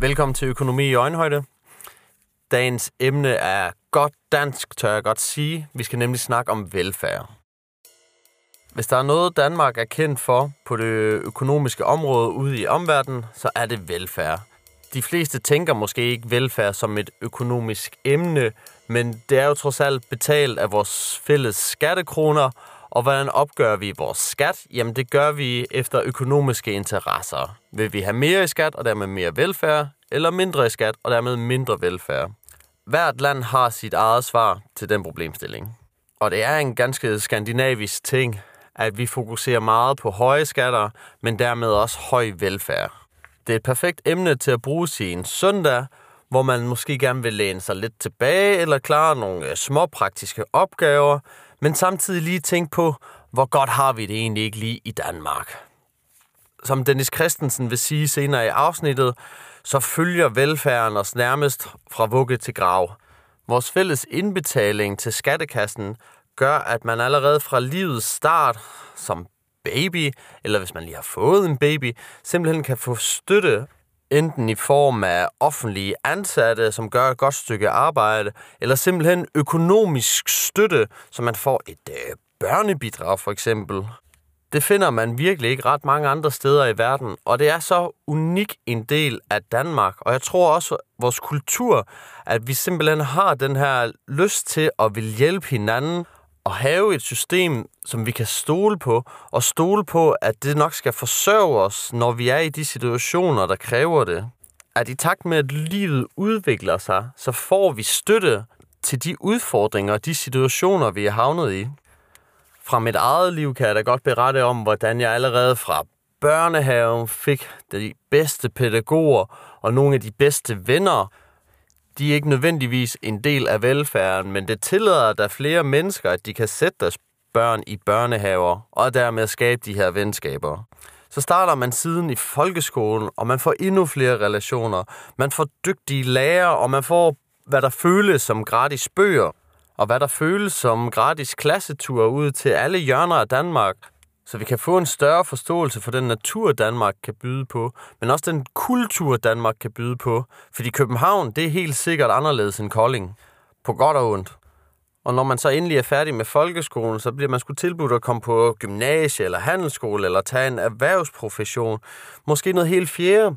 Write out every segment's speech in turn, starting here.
Velkommen til Økonomi i Øjenhøjde. Dagens emne er godt dansk, tør jeg godt sige. Vi skal nemlig snakke om velfærd. Hvis der er noget, Danmark er kendt for på det økonomiske område ude i omverdenen, så er det velfærd. De fleste tænker måske ikke velfærd som et økonomisk emne, men det er jo trods alt betalt af vores fælles skattekroner, og hvordan opgør vi vores skat? Jamen det gør vi efter økonomiske interesser. Vil vi have mere i skat og dermed mere velfærd, eller mindre i skat og dermed mindre velfærd? Hvert land har sit eget svar til den problemstilling. Og det er en ganske skandinavisk ting, at vi fokuserer meget på høje skatter, men dermed også høj velfærd. Det er et perfekt emne til at bruge i en søndag, hvor man måske gerne vil læne sig lidt tilbage eller klare nogle små praktiske opgaver, men samtidig lige tænke på, hvor godt har vi det egentlig ikke lige i Danmark. Som Dennis Christensen vil sige senere i afsnittet, så følger velfærden os nærmest fra vugge til grav. Vores fælles indbetaling til skattekassen gør, at man allerede fra livets start som baby, eller hvis man lige har fået en baby, simpelthen kan få støtte enten i form af offentlige ansatte, som gør et godt stykke arbejde, eller simpelthen økonomisk støtte, så man får et øh, børnebidrag for eksempel. Det finder man virkelig ikke ret mange andre steder i verden, og det er så unik en del af Danmark, og jeg tror også vores kultur, at vi simpelthen har den her lyst til at vil hjælpe hinanden, at have et system, som vi kan stole på, og stole på, at det nok skal forsørge os, når vi er i de situationer, der kræver det. At i takt med, at livet udvikler sig, så får vi støtte til de udfordringer og de situationer, vi er havnet i. Fra mit eget liv kan jeg da godt berette om, hvordan jeg allerede fra børnehaven fik de bedste pædagoger og nogle af de bedste venner, de er ikke nødvendigvis en del af velfærden, men det tillader der flere mennesker, at de kan sætte deres børn i børnehaver og dermed skabe de her venskaber. Så starter man siden i folkeskolen, og man får endnu flere relationer. Man får dygtige lærere, og man får, hvad der føles som gratis bøger, og hvad der føles som gratis klassetur ud til alle hjørner af Danmark, så vi kan få en større forståelse for den natur, Danmark kan byde på, men også den kultur, Danmark kan byde på. Fordi København, det er helt sikkert anderledes end Kolding. På godt og ondt. Og når man så endelig er færdig med folkeskolen, så bliver man skulle tilbudt at komme på gymnasie eller handelsskole eller tage en erhvervsprofession. Måske noget helt fjerde.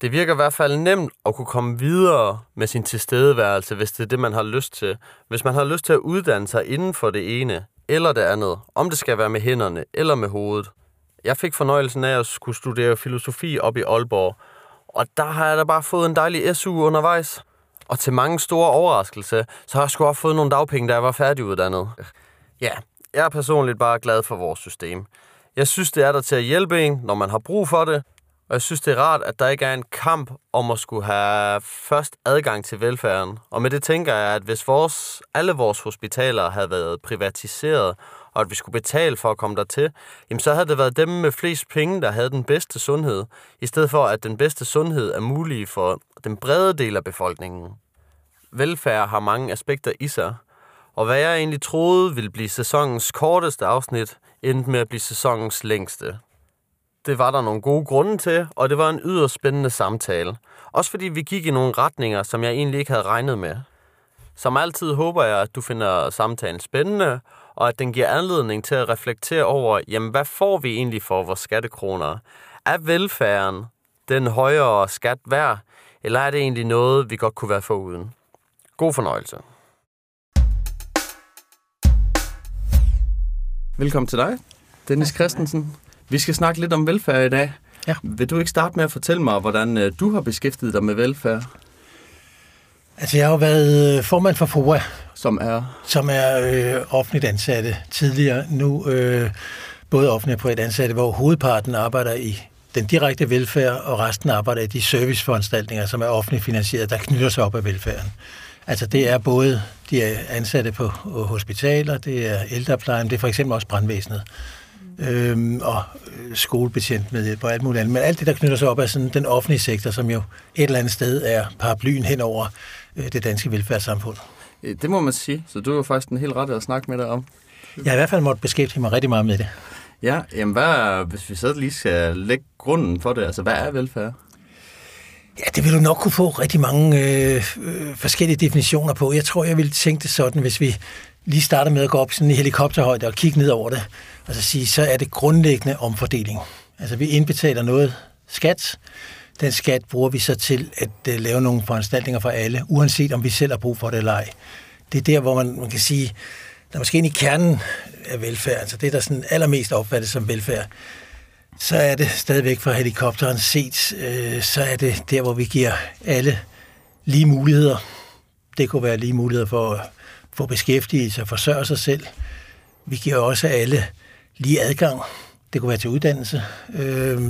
Det virker i hvert fald nemt at kunne komme videre med sin tilstedeværelse, hvis det er det, man har lyst til. Hvis man har lyst til at uddanne sig inden for det ene, eller det andet, om det skal være med hænderne eller med hovedet. Jeg fik fornøjelsen af at skulle studere filosofi op i Aalborg, og der har jeg da bare fået en dejlig SU undervejs. Og til mange store overraskelse, så har jeg sgu også fået nogle dagpenge, da jeg var færdiguddannet. Ja, jeg er personligt bare glad for vores system. Jeg synes, det er der til at hjælpe en, når man har brug for det, og jeg synes, det er rart, at der ikke er en kamp om at skulle have først adgang til velfærden. Og med det tænker jeg, at hvis vores, alle vores hospitaler havde været privatiseret, og at vi skulle betale for at komme dertil, jamen så havde det været dem med flest penge, der havde den bedste sundhed, i stedet for at den bedste sundhed er mulig for den brede del af befolkningen. Velfærd har mange aspekter i sig, og hvad jeg egentlig troede ville blive sæsonens korteste afsnit, endte med at blive sæsonens længste. Det var der nogle gode grunde til, og det var en yderst spændende samtale. Også fordi vi gik i nogle retninger, som jeg egentlig ikke havde regnet med. Som altid håber jeg, at du finder samtalen spændende, og at den giver anledning til at reflektere over, jamen hvad får vi egentlig for vores skattekroner? Er velfærden den højere skat værd, eller er det egentlig noget, vi godt kunne være foruden? God fornøjelse. Velkommen til dig, Dennis Christensen. Vi skal snakke lidt om velfærd i dag. Ja. Vil du ikke starte med at fortælle mig, hvordan øh, du har beskæftiget dig med velfærd? Altså, jeg har jo været øh, formand for FOA, Som er... som er øh, offentligt ansatte tidligere. Nu øh, både offentligt og privat ansatte, hvor hovedparten arbejder i den direkte velfærd, og resten arbejder i de serviceforanstaltninger, som er offentligt finansieret, der knytter sig op af velfærden. Altså det er både de er ansatte på hospitaler, det er ældreplejen, det er for eksempel også brandvæsenet, øhm, og øh, skolebetjent med og alt muligt andet. Men alt det, der knytter sig op af sådan den offentlige sektor, som jo et eller andet sted er paraplyen hen over øh, det danske velfærdssamfund. Øh, Det må man sige, så du er faktisk en helt ret at snakke med dig om. Jeg har i hvert fald måttet beskæftige mig rigtig meget med det. Ja, jamen hvad, hvis vi så lige skal lægge grunden for det, altså hvad er velfærd? Ja, det vil du nok kunne få rigtig mange øh, øh, forskellige definitioner på. Jeg tror, jeg ville tænke det sådan, hvis vi lige starter med at gå op sådan i helikopterhøjde og kigge ned over det, altså sige, så er det grundlæggende omfordeling. Altså, vi indbetaler noget skat. Den skat bruger vi så til at uh, lave nogle foranstaltninger for alle, uanset om vi selv har brug for det eller ej. Det er der, hvor man, man kan sige, der er måske ind i kernen af velfærd, altså det, der sådan allermest opfattes som velfærd, så er det stadigvæk fra helikopteren set, øh, så er det der, hvor vi giver alle lige muligheder. Det kunne være lige muligheder for at få beskæftigelse og forsørge sig selv. Vi giver også alle lige adgang. Det kunne være til uddannelse. Øh,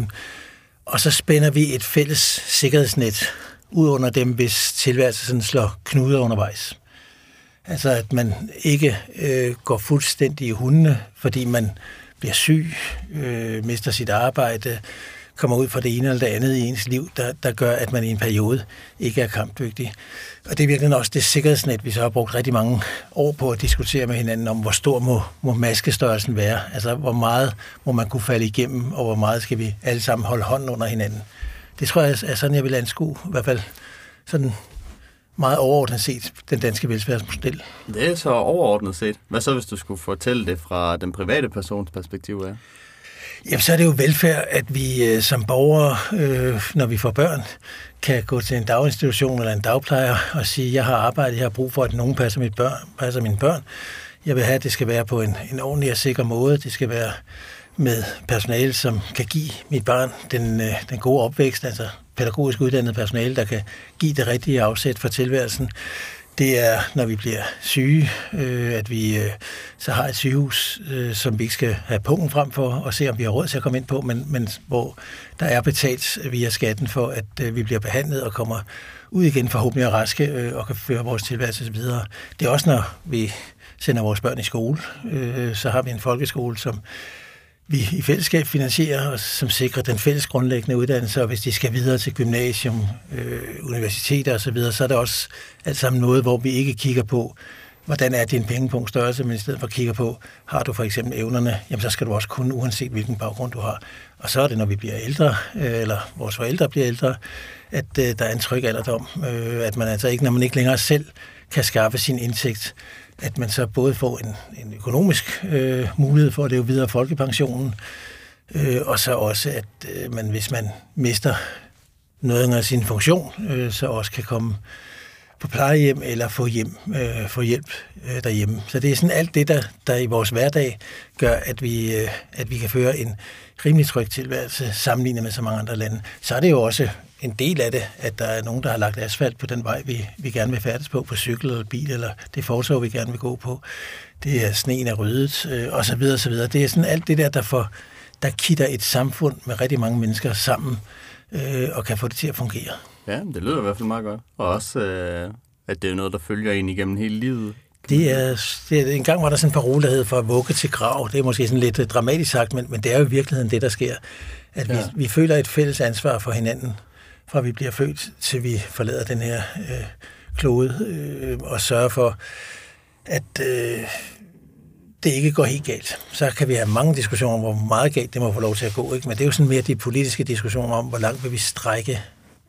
og så spænder vi et fælles sikkerhedsnet ud under dem, hvis tilværelsen slår knuder undervejs. Altså at man ikke øh, går fuldstændig i hundene, fordi man bliver syg, øh, mister sit arbejde, kommer ud for det ene eller det andet i ens liv, der, der gør, at man i en periode ikke er kampdygtig. Og det er virkelig også det sikkerhedsnet, vi så har brugt rigtig mange år på at diskutere med hinanden om, hvor stor må, må maskestørrelsen være. Altså, hvor meget må man kunne falde igennem, og hvor meget skal vi alle sammen holde hånden under hinanden. Det tror jeg er sådan, jeg vil anskue, i hvert fald sådan meget overordnet set, den danske velfærdsmodel. Det er så overordnet set. Hvad så, hvis du skulle fortælle det fra den private persons perspektiv af? Jamen, så er det jo velfærd, at vi øh, som borgere, øh, når vi får børn, kan gå til en daginstitution eller en dagplejer og sige, jeg har arbejdet, jeg har brug for, at nogen passer, mit børn, passer mine børn. Jeg vil have, at det skal være på en, en ordentlig og sikker måde. Det skal være med personale, som kan give mit barn den, øh, den gode opvækst, altså pædagogisk uddannet personale, der kan give det rigtige afsæt for tilværelsen. Det er, når vi bliver syge, øh, at vi øh, så har et sygehus, øh, som vi ikke skal have pungen frem for og se, om vi har råd til at komme ind på, men, men hvor der er betalt via skatten for, at øh, vi bliver behandlet og kommer ud igen forhåbentlig og raske øh, og kan føre vores tilværelse videre. Det er også, når vi sender vores børn i skole, øh, så har vi en folkeskole, som vi i fællesskab finansierer, og som sikrer den fælles grundlæggende uddannelse, og hvis de skal videre til gymnasium, øh, universiteter osv., så, så er det også alt sammen noget, hvor vi ikke kigger på, hvordan er din pengepunkt størrelse, men i stedet for kigger på, har du for eksempel evnerne, jamen så skal du også kunne, uanset hvilken baggrund du har. Og så er det, når vi bliver ældre, øh, eller vores forældre bliver ældre, at øh, der er en tryg alderdom, øh, at man altså ikke, når man ikke længere selv kan skaffe sin indtægt, at man så både får en, en økonomisk øh, mulighed for at leve videre folkepensionen, øh, og så også, at øh, man, hvis man mister noget af sin funktion, øh, så også kan komme på plejehjem eller få, hjem, øh, få hjælp øh, derhjemme. Så det er sådan alt det, der, der i vores hverdag gør, at vi, øh, at vi kan føre en rimelig tryg tilværelse sammenlignet med så mange andre lande. Så er det jo også en del af det, at der er nogen, der har lagt asfalt på den vej, vi, vi gerne vil færdes på, på cykel eller bil, eller det fortog, vi gerne vil gå på. Det er sneen er ryddet, øh, og så videre, og så videre. Det er sådan alt det der, der, får, der kitter et samfund med rigtig mange mennesker sammen, øh, og kan få det til at fungere. Ja, det lyder i hvert fald meget godt. Og også, øh, at det er noget, der følger en igennem hele livet. Det er, det er, en gang var der sådan en parole, der hed for at vugge til grav. Det er måske sådan lidt dramatisk sagt, men, men det er jo i virkeligheden det, der sker. At ja. vi, vi føler et fælles ansvar for hinanden fra vi bliver født til vi forlader den her øh, klode, øh, og sørge for, at øh, det ikke går helt galt. Så kan vi have mange diskussioner om, hvor meget galt det må få lov til at gå. Ikke? Men det er jo sådan mere de politiske diskussioner om, hvor langt vil vi strække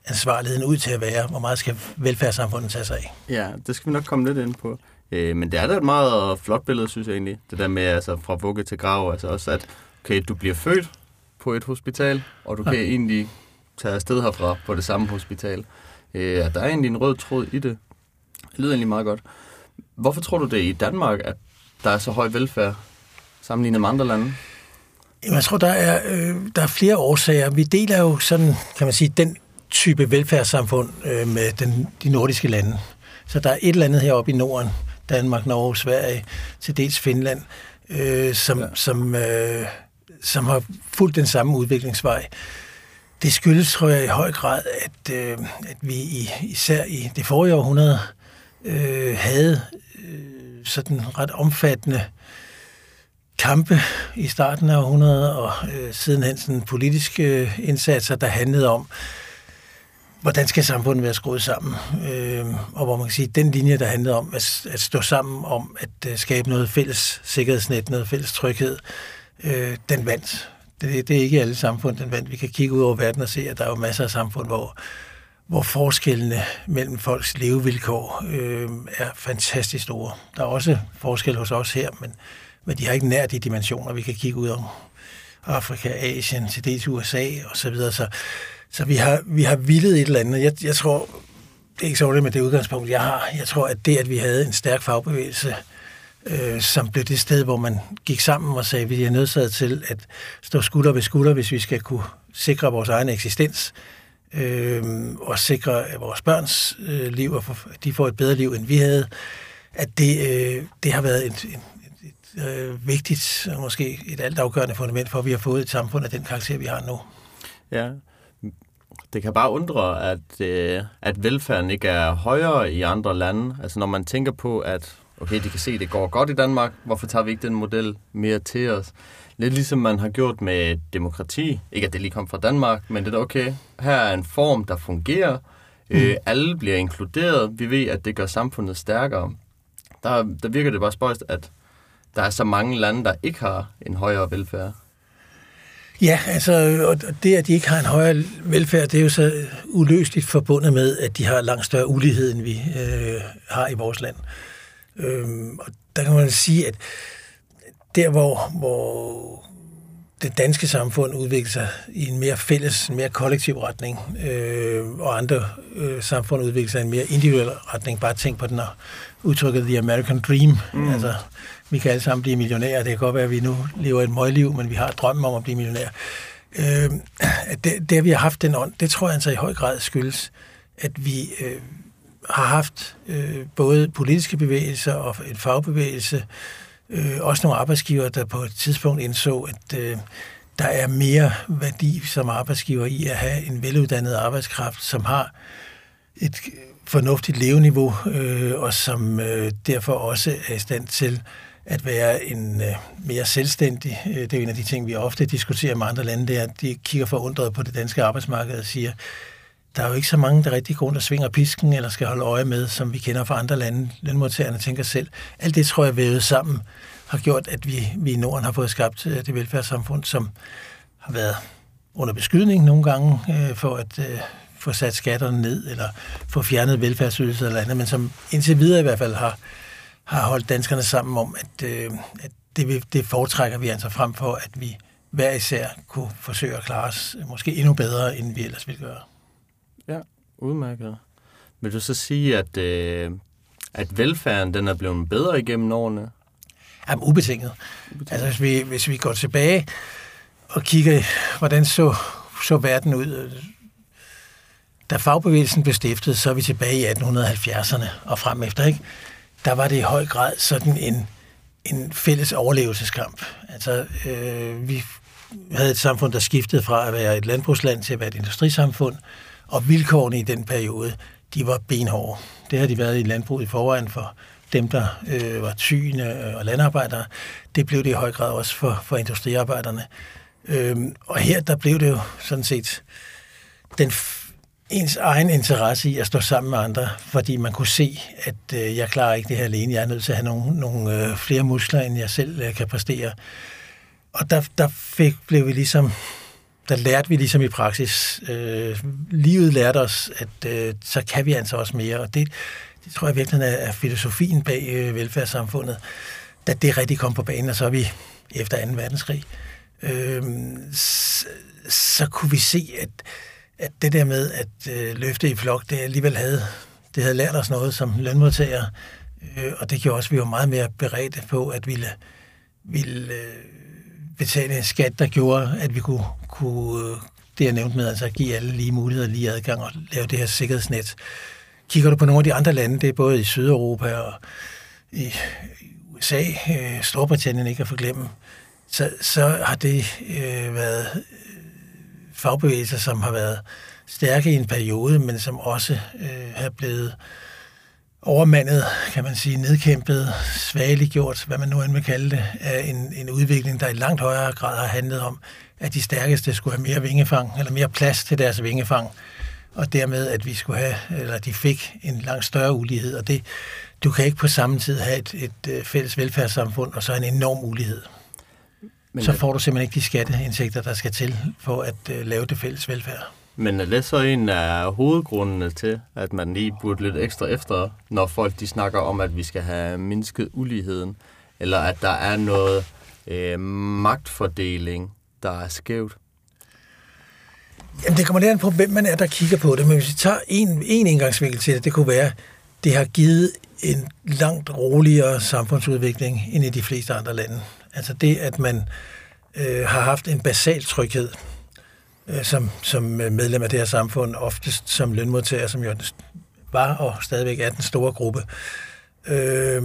ansvarligheden ud til at være, hvor meget skal velfærdssamfundet tage sig af. Ja, det skal vi nok komme lidt ind på. Øh, men det er da et meget flot billede, synes jeg egentlig. Det der med altså, fra vugge til grav, altså også at okay, du bliver født på et hospital, og du kan ja. egentlig tage afsted herfra på det samme hospital. Øh, der er egentlig en rød tråd i det. Det lyder egentlig meget godt. Hvorfor tror du det i Danmark, at der er så høj velfærd sammenlignet med andre lande? Jamen, jeg tror, der er, øh, der er flere årsager. Vi deler jo sådan, kan man sige, den type velfærdssamfund øh, med den, de nordiske lande. Så der er et eller andet heroppe i Norden, Danmark, Norge, Sverige, til dels Finland, øh, som, ja. som, øh, som har fulgt den samme udviklingsvej. Det skyldes, tror jeg, i høj grad, at, øh, at vi i, især i det forrige århundrede øh, havde øh, sådan ret omfattende kampe i starten af århundredet og øh, sidenhen sådan politiske øh, indsatser, der handlede om, hvordan skal samfundet være skruet sammen? Øh, og hvor man kan sige, den linje, der handlede om at, at stå sammen om at uh, skabe noget fælles sikkerhedsnet, noget fælles tryghed, øh, den vandt. Det, det er ikke alle samfund, den vandt. Vi kan kigge ud over verden og se, at der er jo masser af samfund, hvor, hvor forskellene mellem folks levevilkår øh, er fantastisk store. Der er også forskel hos os her, men, men de har ikke nær de dimensioner, vi kan kigge ud om. Afrika, Asien, til dels USA og så videre. Så, så vi har, vi har vildet et eller andet. Jeg, jeg tror, det er ikke så med det udgangspunkt, jeg har. Jeg tror, at det, at vi havde en stærk fagbevægelse, øh, som blev det sted, hvor man gik sammen og sagde, at vi er nødsaget til at stå skulder ved skulder, hvis vi skal kunne sikre vores egen eksistens, øh, og sikre vores børns øh, liv, og at de får et bedre liv, end vi havde, at det, øh, det har været et, et, et øh, vigtigt, og måske et altafgørende fundament for, at vi har fået et samfund af den karakter, vi har nu. Ja, det kan bare undre, at, øh, at velfærden ikke er højere i andre lande. Altså når man tænker på, at okay, de kan se, at det går godt i Danmark, hvorfor tager vi ikke den model mere til os? Lidt ligesom man har gjort med demokrati. Ikke at det lige kom fra Danmark, men det er okay. Her er en form, der fungerer. Mm. Øh, alle bliver inkluderet. Vi ved, at det gør samfundet stærkere. Der, der virker det bare spøjst, at der er så mange lande, der ikke har en højere velfærd. Ja, altså, og det, at de ikke har en højere velfærd, det er jo så uløseligt forbundet med, at de har langt større ulighed, end vi øh, har i vores land. Øhm, og der kan man sige, at der, hvor, hvor det danske samfund udvikler sig i en mere fælles, en mere kollektiv retning, øh, og andre øh, samfund udvikler sig i en mere individuel retning. Bare tænk på den og udtrykket The American Dream. Mm. Altså, vi kan alle sammen blive millionærer. Det kan godt være, at vi nu lever et møgliv, men vi har drømmen om at blive millionærer. Øh, det, det, at vi har haft den ånd, det tror jeg altså i høj grad skyldes, at vi øh, har haft øh, både politiske bevægelser og en fagbevægelse, øh, Øh, også nogle arbejdsgiver, der på et tidspunkt indså, at øh, der er mere værdi som arbejdsgiver i at have en veluddannet arbejdskraft, som har et fornuftigt leveniveau, øh, og som øh, derfor også er i stand til at være en øh, mere selvstændig. Øh, det er en af de ting, vi ofte diskuterer med andre lande, det er, at de kigger forundret på det danske arbejdsmarked og siger, der er jo ikke så mange, der rigtig går rundt og svinger pisken, eller skal holde øje med, som vi kender fra andre lande. Lønmodtagerne tænker selv. Alt det, tror jeg, vævet sammen, har gjort, at vi, vi i Norden har fået skabt øh, det velfærdssamfund, som har været under beskydning nogle gange, øh, for at øh, få sat skatterne ned, eller få fjernet velfærdsydelser eller andet, men som indtil videre i hvert fald har, har holdt danskerne sammen om, at, øh, at det, det foretrækker vi altså frem for, at vi hver især kunne forsøge at klare os måske endnu bedre, end vi ellers ville gøre. Ja, udmærket. Vil du så sige, at, øh, at velfærden den er blevet bedre igennem årene? Jamen, ubetinget. ubetinget. Altså, hvis vi, hvis vi går tilbage og kigger, hvordan så, så verden ud, da fagbevægelsen blev stiftet, så er vi tilbage i 1870'erne og frem efter, ikke? Der var det i høj grad sådan en, en fælles overlevelseskamp. Altså, øh, vi havde et samfund, der skiftede fra at være et landbrugsland til at være et industrisamfund, og vilkårene i den periode, de var benhårde. Det har de været i landbruget i forvejen for dem, der øh, var tyne øh, og landarbejdere. Det blev det i høj grad også for, for industriarbejderne. Øhm, og her, der blev det jo sådan set den ens egen interesse i at stå sammen med andre, fordi man kunne se, at øh, jeg klarer ikke det her alene. Jeg er nødt til at have nogle, nogle øh, flere muskler, end jeg selv øh, kan præstere. Og der, der fik, blev vi ligesom der lærte vi ligesom i praksis. Øh, livet lærte os, at øh, så kan vi altså også mere, og det, det tror jeg virkelig er, er filosofien bag øh, velfærdssamfundet, da det rigtig kom på banen, og så er vi efter 2. verdenskrig, øh, så, så kunne vi se, at, at det der med at øh, løfte i flok, det alligevel havde, det havde lært os noget som lønmodtagere, øh, og det gjorde også, at vi var meget mere beredte på at ville, ville øh, betale en skat, der gjorde, at vi kunne, kunne øh, det jeg nævnte med, altså at give alle lige muligheder, lige adgang og lave det her sikkerhedsnet. Kigger du på nogle af de andre lande, det er både i Sydeuropa og i USA, øh, Storbritannien ikke at forglemme, så, så har det øh, været øh, fagbevægelser, som har været stærke i en periode, men som også øh, har blevet overmandet, kan man sige, nedkæmpet, svageliggjort, hvad man nu end vil kalde det, af en, en udvikling, der i langt højere grad har handlet om, at de stærkeste skulle have mere vingefang, eller mere plads til deres vingefang, og dermed, at vi skulle have, eller de fik en langt større ulighed, og det, du kan ikke på samme tid have et, et øh, fælles velfærdssamfund, og så en enorm ulighed. Men så får du simpelthen ikke de skatteindtægter, der skal til for at uh, lave det fælles velfærd. Men er det så en af hovedgrundene til, at man lige burde lidt ekstra efter, når folk de snakker om, at vi skal have mindsket uligheden, eller at der er noget øh, magtfordeling, der er skævt? Jamen, det kommer lidt an på, hvem man er, der kigger på det. Men hvis vi tager en, en indgangsvinkel til det, det kunne være, det har givet en langt roligere samfundsudvikling end i de fleste andre lande. Altså det, at man øh, har haft en basal tryghed Øh, som, som øh, medlem af det her samfund, oftest som lønmodtager, som jo var og stadigvæk er den store gruppe. Øh,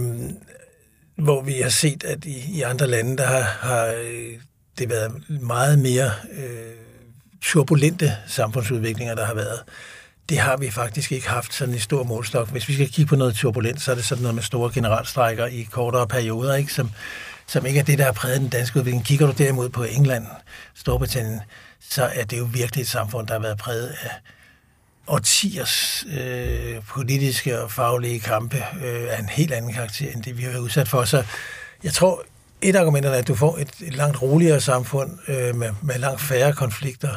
hvor vi har set, at i, i andre lande, der har, har øh, det været meget mere øh, turbulente samfundsudviklinger, der har været. Det har vi faktisk ikke haft sådan i stor målstok. Hvis vi skal kigge på noget turbulent, så er det sådan noget med store generalstrækker i kortere perioder, ikke? Som, som ikke er det, der har præget den danske udvikling. Kigger du derimod på England, Storbritannien, så er det jo virkelig et samfund, der har været præget af årtiers øh, politiske og faglige kampe øh, af en helt anden karakter, end det vi har været udsat for. Så jeg tror, et argument er, at du får et, et langt roligere samfund øh, med, med langt færre konflikter.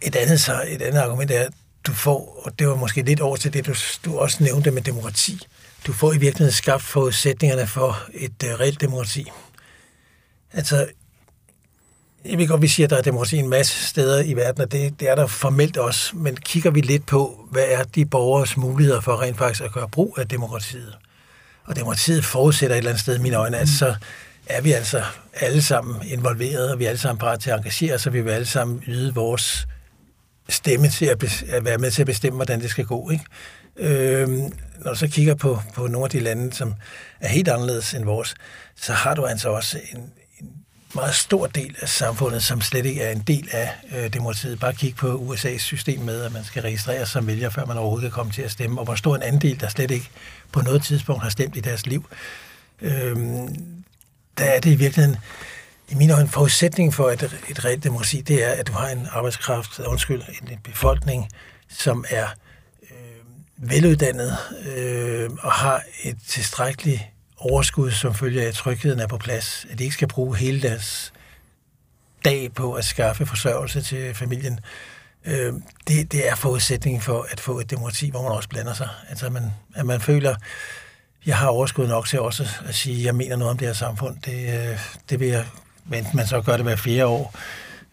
Et andet, så, et andet argument er, at du får, og det var måske lidt over til det, du, du også nævnte med demokrati, du får i virkeligheden skabt forudsætningerne for et øh, reelt demokrati. Altså, jeg ved godt, vi siger, at der er demokrati en masse steder i verden, og det, det er der formelt også, men kigger vi lidt på, hvad er de borgers muligheder for rent faktisk at gøre brug af demokratiet? Og demokratiet forudsætter et eller andet sted i mine øjne, at så er vi altså alle sammen involveret, og vi er alle sammen parat til at engagere os, og vi vil alle sammen yde vores stemme til at, at være med til at bestemme, hvordan det skal gå. Ikke? Øh, når du så kigger på, på nogle af de lande, som er helt anderledes end vores, så har du altså også en meget stor del af samfundet, som slet ikke er en del af øh, demokratiet. Bare kig på USA's system med, at man skal registrere sig som vælger, før man overhovedet kan komme til at stemme, og hvor stor en andel, der slet ikke på noget tidspunkt har stemt i deres liv. Øh, der er det i virkeligheden, i mine øjne, forudsætning for et, et reelt demokrati, det er, at du har en arbejdskraft, undskyld, en befolkning, som er øh, veluddannet øh, og har et tilstrækkeligt overskud, som følger af, at trygheden er på plads. At de ikke skal bruge hele deres dag på at skaffe forsørgelse til familien. Øh, det, det er forudsætningen for at få et demokrati, hvor man også blander sig. Altså, at man, at man føler, jeg har overskud nok til også at sige, at jeg mener noget om det her samfund. Det, øh, det vil jeg, enten man så gør det hver fire år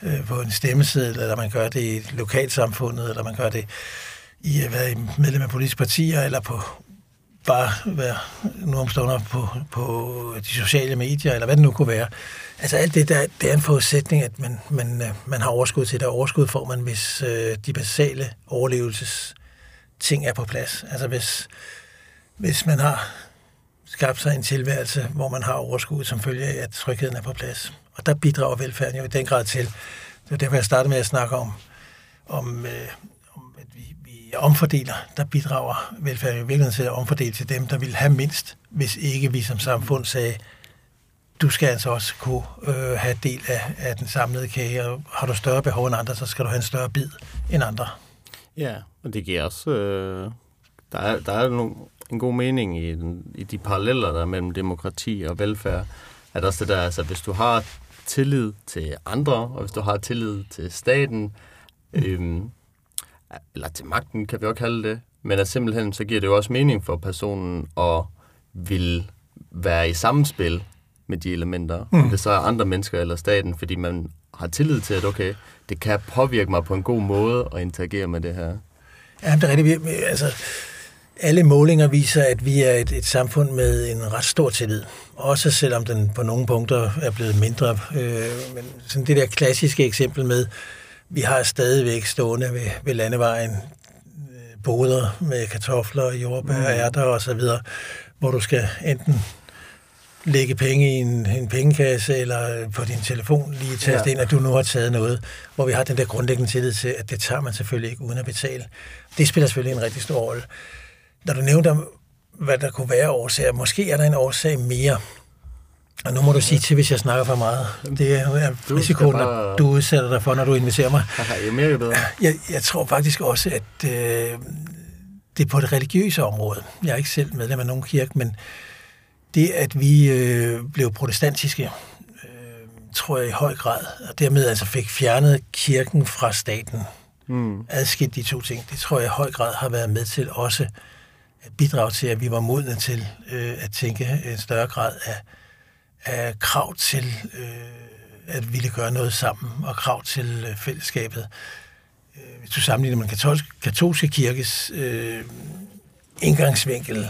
øh, på en stemmeseddel, eller man gør det i lokalsamfundet, eller man gør det i at være medlem af politiske partier, eller på bare være nu omstående på, på de sociale medier, eller hvad det nu kunne være. Altså alt det der, det er en forudsætning, at man, man, øh, man har overskud til det. Overskud får man, hvis øh, de basale overlevelses ting er på plads. Altså hvis, hvis man har skabt sig en tilværelse, hvor man har overskud som følge af, at trygheden er på plads. Og der bidrager velfærden jo i den grad til. Det var derfor, jeg startede med at snakke om, om, øh, omfordeler, der bidrager velfærd i virkeligheden til at omfordele til dem, der vil have mindst, hvis ikke vi som samfund sagde, du skal altså også kunne øh, have del af, af den samlede kage, og har du større behov end andre, så skal du have en større bid end andre. Ja, og det giver også... Øh, der er, der er nogle, en god mening i, den, i de paralleller, der er mellem demokrati og velfærd. At også det der, altså hvis du har tillid til andre, og hvis du har tillid til staten, øh, eller til magten, kan vi også kalde det, men at simpelthen så giver det jo også mening for personen at vil være i samspil med de elementer, mm. om det så er andre mennesker eller staten, fordi man har tillid til, at okay, det kan påvirke mig på en god måde at interagere med det her. Ja, det er rigtigt. Altså, alle målinger viser, at vi er et, et samfund med en ret stor tillid. Også selvom den på nogle punkter er blevet mindre. Øh, men sådan det der klassiske eksempel med, vi har stadigvæk stående ved, ved landevejen øh, boder med kartofler, jordbær, mm. ærter og så videre, hvor du skal enten lægge penge i en, en pengekasse eller på din telefon lige taste ja. ind, at du nu har taget noget, hvor vi har den der grundlæggende tillid til, at det tager man selvfølgelig ikke uden at betale. Det spiller selvfølgelig en rigtig stor rolle. Når du nævnte, hvad der kunne være årsager, måske er der en årsag mere, og nu må du sige til, hvis jeg snakker for meget. Det er risikoen, bare... du udsætter dig for, når du inviterer mig. jo mere jo bedre. Jeg, jeg tror faktisk også, at øh, det er på det religiøse område. Jeg er ikke selv medlem af nogen kirke, men det, at vi øh, blev protestantiske, øh, tror jeg i høj grad, og dermed altså fik fjernet kirken fra staten. mm. adskilt de to ting. Det tror jeg i høj grad har været med til også at bidrage til, at vi var modne til øh, at tænke en større grad af, af krav til øh, at ville gøre noget sammen, og krav til øh, fællesskabet. Øh, hvis du sammenligner med katolske, katolske kirkes øh, indgangsvinkel,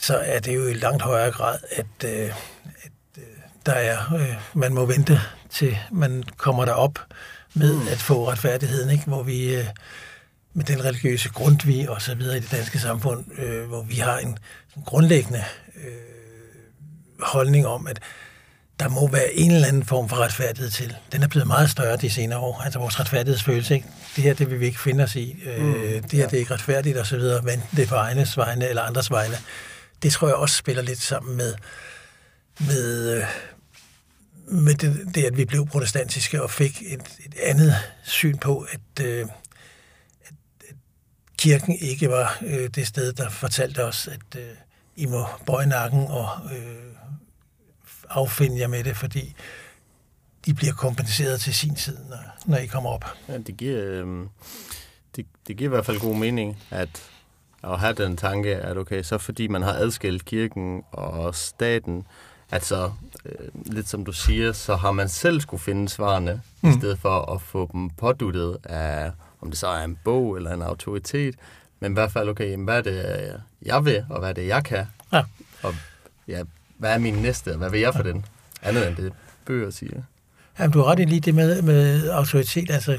så er det jo i langt højere grad, at, øh, at øh, der er, øh, man må vente til man kommer derop med mm. at få retfærdigheden, ikke? hvor vi øh, med den religiøse grundvig og så videre i det danske samfund, øh, hvor vi har en, en grundlæggende øh, holdning om, at der må være en eller anden form for retfærdighed til. Den er blevet meget større de senere år. Altså vores retfærdighedsfølelse, ikke? det her det vil vi ikke finde os i. Øh, mm, det her ja. det er ikke retfærdigt og så videre, men det er på egnes vegne eller andres vegne. Det tror jeg også spiller lidt sammen med, med, øh, med det, det, at vi blev protestantiske og fik et, et andet syn på, at, øh, at, at kirken ikke var øh, det sted, der fortalte os, at øh, I må bøje nakken og øh, affinde jer med det, fordi de bliver kompenseret til sin tid, når, når I kommer op. Ja, det giver, øh, det, det giver i hvert fald god mening, at at have den tanke, at okay, så fordi man har adskilt kirken og staten, at så, øh, lidt som du siger, så har man selv skulle finde svarene, mm. i stedet for at få dem påduttet af, om det så er en bog eller en autoritet, men i hvert fald, okay, hvad er det, jeg vil, og hvad er det, jeg kan? Ja. Og ja, hvad er min næste, hvad vil jeg for den? Andet end det, bøger siger. Jamen, du har ret i lige det med, med autoritet. Altså,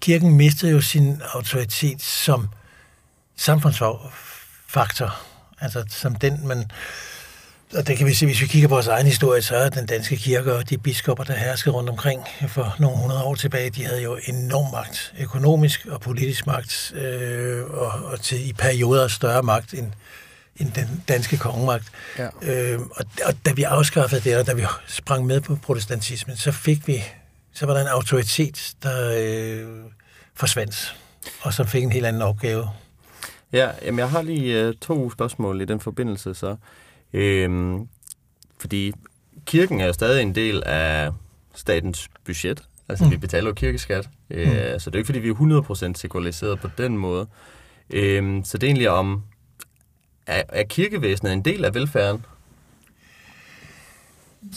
kirken mistede jo sin autoritet som samfundsfaktor. Altså, som den, man... Og det kan vi se, hvis vi kigger på vores egen historie, så er den danske kirke og de biskopper, der herskede rundt omkring for nogle hundrede år tilbage, de havde jo enorm magt, økonomisk og politisk magt, øh, og, og til i perioder større magt end, end den danske kongemagt. Ja. Øh, og, og da vi afskaffede det, og da vi sprang med på protestantismen, så fik vi, så var der en autoritet, der øh, forsvandt, og som fik en helt anden opgave. Ja, jamen jeg har lige øh, to spørgsmål i den forbindelse så. Øhm, fordi kirken er jo stadig en del af statens budget. Altså, mm. vi betaler jo kirkeskat. Øh, mm. Så det er ikke, fordi vi er 100% sekulariseret på den måde. Øhm, så det er egentlig om, er, er kirkevæsenet en del af velfærden?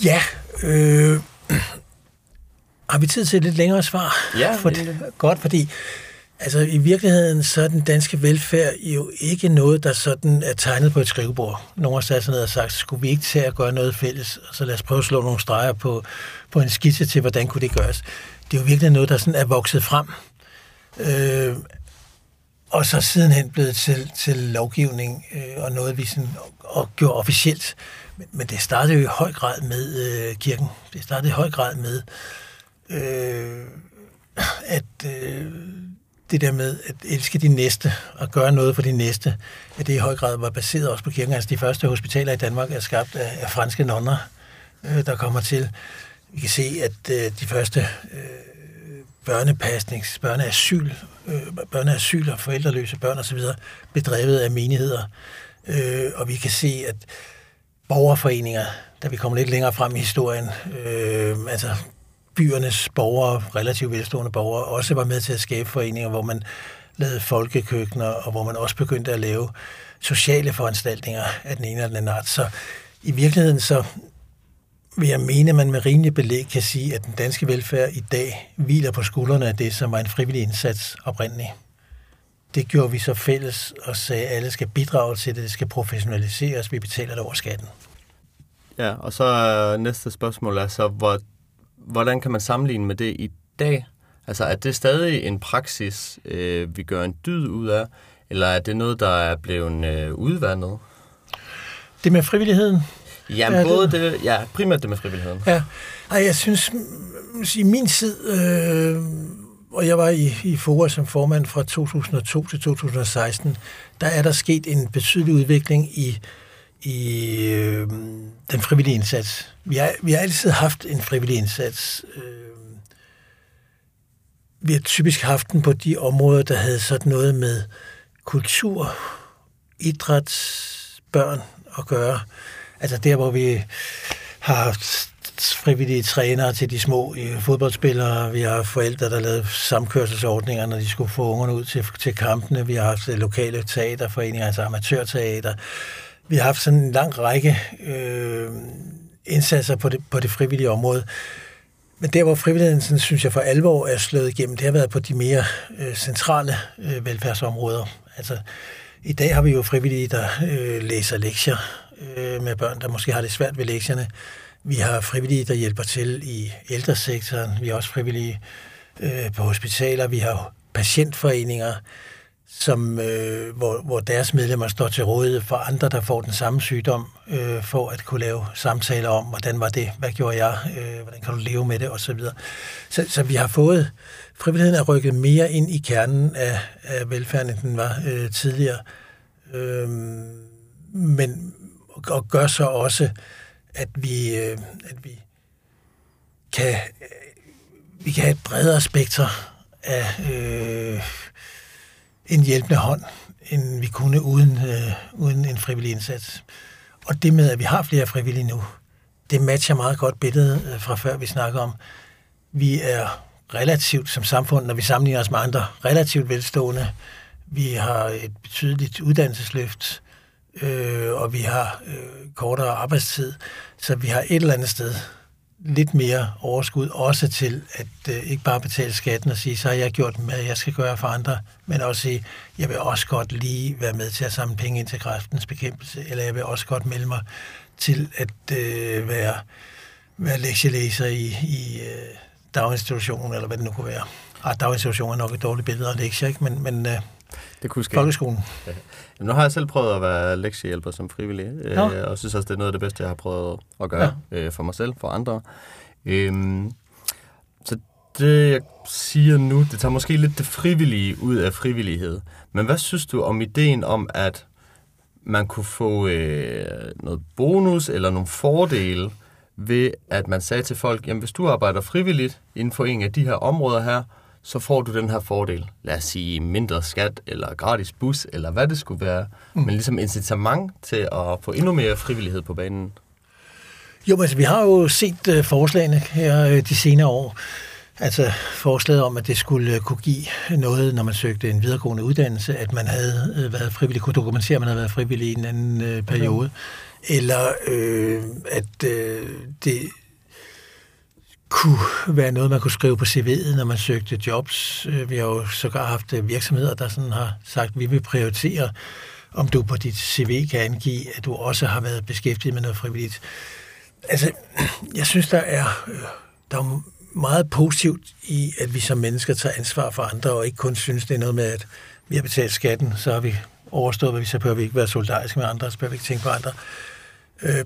Ja, øh, har vi tid til et lidt længere svar? Ja, For, det. Godt, fordi altså, i virkeligheden så er den danske velfærd jo ikke noget, der sådan er tegnet på et skrivebord. Nogle har sat sig ned og sagt, skulle vi ikke til at gøre noget fælles, og så lad os prøve at slå nogle streger på, på en skitse til, hvordan kunne det gøres. Det er jo virkelig noget, der sådan er vokset frem. Øh, og så sidenhen blevet til, til lovgivning øh, og noget, vi sådan, og gjorde officielt. Men, men det startede jo i høj grad med øh, kirken. Det startede i høj grad med, øh, at øh, det der med at elske de næste og gøre noget for de næste, at det i høj grad var baseret også på kirken. Altså de første hospitaler i Danmark er skabt af, af franske nonner, øh, der kommer til. Vi kan se, at øh, de første øh, børnepasnings, børneasyl, øh, børneasyl og forældreløse børn osv. bedrevet af menigheder. Øh, og vi kan se, at borgerforeninger, da vi kommer lidt længere frem i historien, øh, altså byernes borgere, relativt velstående borgere, også var med til at skabe foreninger, hvor man lavede folkekøkkener, og hvor man også begyndte at lave sociale foranstaltninger af den ene eller den anden art. Så i virkeligheden så vil jeg mene, at man med rimelig belæg kan sige, at den danske velfærd i dag hviler på skuldrene af det, som var en frivillig indsats oprindeligt. Det gjorde vi så fælles og sagde, at alle skal bidrage til det, det skal professionaliseres, vi betaler det over skatten. Ja, og så næste spørgsmål er så, hvor, hvordan kan man sammenligne med det i dag? Altså er det stadig en praksis, øh, vi gør en dyd ud af, eller er det noget, der er blevet øh, udvandet? Det med frivilligheden, Ja, ja både det, ja, primært det med frivilligheden. Ja, Ej, jeg synes, i min tid, øh, og jeg var i, i FOA som formand fra 2002 til 2016, der er der sket en betydelig udvikling i, i øh, den frivillige indsats. Vi har, vi har altid haft en frivillig indsats. Øh, vi har typisk haft den på de områder, der havde sådan noget med kultur, idræt, børn at gøre. Altså der, hvor vi har frivillige trænere til de små øh, fodboldspillere. Vi har forældre, der lavede samkørselsordninger, når de skulle få ungerne ud til, til kampene. Vi har haft øh, lokale teaterforeninger, altså amatørteater. Vi har haft sådan en lang række øh, indsatser på det, på det frivillige område. Men der, hvor frivilligheden, sådan, synes jeg, for alvor er slået igennem, det har været på de mere øh, centrale øh, velfærdsområder. Altså, i dag har vi jo frivillige, der øh, læser lektier øh, med børn, der måske har det svært ved lektierne. Vi har frivillige, der hjælper til i ældresektoren. Vi har også frivillige øh, på hospitaler. Vi har patientforeninger, som, øh, hvor, hvor deres medlemmer står til rådighed for andre, der får den samme sygdom, øh, for at kunne lave samtaler om, hvordan var det, hvad gjorde jeg, øh, hvordan kan du leve med det, osv. Så, så, så vi har fået, frivilligheden er rykket mere ind i kernen af, af velfærden, end den var øh, tidligere. Øh, men og gør så også, at vi, øh, at vi kan, øh, vi kan have et bredere spekter af øh, en hjælpende hånd, end vi kunne uden, øh, uden en frivillig indsats. Og det med, at vi har flere frivillige nu, det matcher meget godt billedet øh, fra før, vi snakker om. Vi er relativt som samfund, når vi sammenligner os med andre, relativt velstående. Vi har et betydeligt uddannelsesløft øh, og vi har øh, kortere arbejdstid, så vi har et eller andet sted lidt mere overskud, også til at øh, ikke bare betale skatten og sige, så har jeg gjort, hvad jeg skal gøre for andre, men også sige, jeg vil også godt lige være med til at samle penge ind til kræftens bekæmpelse, eller jeg vil også godt melde mig til at øh, være, være lektielæser i, i øh, daginstitutionen, eller hvad det nu kunne være. Ah, daginstitution er nok et dårligt billede af lektier, ikke? men, men øh, det kunne ske. folkeskolen. Ja. Jamen, nu har jeg selv prøvet at være lektiehjælper som frivillig, øh, og synes også, det er noget af det bedste, jeg har prøvet at gøre ja. øh, for mig selv, for andre. Øhm, så det, jeg siger nu, det tager måske lidt det frivillige ud af frivillighed. Men hvad synes du om ideen om, at man kunne få øh, noget bonus eller nogle fordele ved, at man sagde til folk, jamen hvis du arbejder frivilligt inden for en af de her områder her, så får du den her fordel. Lad os sige mindre skat, eller gratis bus, eller hvad det skulle være. Mm. Men ligesom incitament til at få endnu mere frivillighed på banen. Jo, men altså, vi har jo set uh, forslagene her uh, de senere år. Altså forslaget om, at det skulle uh, kunne give noget, når man søgte en videregående uddannelse, at man havde uh, været frivillig, kunne dokumentere, at man havde været frivillig i en anden uh, periode. Okay. Eller uh, at uh, det kunne være noget, man kunne skrive på CV'et, når man søgte jobs. Øh, vi har jo sågar haft øh, virksomheder, der sådan har sagt, at vi vil prioritere, om du på dit CV kan angive, at du også har været beskæftiget med noget frivilligt. Altså, jeg synes, der er, øh, der er meget positivt i, at vi som mennesker tager ansvar for andre, og ikke kun synes, det er noget med, at vi har betalt skatten, så har vi overstået, hvad vi så behøver vi ikke være solidariske med andre, så behøver vi ikke tænke på andre.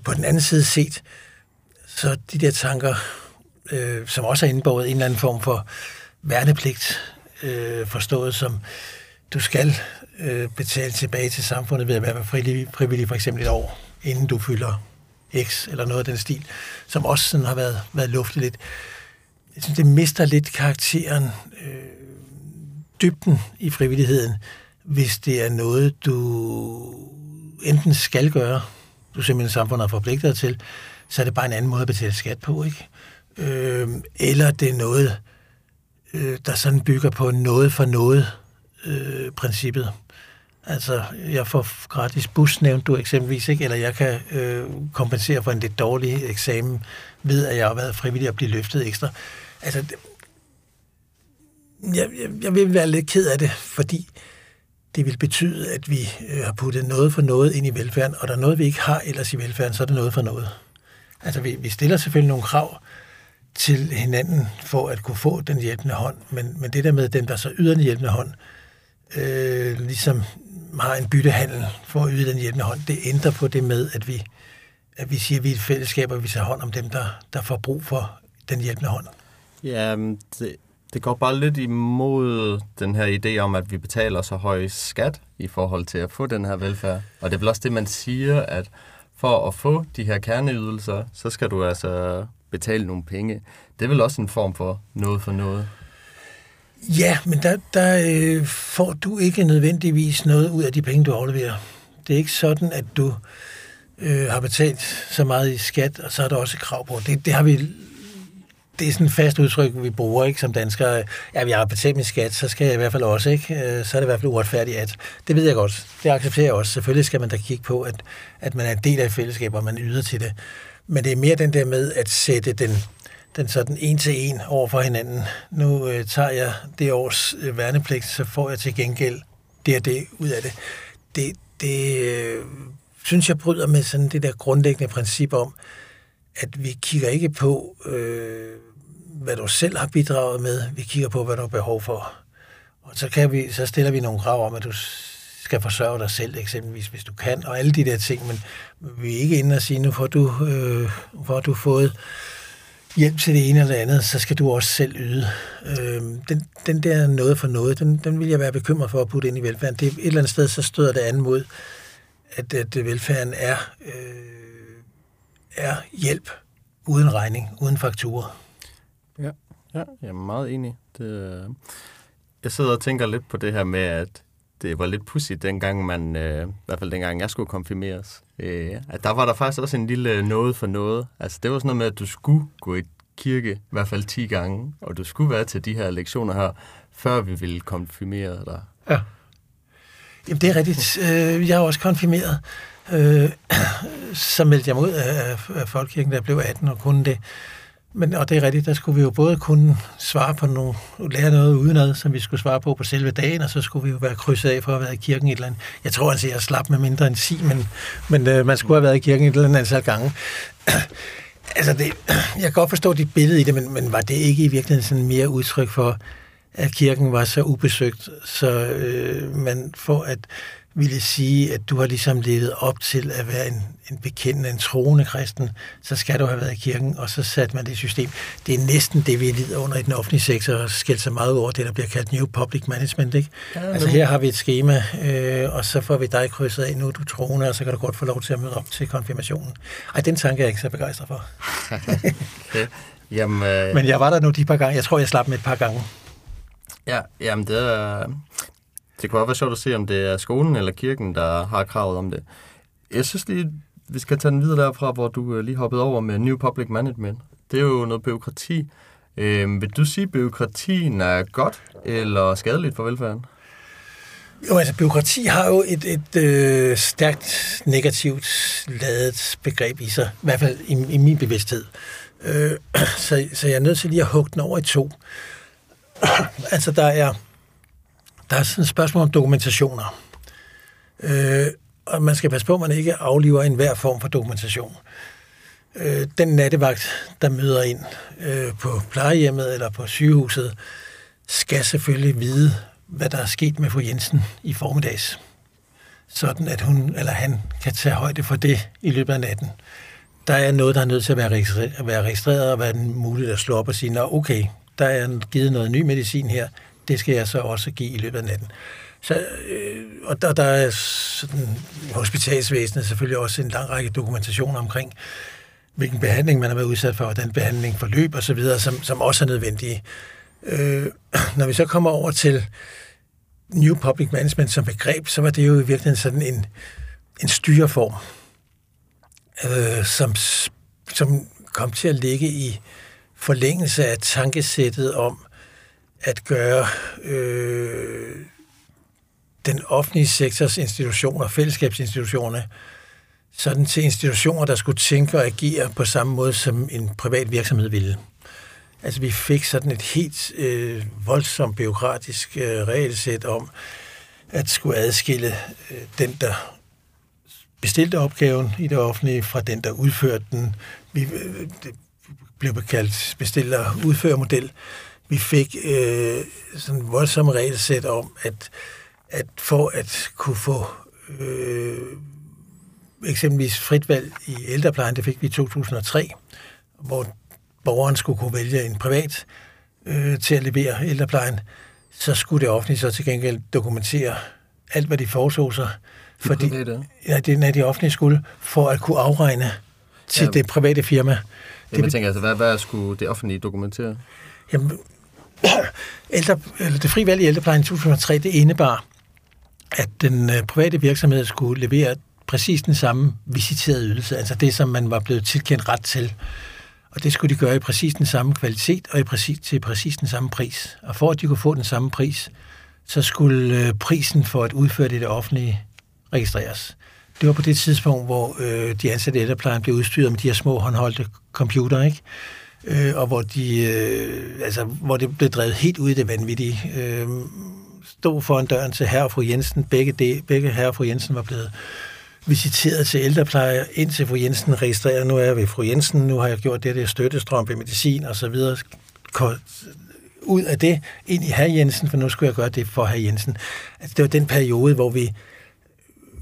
på den anden side set, så de der tanker øh, som også er indbåret en eller anden form for værnepligt, øh, forstået som, du skal øh, betale tilbage til samfundet ved at være frivillig, frivillig for eksempel et år, inden du fylder X eller noget af den stil, som også sådan har været, været luftet lidt. Jeg synes, det mister lidt karakteren, øh, dybden i frivilligheden, hvis det er noget, du enten skal gøre, du simpelthen samfundet er forpligtet til, så er det bare en anden måde at betale skat på, ikke? Øh, eller det er noget, øh, der sådan bygger på noget for noget øh, princippet. Altså, jeg får gratis bus, nævnte du eksempelvis, ikke? eller jeg kan øh, kompensere for en lidt dårlig eksamen ved, at jeg har været frivillig at blive løftet ekstra. Altså, det, jeg, jeg, jeg vil være lidt ked af det, fordi det vil betyde, at vi øh, har puttet noget for noget ind i velfærden, og der er noget, vi ikke har ellers i velfærden, så er det noget for noget. Altså, vi, vi stiller selvfølgelig nogle krav, til hinanden for at kunne få den hjælpende hånd. Men, men det der med den, der så yder den hjælpende hånd, øh, ligesom har en byttehandel for at yde den hjælpende hånd, det ændrer på det med, at vi, at vi siger, at vi er et fællesskab, og vi tager hånd om dem, der, der får brug for den hjælpende hånd. Ja, det, det går bare lidt imod den her idé om, at vi betaler så høj skat i forhold til at få den her velfærd. Og det er vel også det, man siger, at for at få de her kerneydelser, så skal du altså betale nogle penge. Det er vel også en form for noget for noget? Ja, men der, der øh, får du ikke nødvendigvis noget ud af de penge, du afleverer. Det er ikke sådan, at du øh, har betalt så meget i skat, og så er der også krav på. Det, det har vi det er sådan et fast udtryk, vi bruger ikke som danskere. Ja, vi har betalt min skat, så skal jeg i hvert fald også, ikke? Øh, så er det i hvert fald uretfærdigt, at det ved jeg godt. Det accepterer jeg også. Selvfølgelig skal man da kigge på, at, at man er en del af et fællesskab, og man yder til det. Men det er mere den der med at sætte den, den sådan en til en over for hinanden. Nu øh, tager jeg det års øh, værnepligt, så får jeg til gengæld det og det ud af det. Det, det øh, synes jeg bryder med sådan det der grundlæggende princip om, at vi kigger ikke på, øh, hvad du selv har bidraget med. Vi kigger på, hvad du har behov for. Og så, kan vi, så stiller vi nogle krav om, at du skal forsørge dig selv, eksempelvis, hvis du kan, og alle de der ting, men vi er ikke inde og sige, nu får du, øh, får du fået hjælp til det ene eller det andet, så skal du også selv yde. Øh, den, den der noget for noget, den, den vil jeg være bekymret for at putte ind i velfærden. Det, et eller andet sted, så støder det an mod, at, at velfærden er, øh, er hjælp uden regning, uden fakturer. Ja, ja jeg er meget enig. Det, øh, jeg sidder og tænker lidt på det her med, at det var lidt pudsigt dengang man, øh, i hvert fald dengang jeg skulle konfirmeres, øh, at der var der faktisk også en lille noget for noget. Altså det var sådan noget med, at du skulle gå i kirke i hvert fald 10 gange, og du skulle være til de her lektioner her, før vi ville konfirmere dig. Ja. Jamen det er rigtigt. Øh, jeg er også konfirmeret. Øh, så meldte jeg mig ud af Folkekirken, da jeg blev 18 og kunne det. Men, og det er rigtigt, der skulle vi jo både kunne svare på nogle, lære noget udenad, som vi skulle svare på på selve dagen, og så skulle vi jo være krydset af for at have været i kirken et eller andet. Jeg tror altså, jeg slap med mindre end 10, men, men øh, man skulle have været i kirken et eller andet antal gange. altså, det, jeg kan godt forstå dit billede i det, men, men var det ikke i virkeligheden sådan mere udtryk for, at kirken var så ubesøgt, så øh, man får at ville sige, at du har ligesom levet op til at være en, en bekendende, en troende kristen, så skal du have været i kirken, og så satte man det i system. Det er næsten det, vi lider under i den offentlige sektor, og skælder sig meget over det, der bliver kaldt New Public Management. Ikke? Ja, altså her har vi et schema, øh, og så får vi dig krydset af, nu er du troende, og så kan du godt få lov til at møde op til konfirmationen. Ej, den tanke er jeg ikke så begejstret for. okay. Jamen, øh... Men jeg var der nu de par gange. Jeg tror, jeg slap med et par gange. Ja, jamen det det kunne også være sjovt at se, om det er skolen eller kirken, der har kravet om det. Jeg synes lige, vi skal tage den videre derfra, hvor du øh, lige hoppede over med New Public Management. Det er jo noget byråkrati. Øh, vil du sige, at byråkratien er godt eller skadeligt for velfærden? Jo, altså byråkrati har jo et, et øh, stærkt negativt ladet begreb i sig, i hvert fald i, i min bevidsthed. Øh, så, så jeg er nødt til lige at hugge den over i to. altså der er der er sådan et spørgsmål om dokumentationer. Øh, og man skal passe på, at man ikke afliver enhver form for dokumentation. Øh, den nattevagt, der møder ind øh, på plejehjemmet eller på sygehuset, skal selvfølgelig vide, hvad der er sket med fru Jensen i formiddags. Sådan at hun eller han kan tage højde for det i løbet af natten. Der er noget, der er nødt til at være registreret, være registreret og være muligt at slå op og sige, okay, der er givet noget ny medicin her, det skal jeg så også give i løbet af natten. Så, øh, og der, der er sådan, hospitalsvæsenet selvfølgelig også en lang række dokumentationer omkring, hvilken behandling man har været udsat for, hvordan behandling forløb og så videre, som, som også er nødvendige. Øh, når vi så kommer over til New Public Management som begreb, så var det jo i virkeligheden sådan en, en styreform, øh, som, som kom til at ligge i forlængelse af tankesættet om, at gøre øh, den offentlige sektors institutioner, fællesskabsinstitutionerne, sådan til institutioner, der skulle tænke og agere på samme måde, som en privat virksomhed ville. Altså vi fik sådan et helt øh, voldsomt biokratisk øh, regelsæt om, at skulle adskille øh, den, der bestilte opgaven i det offentlige, fra den, der udførte den. Vi, øh, det blev kaldt bestiller-udførermodel vi fik øh, sådan en voldsom regelsæt om, at, at for at kunne få øh, eksempelvis frit valg i ældreplejen, det fik vi i 2003, hvor borgeren skulle kunne vælge en privat øh, til at levere ældreplejen, så skulle det offentlige så til gengæld dokumentere alt, hvad de foretog sig. Fordi, det ja, det er de offentlige skulle, for at kunne afregne til ja, det private firma. Jamen, det, jeg tænker altså, hvad, hvad skulle det offentlige dokumentere? Jamen, ældre, eller det frie valg i ældreplejen i 2003, det indebar, at den øh, private virksomhed skulle levere præcis den samme visiterede ydelse, altså det, som man var blevet tilkendt ret til. Og det skulle de gøre i præcis den samme kvalitet og i præcis, til præcis den samme pris. Og for at de kunne få den samme pris, så skulle øh, prisen for at udføre det i det offentlige registreres. Det var på det tidspunkt, hvor øh, de ansatte i ældreplejen blev udstyret med de her små håndholdte computer, ikke? Øh, og hvor, de, øh, altså, hvor det blev drevet helt ud i det vanvittige. Øh, stod foran døren til herre og fru Jensen. Begge, de, begge herre og fru Jensen var blevet visiteret til ældrepleje, indtil fru Jensen registrerer, nu er jeg ved fru Jensen, nu har jeg gjort det det er støttestrømpe, medicin og så videre. Ud af det, ind i herre Jensen, for nu skulle jeg gøre det for herre Jensen. Altså, det var den periode, hvor vi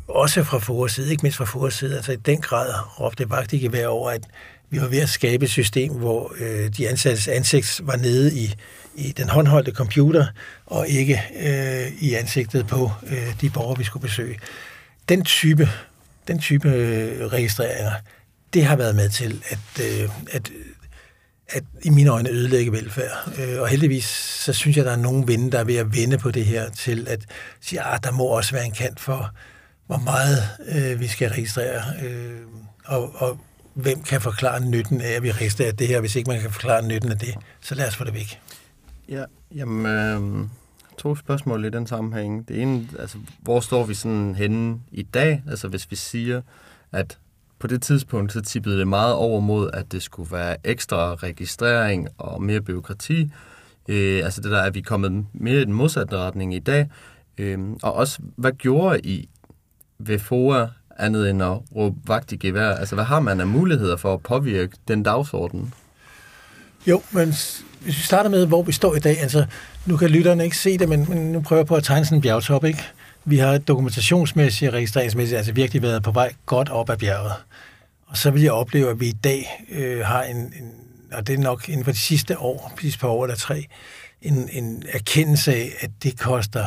også fra forårsiden, ikke mindst fra forårsiden, altså i den grad råbte vagt ikke være over, at vi var ved at skabe et system, hvor øh, de ansattes ansigt var nede i, i den håndholdte computer, og ikke øh, i ansigtet på øh, de borgere, vi skulle besøge. Den type, den type øh, registreringer, det har været med til at, øh, at, at i mine øjne ødelægge velfærd. Øh, og heldigvis, så synes jeg, der er nogen vinde, der er ved at vende på det her, til at sige, at der må også være en kant for, hvor meget øh, vi skal registrere, øh, og, og hvem kan forklare nytten af, at vi registrerer det her, hvis ikke man kan forklare nytten af det, så lad os få det væk. Ja, jamen, øh, to spørgsmål i den sammenhæng. Det ene, altså, hvor står vi sådan henne i dag? Altså, hvis vi siger, at på det tidspunkt, så tippede det meget over mod, at det skulle være ekstra registrering og mere byråkrati. Øh, altså det der, at vi er kommet mere i den modsatte retning i dag. Øh, og også, hvad gjorde I ved FOA andet end at råbe vagt i gevær? Altså, hvad har man af muligheder for at påvirke den dagsorden? Jo, men hvis vi starter med, hvor vi står i dag, altså, nu kan lytterne ikke se det, men, men nu prøver jeg på at tegne sådan en bjergtop, ikke? Vi har dokumentationsmæssigt og registreringsmæssigt altså virkelig været på vej godt op ad bjerget. Og så vil jeg opleve, at vi i dag øh, har en, en, og det er nok inden for de sidste år, sidste par år eller tre, en, en erkendelse af, at det koster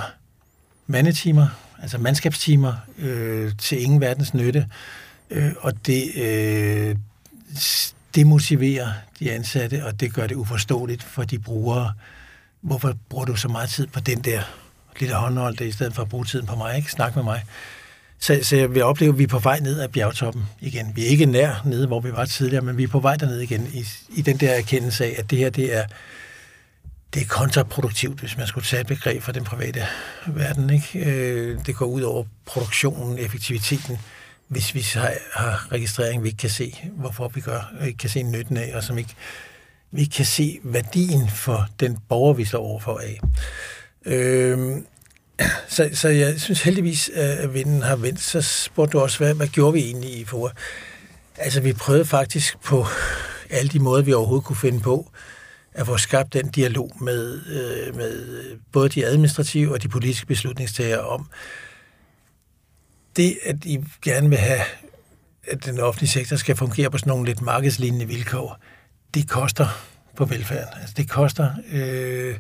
mandetimer, altså mandskabstimer, øh, til ingen verdens nytte. Øh, og det øh, demotiverer de ansatte, og det gør det uforståeligt for de brugere. Hvorfor bruger du så meget tid på den der lille håndholdte, i stedet for at bruge tiden på mig, ikke? Snak med mig. Så, så jeg vil opleve, at vi er på vej ned ad bjergtoppen igen. Vi er ikke nær nede, hvor vi var tidligere, men vi er på vej derned igen i, i den der erkendelse af, at det her det er det er kontraproduktivt, hvis man skulle tage et begreb fra den private verden. Ikke? Øh, det går ud over produktionen, effektiviteten, hvis vi har, registrering, vi ikke kan se, hvorfor vi gør, og ikke kan se nytten af, og som ikke, vi ikke kan se værdien for den borger, vi står overfor af. Øhm, så, så jeg synes heldigvis, at vinden har vendt. Så spurgte du også, hvad, hvad gjorde vi egentlig i for? Altså, vi prøvede faktisk på alle de måder, vi overhovedet kunne finde på, at få skabt den dialog med, øh, med både de administrative og de politiske beslutningstagere om det, at I gerne vil have, at den offentlige sektor skal fungere på sådan nogle lidt markedslignende vilkår, det koster på velfærden. Altså det koster øh,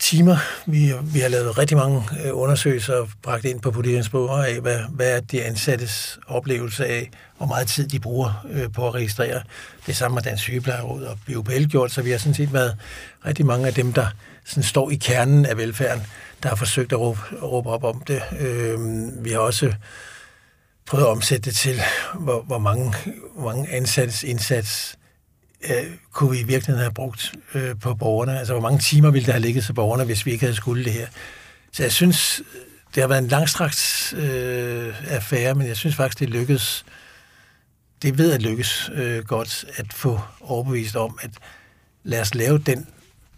timer. Vi, vi har lavet rigtig mange øh, undersøgelser og bragt ind på politikens af, hvad, hvad er de ansattes oplevelse af, hvor meget tid de bruger øh, på at registrere. Det samme har Dansk Sygeplejeråd og BUPL gjort, så vi har sådan set været rigtig mange af dem, der sådan står i kernen af velfærden, der har forsøgt at råbe, at råbe op om det. Øh, vi har også prøvet at omsætte det til, hvor, hvor, mange, hvor mange ansattes indsats øh, kunne vi i virkeligheden have brugt øh, på borgerne? Altså, hvor mange timer ville der have ligget til borgerne, hvis vi ikke havde skulle det her? Så jeg synes, det har været en langstrakt øh, affære, men jeg synes faktisk, det lykkedes. Det ved at lykkes øh, godt at få overbevist om, at lad os lave den,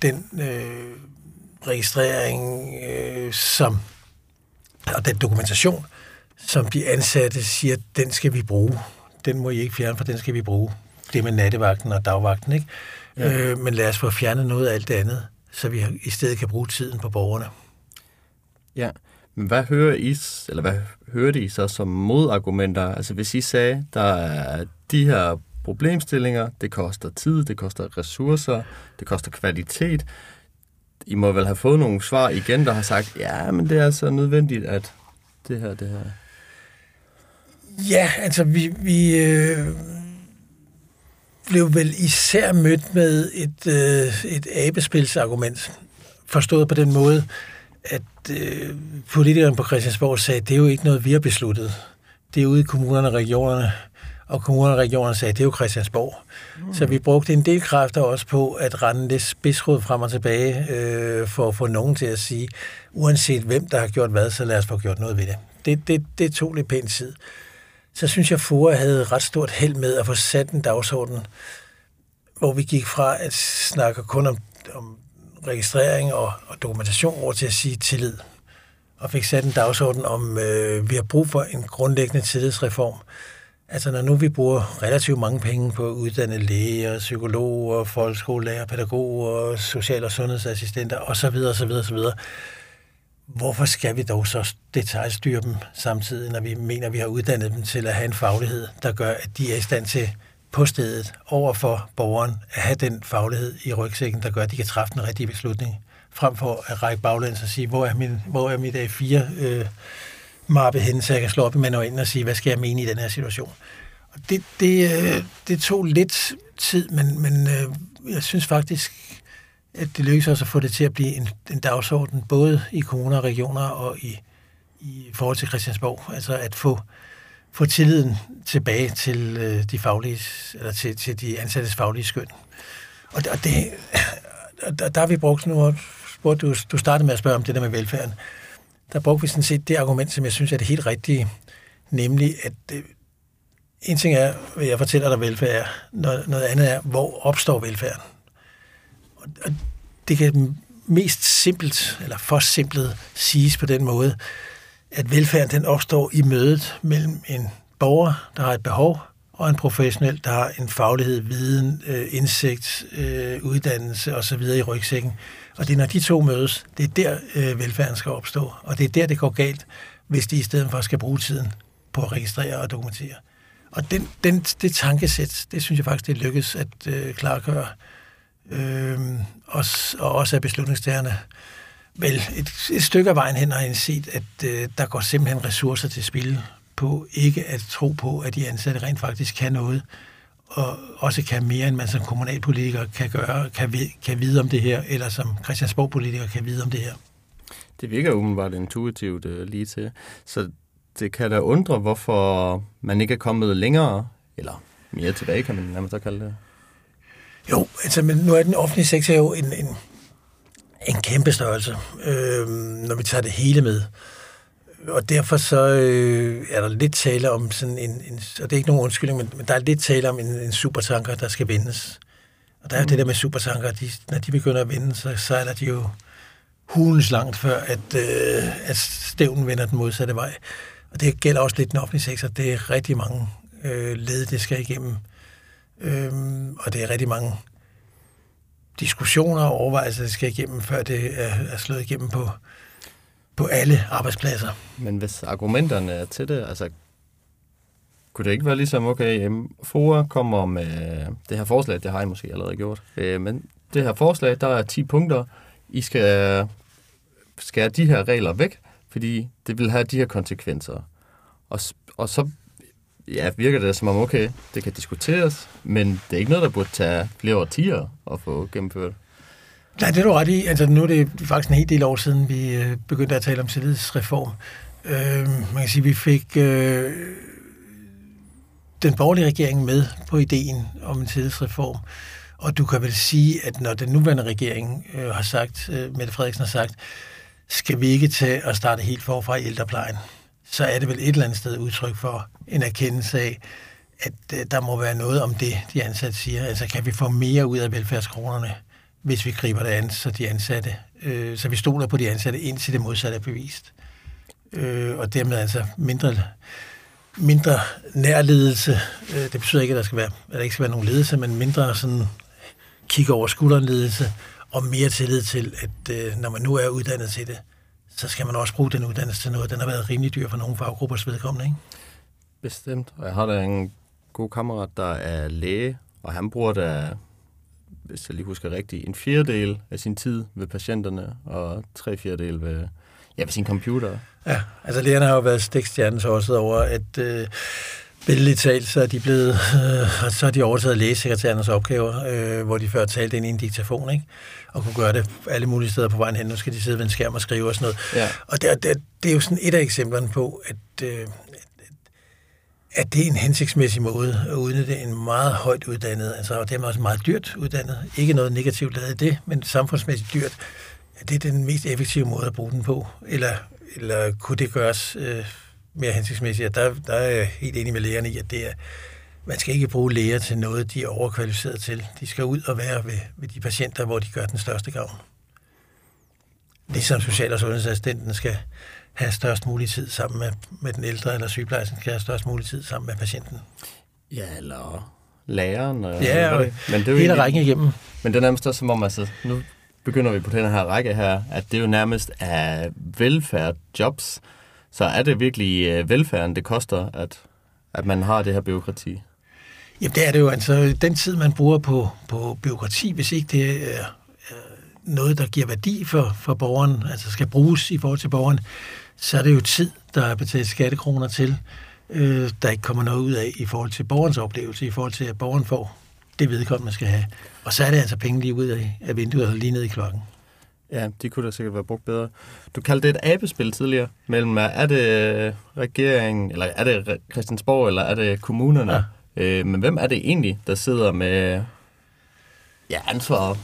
den øh, registrering, øh, som, og den dokumentation, som de ansatte siger, den skal vi bruge. Den må I ikke fjerne, for den skal vi bruge det med nattevagten og dagvagten, ikke? Ja. Øh, men lad os få fjernet noget af alt det andet, så vi i stedet kan bruge tiden på borgerne. Ja, men hvad hører I, eller hvad hørte I så som modargumenter? Altså hvis I sagde, der er de her problemstillinger, det koster tid, det koster ressourcer, det koster kvalitet. I må vel have fået nogle svar igen, der har sagt, ja, men det er altså nødvendigt, at det her, det her... Ja, altså vi, vi, øh, blev vel især mødt med et, øh, et abespilsargument, forstået på den måde, at øh, politikeren på Christiansborg sagde, at det er jo ikke noget, vi har besluttet. det er ude i kommunerne og regionerne, og kommunerne og regionerne sagde, det er jo Christiansborg. Mm. Så vi brugte en del kræfter også på at rende det spidsråd frem og tilbage, øh, for at få nogen til at sige, uanset hvem der har gjort hvad, så lad os få gjort noget ved det. Det, det, det tog lidt pænt tid. Så synes jeg, at FOA havde ret stort held med at få sat en dagsorden, hvor vi gik fra at snakke kun om, om registrering og, og dokumentation over til at sige tillid. Og fik sat en dagsorden om, øh, vi har brug for en grundlæggende tillidsreform. Altså når nu vi bruger relativt mange penge på at uddanne læger, psykologer, folkeskolelærer, pædagoger, social- og sundhedsassistenter osv., osv., osv., hvorfor skal vi dog så detaljstyre dem samtidig, når vi mener, at vi har uddannet dem til at have en faglighed, der gør, at de er i stand til på stedet over for borgeren at have den faglighed i rygsækken, der gør, at de kan træffe den rigtige beslutning, frem for at række baglæns og sige, hvor er, min, hvor er mit A4 øh, mappe så jeg kan slå op i manualen og sige, hvad skal jeg mene i den her situation. Og det, det, øh, det tog lidt tid, men, men øh, jeg synes faktisk, at det lykkedes os at få det til at blive en, en dagsorden, både i kommuner og regioner og i, i forhold til Christiansborg. Altså at få, få tilliden tilbage til øh, de faglige, eller til, til de ansattes faglige skøn. Og, og det, der, der har vi brugt nu, hvor du, du startede med at spørge om det der med velfærden. Der brugte vi sådan set det argument, som jeg synes er det helt rigtige, nemlig at øh, en ting er, hvad jeg fortæller dig velfærd er, noget, noget andet er, hvor opstår velfærden? Og det kan mest simpelt, eller for simpelt, siges på den måde, at velfærden den opstår i mødet mellem en borger, der har et behov, og en professionel, der har en faglighed, viden, øh, indsigt, øh, uddannelse osv. i rygsækken. Og det er, når de to mødes, det er der, øh, velfærden skal opstå. Og det er der, det går galt, hvis de i stedet for skal bruge tiden på at registrere og dokumentere. Og den, den, det tankesæt, det synes jeg faktisk, det lykkes at øh, klargøre øh, og, og også af beslutningstagerne. Vel, et, et stykke af vejen hen har jeg set, at øh, der går simpelthen ressourcer til spil på ikke at tro på, at de ansatte rent faktisk kan noget, og også kan mere, end man som kommunalpolitiker kan gøre, kan, kan vide om det her, eller som Christiansborg-politiker kan vide om det her. Det virker umiddelbart intuitivt øh, lige til. Så det kan da undre, hvorfor man ikke er kommet længere, eller mere tilbage, kan man nærmest kalde det. Jo, altså, men nu er den offentlige sektor jo en, en, en kæmpe størrelse, øh, når vi tager det hele med. Og derfor så øh, er der lidt tale om sådan en, en, og det er ikke nogen undskyldning, men, men der er lidt tale om en, en supertanker, der skal vendes. Og der er mm. det der med supertanker, de, når de begynder at vende, så sejler de jo hulens langt før, at, øh, at stævnen vender den modsatte vej. Og det gælder også lidt den offentlige sektor. Det er rigtig mange øh, led, det skal igennem. Øhm, og det er rigtig mange diskussioner og overvejelser, der skal igennem, før det er, er slået igennem på, på alle arbejdspladser. Men hvis argumenterne er til det, altså kunne det ikke være ligesom, okay, FOA kommer med det her forslag, det har I måske allerede gjort, øh, men det her forslag, der er 10 punkter, I skal skære de her regler væk, fordi det vil have de her konsekvenser. Og, og så ja, virker det som om, okay, det kan diskuteres, men det er ikke noget, der burde tage flere årtier at få gennemført. Nej, det er du ret i. Altså, nu er det faktisk en hel del år siden, vi øh, begyndte at tale om tillidsreform. Øh, man kan sige, vi fik øh, den borgerlige regering med på ideen om en tillidsreform. Og du kan vel sige, at når den nuværende regering øh, har sagt, øh, Mette Frederiksen har sagt, skal vi ikke tage og starte helt forfra i ældreplejen, så er det vel et eller andet sted udtryk for en erkendelse af, at øh, der må være noget om det, de ansatte siger. Altså, kan vi få mere ud af velfærdskronerne, hvis vi griber det an, så de ansatte, øh, så vi stoler på de ansatte, indtil det modsatte er bevist. Øh, og dermed altså mindre, mindre nærledelse. Øh, det betyder ikke, at der, skal være, at der ikke skal være nogen ledelse, men mindre sådan kigge over skulderen ledelse, og mere tillid til, at øh, når man nu er uddannet til det, så skal man også bruge den uddannelse til noget. Den har været rimelig dyr for nogle faggruppers vedkommende, ikke? Bestemt. Og jeg har da en god kammerat, der er læge, og han bruger da, hvis jeg lige husker rigtigt, en fjerdedel af sin tid ved patienterne, og tre fjerdedel ved, ja, ved sin computer. Ja, altså lægerne har jo været stikstjernen også over, at øh, billedligt talt, så er de blevet, øh, så har de overtaget lægesekretærernes opgaver, øh, hvor de før talte ind i en diktafon, ikke? og kunne gøre det alle mulige steder på vejen hen. Nu skal de sidde ved en skærm og skrive og sådan noget. Ja. Og det, det, det er jo sådan et af eksemplerne på, at, øh, at det er en hensigtsmæssig måde at udnytte en meget højt uddannet, altså og dermed også meget dyrt uddannet. Ikke noget negativt lavet i det, men samfundsmæssigt dyrt. Det er den mest effektive måde at bruge den på. Eller, eller kunne det gøres øh, mere hensigtsmæssigt? Der, der er jeg helt enig med lægerne i, at det er, man skal ikke bruge læger til noget, de er overkvalificeret til. De skal ud og være ved, ved de patienter, hvor de gør den største gavn. Ligesom social- og sundhedsassistenten skal have størst mulig tid sammen med, med den ældre, eller sygeplejersken skal have størst mulig tid sammen med patienten. Ja, eller læreren. Og Ja, og men det er jo hele egentlig- rækken igennem. Men det er nærmest også som om, altså, nu begynder vi på den her række her, at det er jo nærmest af velfærd jobs. Så er det virkelig øh, velfærden, det koster, at, at man har det her byråkrati? Jamen det er det jo. Altså, den tid, man bruger på, på byråkrati, hvis ikke det er, er noget, der giver værdi for, for borgeren, altså skal bruges i forhold til borgeren, så er det jo tid, der er betalt skattekroner til, øh, der ikke kommer noget ud af i forhold til borgerens oplevelse, i forhold til, at borgeren får det vedkommende skal have. Og så er det altså penge lige ud af, af vinduet og lige ned i klokken. Ja, de kunne da sikkert være brugt bedre. Du kaldte det et abespil tidligere mellem, er det øh, regeringen, eller er det Christiansborg, eller er det kommunerne? Ja. Øh, men hvem er det egentlig, der sidder med ja, ansvar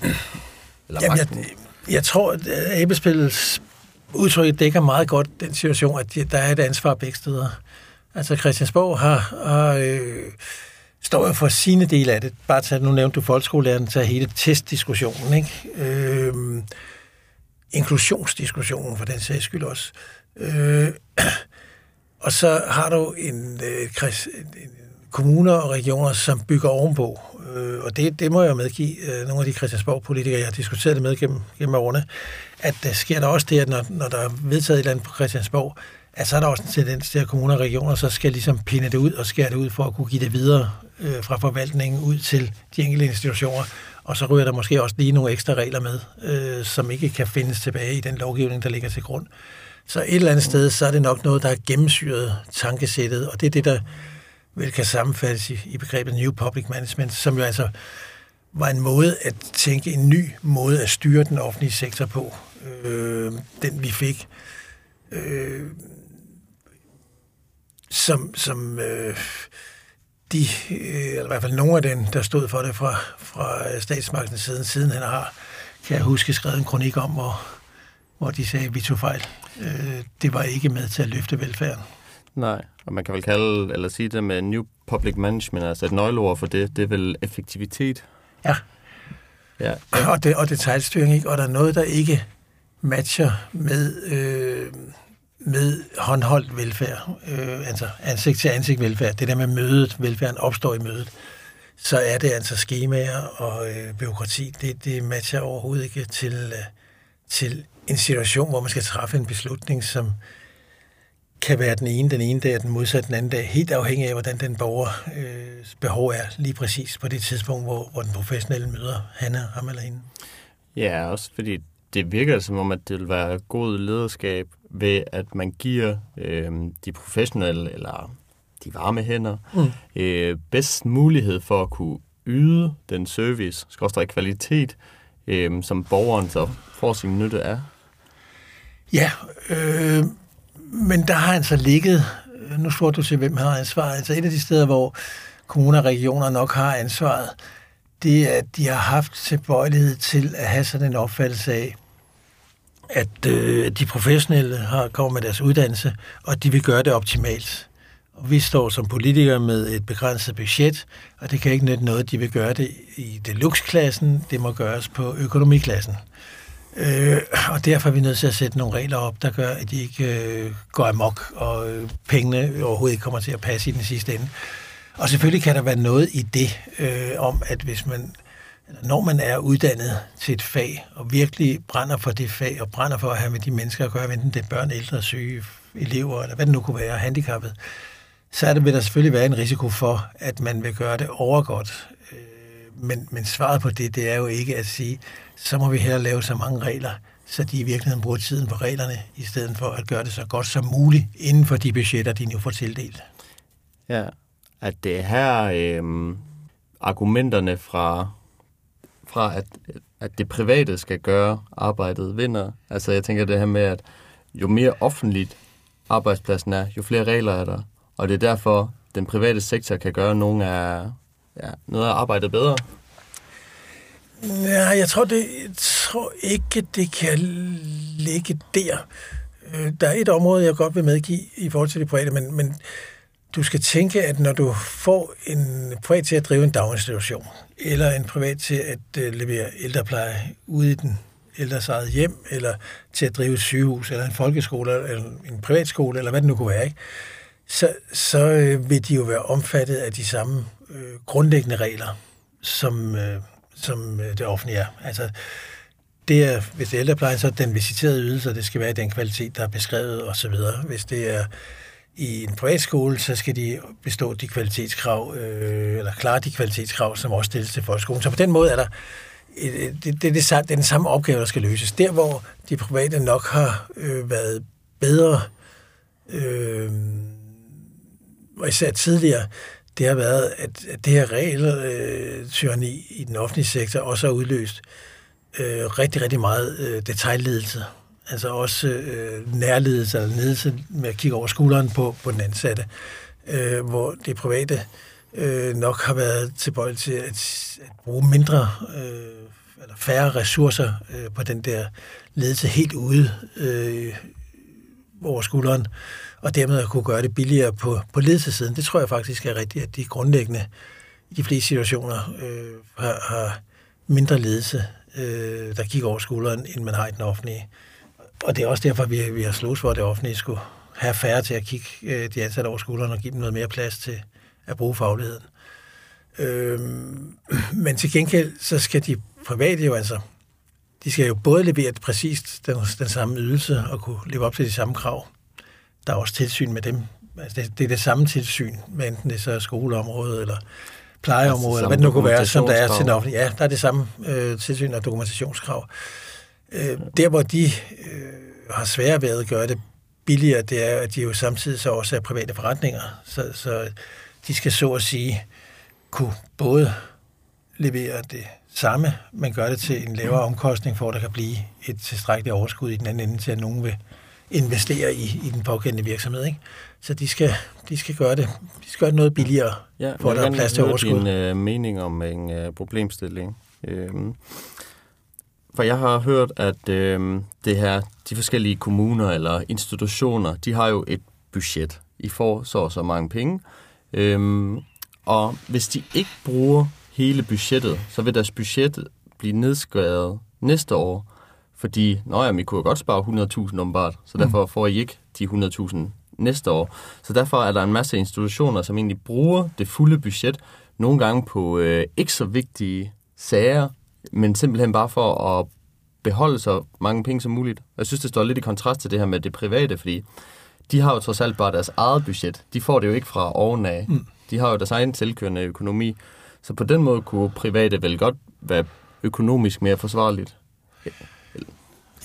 eller Jamen, magten? jeg, jeg tror, at øh, abespillets udtryk dækker meget godt den situation, at der er et ansvar begge steder. Altså Christiansborg har, har øh, står jo for sine dele af det. Bare tage, nu nævnte du folkeskolelæreren, tage hele testdiskussionen, ikke? Øh, inklusionsdiskussionen for den sags skyld også. Øh, og så har du en, øh, en, en kommuner og regioner, som bygger ovenpå. Øh, og det, det må jeg medgive øh, nogle af de Christiansborg-politikere, jeg har diskuteret det med gennem, gennem årene, at der sker der også det, at når, når der er vedtaget et eller andet på Christiansborg, at så er der også en tendens til, at kommuner og regioner så skal ligesom pinde det ud og skære det ud for at kunne give det videre øh, fra forvaltningen ud til de enkelte institutioner. Og så ryger der måske også lige nogle ekstra regler med, øh, som ikke kan findes tilbage i den lovgivning, der ligger til grund. Så et eller andet sted, så er det nok noget, der er gennemsyret tankesættet, og det er det, der vel kan sammenfattes i, i begrebet New Public Management, som jo altså var en måde at tænke en ny måde at styre den offentlige sektor på. Øh, den vi fik. Øh, som som øh, de, øh, eller i hvert fald nogle af dem, der stod for det fra, fra statsmagtens side, siden han har, kan jeg huske, skrevet en kronik om, hvor, hvor de sagde, at vi tog fejl. Øh, det var ikke med til at løfte velfærden. Nej, og man kan vel kalde, eller sige det med New Public Management, altså et nøgleord for det, det er vel effektivitet. Ja, Ja, og, det, og detaljstyring, ikke? Og der er noget, der ikke matcher med, øh, med håndholdt velfærd, øh, altså ansigt til ansigt velfærd. Det der med mødet, velfærden opstår i mødet. Så er det altså skemaer og øh, byråkrati. Det, det matcher overhovedet ikke til, øh, til en situation, hvor man skal træffe en beslutning, som kan være den ene den ene dag, og den modsatte den anden dag, helt afhængig af, hvordan den borger øh, behov er lige præcis på det tidspunkt, hvor, hvor den professionelle møder han, ham eller hende. ja også fordi det virker som om, at det vil være god lederskab ved, at man giver øh, de professionelle, eller de varme hænder, Mm. øh, bedst mulighed for at kunne yde den service, skorstræk kvalitet, øh, som borgeren så får sin nytte af. Ja, øh, men der har altså ligget, øh, nu spurgte du til, hvem har ansvaret, altså et af de steder, hvor kommuner og regioner nok har ansvaret, det er, at de har haft tilbøjelighed til at have sådan en opfattelse af, at øh, de professionelle har kommet med deres uddannelse, og de vil gøre det optimalt. Og vi står som politikere med et begrænset budget, og det kan ikke nytte noget, de vil gøre det i deluxe-klassen, det må gøres på økonomiklassen. Øh, og derfor er vi nødt til at sætte nogle regler op, der gør, at de ikke øh, går amok, og øh, pengene overhovedet ikke kommer til at passe i den sidste ende. Og selvfølgelig kan der være noget i det, øh, om at hvis man, når man er uddannet til et fag, og virkelig brænder for det fag, og brænder for at have med de mennesker at gøre, enten det er børn, ældre, syge, elever, eller hvad det nu kunne være, handicappet, så er det, vil der selvfølgelig være en risiko for, at man vil gøre det overgodt. Øh, men, men svaret på det, det er jo ikke at sige, så må vi her lave så mange regler, så de i virkeligheden bruger tiden på reglerne, i stedet for at gøre det så godt som muligt inden for de budgetter, de nu får tildelt. Ja, at det er her øh, argumenterne fra, fra at, at det private skal gøre arbejdet vinder. Altså jeg tænker det her med, at jo mere offentligt arbejdspladsen er, jo flere regler er der. Og det er derfor, den private sektor kan gøre nogle af, ja, noget af arbejdet bedre? Ja, jeg tror, det, jeg tror ikke, det kan ligge der. Øh, der er et område, jeg godt vil medgive i forhold til det private, men, men du skal tænke, at når du får en privat til at drive en daginstitution, eller en privat til at øh, levere ældrepleje ude i den ældres eget hjem, eller til at drive et sygehus, eller en folkeskole, eller en privatskole, eller hvad det nu kunne være, ikke? så, så øh, vil de jo være omfattet af de samme øh, grundlæggende regler, som, øh, som øh, det offentlige er. Altså, det er, hvis det er ældreplejen, så er den visiterede ydelse, det skal være i den kvalitet, der er beskrevet osv. Hvis det er i en privatskole, så skal de bestå de kvalitetskrav, øh, eller klare de kvalitetskrav, som også stilles til folkeskolen. Så på den måde er der øh, det, det, det, det, er den samme opgave, der skal løses. Der, hvor de private nok har øh, været bedre, øh, og især tidligere, det har været, at, at det her regeltyranni øh, i den offentlige sektor også har udløst øh, rigtig, rigtig meget øh, detaljledelse. Altså også øh, nærledelse eller ledelse med at kigge over skulderen på, på den ansatte, øh, hvor det private øh, nok har været tilbøjeligt til at, at bruge mindre øh, eller færre ressourcer øh, på den der ledelse helt ude øh, over skulderen, og dermed at kunne gøre det billigere på, på ledelsesiden. Det tror jeg faktisk er rigtigt, at de grundlæggende i de fleste situationer øh, har, har mindre ledelse, øh, der kigger over skulderen, end man har i den offentlige. Og det er også derfor, vi, vi har slået for, at det offentlige skulle have færre til at kigge øh, de ansatte over skulderen og give dem noget mere plads til at bruge fagligheden. Øh, men til gengæld, så skal de private jo altså, de skal jo både levere præcist den, den samme ydelse og kunne leve op til de samme krav. Der er også tilsyn med dem. Altså det, det er det samme tilsyn, med enten det er så skoleområdet eller plejeområdet, altså, eller hvad det nu kunne være, som der er til den Ja, der er det samme øh, tilsyn og dokumentationskrav. Øh, der, hvor de øh, har svære ved at gøre det billigere, det er, at de jo samtidig så også er private forretninger. Så, så de skal så at sige kunne både levere det samme, men gøre det til en lavere omkostning, for at der kan blive et tilstrækkeligt overskud i den anden ende, til at nogen vil investere i, i den pågældende virksomhed. Ikke? Så de skal, de skal gøre det de skal gøre det noget billigere, ja, for at der er plads til overskud. din uh, mening om en uh, problemstilling. Uh, for jeg har hørt, at uh, det her, de forskellige kommuner eller institutioner, de har jo et budget. I får så og så mange penge. Uh, og hvis de ikke bruger hele budgettet, så vil deres budget blive nedskåret næste år, fordi, nå ja, vi kunne godt spare 100.000 ombart, så mm. derfor får I ikke de 100.000 næste år. Så derfor er der en masse institutioner, som egentlig bruger det fulde budget, nogle gange på øh, ikke så vigtige sager, men simpelthen bare for at beholde så mange penge som muligt. Jeg synes, det står lidt i kontrast til det her med det private, fordi de har jo trods alt bare deres eget budget. De får det jo ikke fra ovenaf. Mm. De har jo deres egen tilkørende økonomi. Så på den måde kunne private vel godt være økonomisk mere forsvarligt.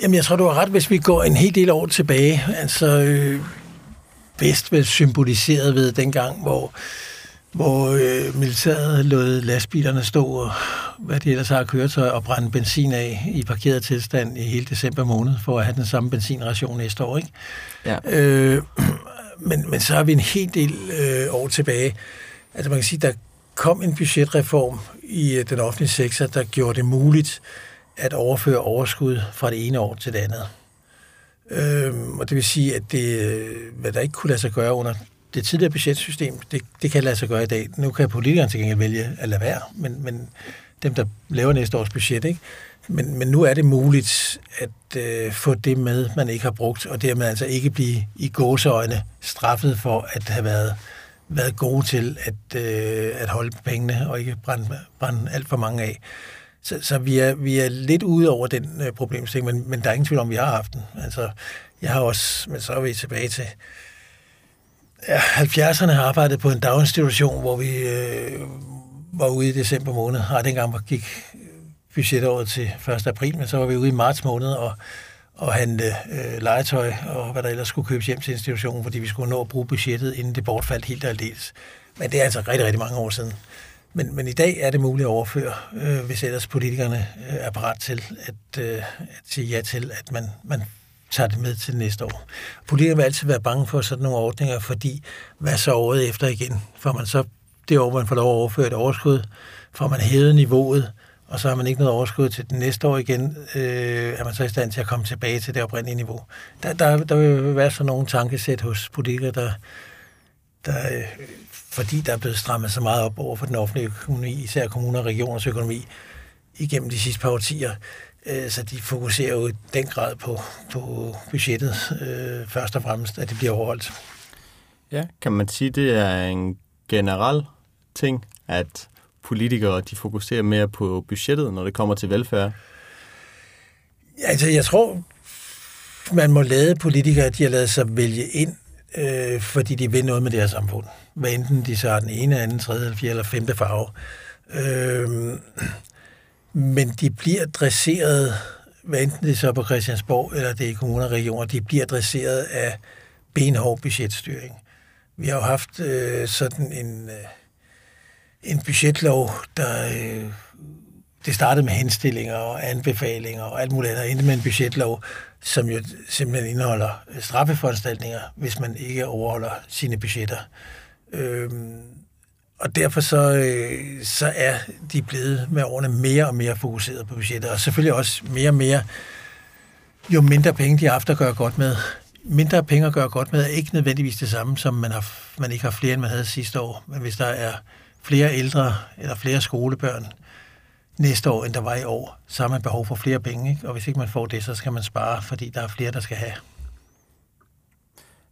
Jamen, jeg tror, du har ret, hvis vi går en hel del år tilbage. Altså, øh, bedst vel symboliseret ved dengang, hvor, hvor øh, militæret lod lastbilerne stå og hvad de ellers har køretøj og brænde benzin af i parkeret tilstand i hele december måned, for at have den samme benzinration næste år. Ikke? Ja. Øh, men, men så har vi en hel del øh, år tilbage. Altså man kan sige, der kom en budgetreform i øh, den offentlige sektor, der gjorde det muligt at overføre overskud fra det ene år til det andet. Øhm, og det vil sige, at det, øh, hvad der ikke kunne lade sig gøre under det tidligere budgetsystem, det, det kan lade sig gøre i dag. Nu kan politikerne til gengæld vælge at lade være, men, men dem, der laver næste års budget, ikke? Men, men nu er det muligt at øh, få det med, man ikke har brugt, og dermed altså ikke blive i gåseøjne straffet for at have været været gode til at, øh, at holde pengene og ikke brænde, brænde alt for mange af. Så, så vi, er, vi er lidt ude over den øh, problemstilling, men, men der er ingen tvivl om, vi har haft den. Altså, jeg har også, men så er vi tilbage til 70'erne har arbejdet på en daginstitution, hvor vi øh, var ude i december måned. Og dengang gik øh, budgetåret til 1. april, men så var vi ude i marts måned, og og handle øh, legetøj og hvad der ellers skulle købes hjem til institutionen, fordi vi skulle nå at bruge budgettet, inden det bortfaldt helt og aldeles. Men det er altså rigtig, rigtig mange år siden. Men, men i dag er det muligt at overføre, øh, hvis ellers politikerne øh, er parat til at, øh, at sige ja til, at man, man tager det med til næste år. Politikerne vil altid være bange for sådan nogle ordninger, fordi hvad så året efter igen? Får man så det år, man får lov at overføre et overskud, får man hævet niveauet, og så har man ikke noget overskud til det næste år igen, øh, er man så i stand til at komme tilbage til det oprindelige niveau. Der, der, der vil være sådan nogle tankesæt hos politikere, der, der, øh, fordi der er blevet strammet så meget op over for den offentlige økonomi, især kommuner og regioners økonomi, igennem de sidste par årtier, så de fokuserer jo i den grad på, på budgettet, øh, først og fremmest, at det bliver overholdt. Ja, kan man sige, det er en generel ting, at politikere de fokuserer mere på budgettet, når det kommer til velfærd? Altså, jeg tror, man må lade politikere, de har lavet sig vælge ind, øh, fordi de vil noget med det her samfund. Hvad enten de så har den ene, anden, tredje, fjerde eller femte farve. Øh, men de bliver dresseret, hvad enten det er så på Christiansborg eller det er i kommuner og regioner, de bliver dresseret af benhård budgetstyring. Vi har jo haft øh, sådan en... Øh, en budgetlov, der øh, det startede med henstillinger og anbefalinger og alt muligt andet, endte med en budgetlov, som jo simpelthen indeholder straffeforanstaltninger, hvis man ikke overholder sine budgetter. Øhm, og derfor så, øh, så er de blevet med årene mere og mere fokuseret på budgetter, og selvfølgelig også mere og mere, jo mindre penge de har haft at gøre godt med. Mindre penge at gøre godt med er ikke nødvendigvis det samme, som man, har, man ikke har flere, end man havde sidste år. Men hvis der er flere ældre eller flere skolebørn næste år, end der var i år, så har man behov for flere penge. Ikke? Og hvis ikke man får det, så skal man spare, fordi der er flere, der skal have.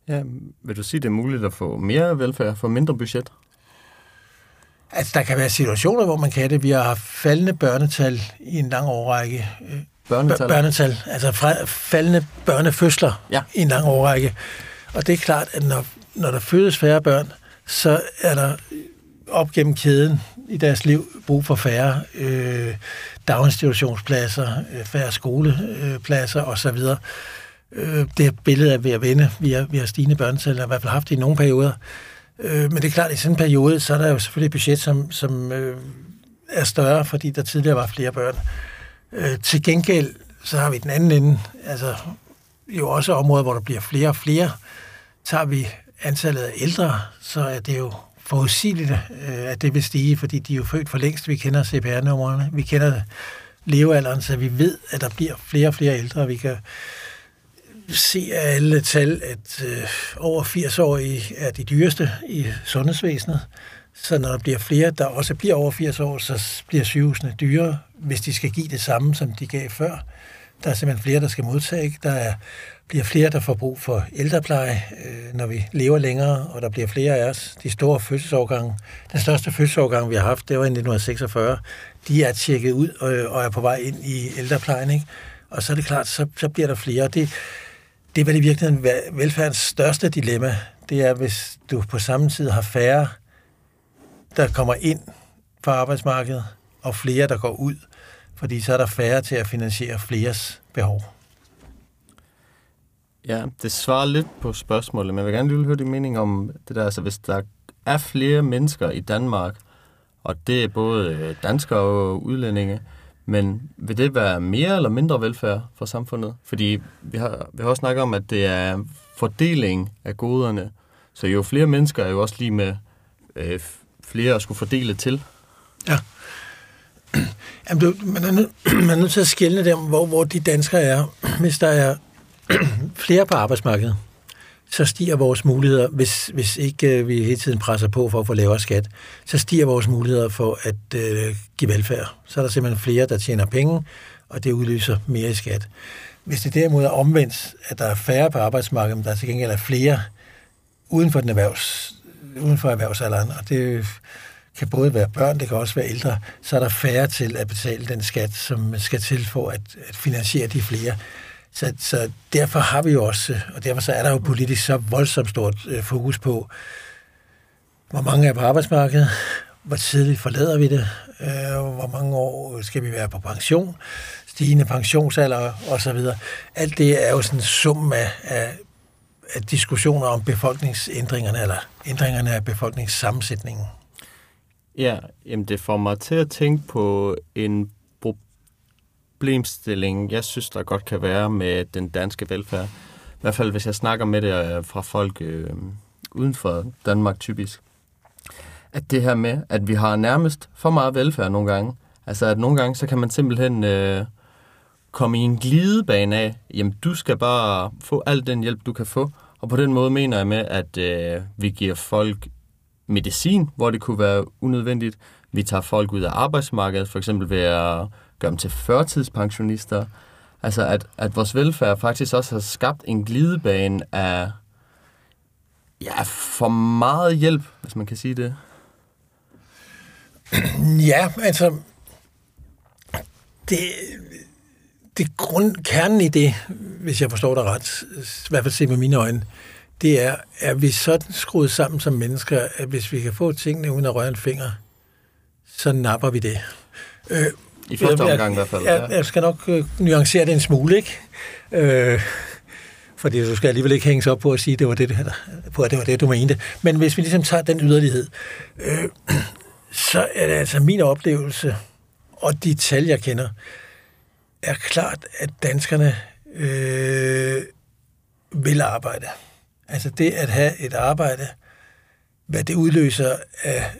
Ja, vil du sige, det er muligt at få mere velfærd for mindre budget? Altså, der kan være situationer, hvor man kan det. Vi har haft faldende børnetal i en lang årrække. Børnetal? Børnetal, altså fra, faldende børnefødsler ja. i en lang årrække. Og det er klart, at når, når der fødes færre børn, så er der op gennem kæden i deres liv brug for færre øh, daginstitutionspladser, øh, færre skolepladser osv. Øh, det billede er ved at vende. Vi har, vi har stigende børnetal, og i hvert fald haft det i nogle perioder. Øh, men det er klart, at i sådan en periode, så er der jo selvfølgelig et budget, som, som øh, er større, fordi der tidligere var flere børn. Øh, til gengæld, så har vi den anden ende, altså jo også områder, hvor der bliver flere og flere. Tager vi antallet af ældre, så er det jo forudsigeligt, øh, at det vil stige, fordi de er jo født for længst. Vi kender CPR-numrene, vi kender levealderen, så vi ved, at der bliver flere og flere ældre. Vi kan se af alle tal, at øh, over 80-årige er de dyreste i sundhedsvæsenet. Så når der bliver flere, der også bliver over 80 år, så bliver sygehusene dyrere, hvis de skal give det samme, som de gav før. Der er simpelthen flere, der skal modtage. Der er bliver flere, der får brug for ældrepleje, øh, når vi lever længere, og der bliver flere af os. De store fødselsårgange, den største fødselsårgang, vi har haft, det var i 1946, de er tjekket ud og, og er på vej ind i ældreplejen. Ikke? Og så er det klart, så, så bliver der flere. Det, det er vel i virkeligheden velfærdens største dilemma. Det er, hvis du på samme tid har færre, der kommer ind på arbejdsmarkedet, og flere, der går ud. Fordi så er der færre til at finansiere fleres behov. Ja, det svarer lidt på spørgsmålet, men jeg vil gerne lige høre din mening om det der. Altså, hvis der er flere mennesker i Danmark, og det er både danskere og udlændinge, men vil det være mere eller mindre velfærd for samfundet? Fordi vi har, vi har også snakket om, at det er fordeling af goderne. Så jo flere mennesker er jo også lige med øh, flere at skulle fordele til. Ja. Jamen, du, man, er nød, man er nødt til at skille dem, hvor, hvor de danskere er. Hvis der er flere på arbejdsmarkedet, så stiger vores muligheder, hvis, hvis ikke øh, vi hele tiden presser på for at få lavere skat, så stiger vores muligheder for at øh, give velfærd. Så er der simpelthen flere, der tjener penge, og det udløser mere i skat. Hvis det derimod er omvendt, at der er færre på arbejdsmarkedet, men der til gengæld er flere uden for, den erhvervs, uden for erhvervsalderen, og det kan både være børn, det kan også være ældre, så er der færre til at betale den skat, som skal til for at, at finansiere de flere. Så, så derfor har vi jo også, og derfor så er der jo politisk så voldsomt stort øh, fokus på, hvor mange er på arbejdsmarkedet, hvor tidligt forlader vi det, øh, hvor mange år skal vi være på pension, stigende pensionsalder osv. Alt det er jo sådan en sum af, af, af diskussioner om befolkningsændringerne, eller ændringerne af befolkningssammensætningen. Ja, jamen det får mig til at tænke på en problemstilling, jeg synes, der godt kan være med den danske velfærd. I hvert fald, hvis jeg snakker med det øh, fra folk øh, uden for Danmark typisk. At det her med, at vi har nærmest for meget velfærd nogle gange. Altså, at nogle gange, så kan man simpelthen øh, komme i en glidebane af, jamen, du skal bare få al den hjælp, du kan få. Og på den måde mener jeg med, at øh, vi giver folk medicin, hvor det kunne være unødvendigt. Vi tager folk ud af arbejdsmarkedet, for eksempel ved at gøre dem til førtidspensionister. Altså, at, at vores velfærd faktisk også har skabt en glidebane af ja, for meget hjælp, hvis man kan sige det. Ja, altså, det, det grund, kernen i det, hvis jeg forstår dig ret, i hvert fald se med mine øjne, det er, at vi sådan skruet sammen som mennesker, at hvis vi kan få tingene uden at røre en finger, så napper vi det. Øh, i første jeg, omgang i hvert fald. Jeg, jeg skal nok øh, nuancere det en smule, ikke? Øh, fordi du skal alligevel ikke hænge op på at sige, at det var det, på, at det var det, du mente. Men hvis vi ligesom tager den yderlighed, øh, så er det altså min oplevelse, og de tal, jeg kender, er klart, at danskerne øh, vil arbejde. Altså det at have et arbejde, hvad det udløser af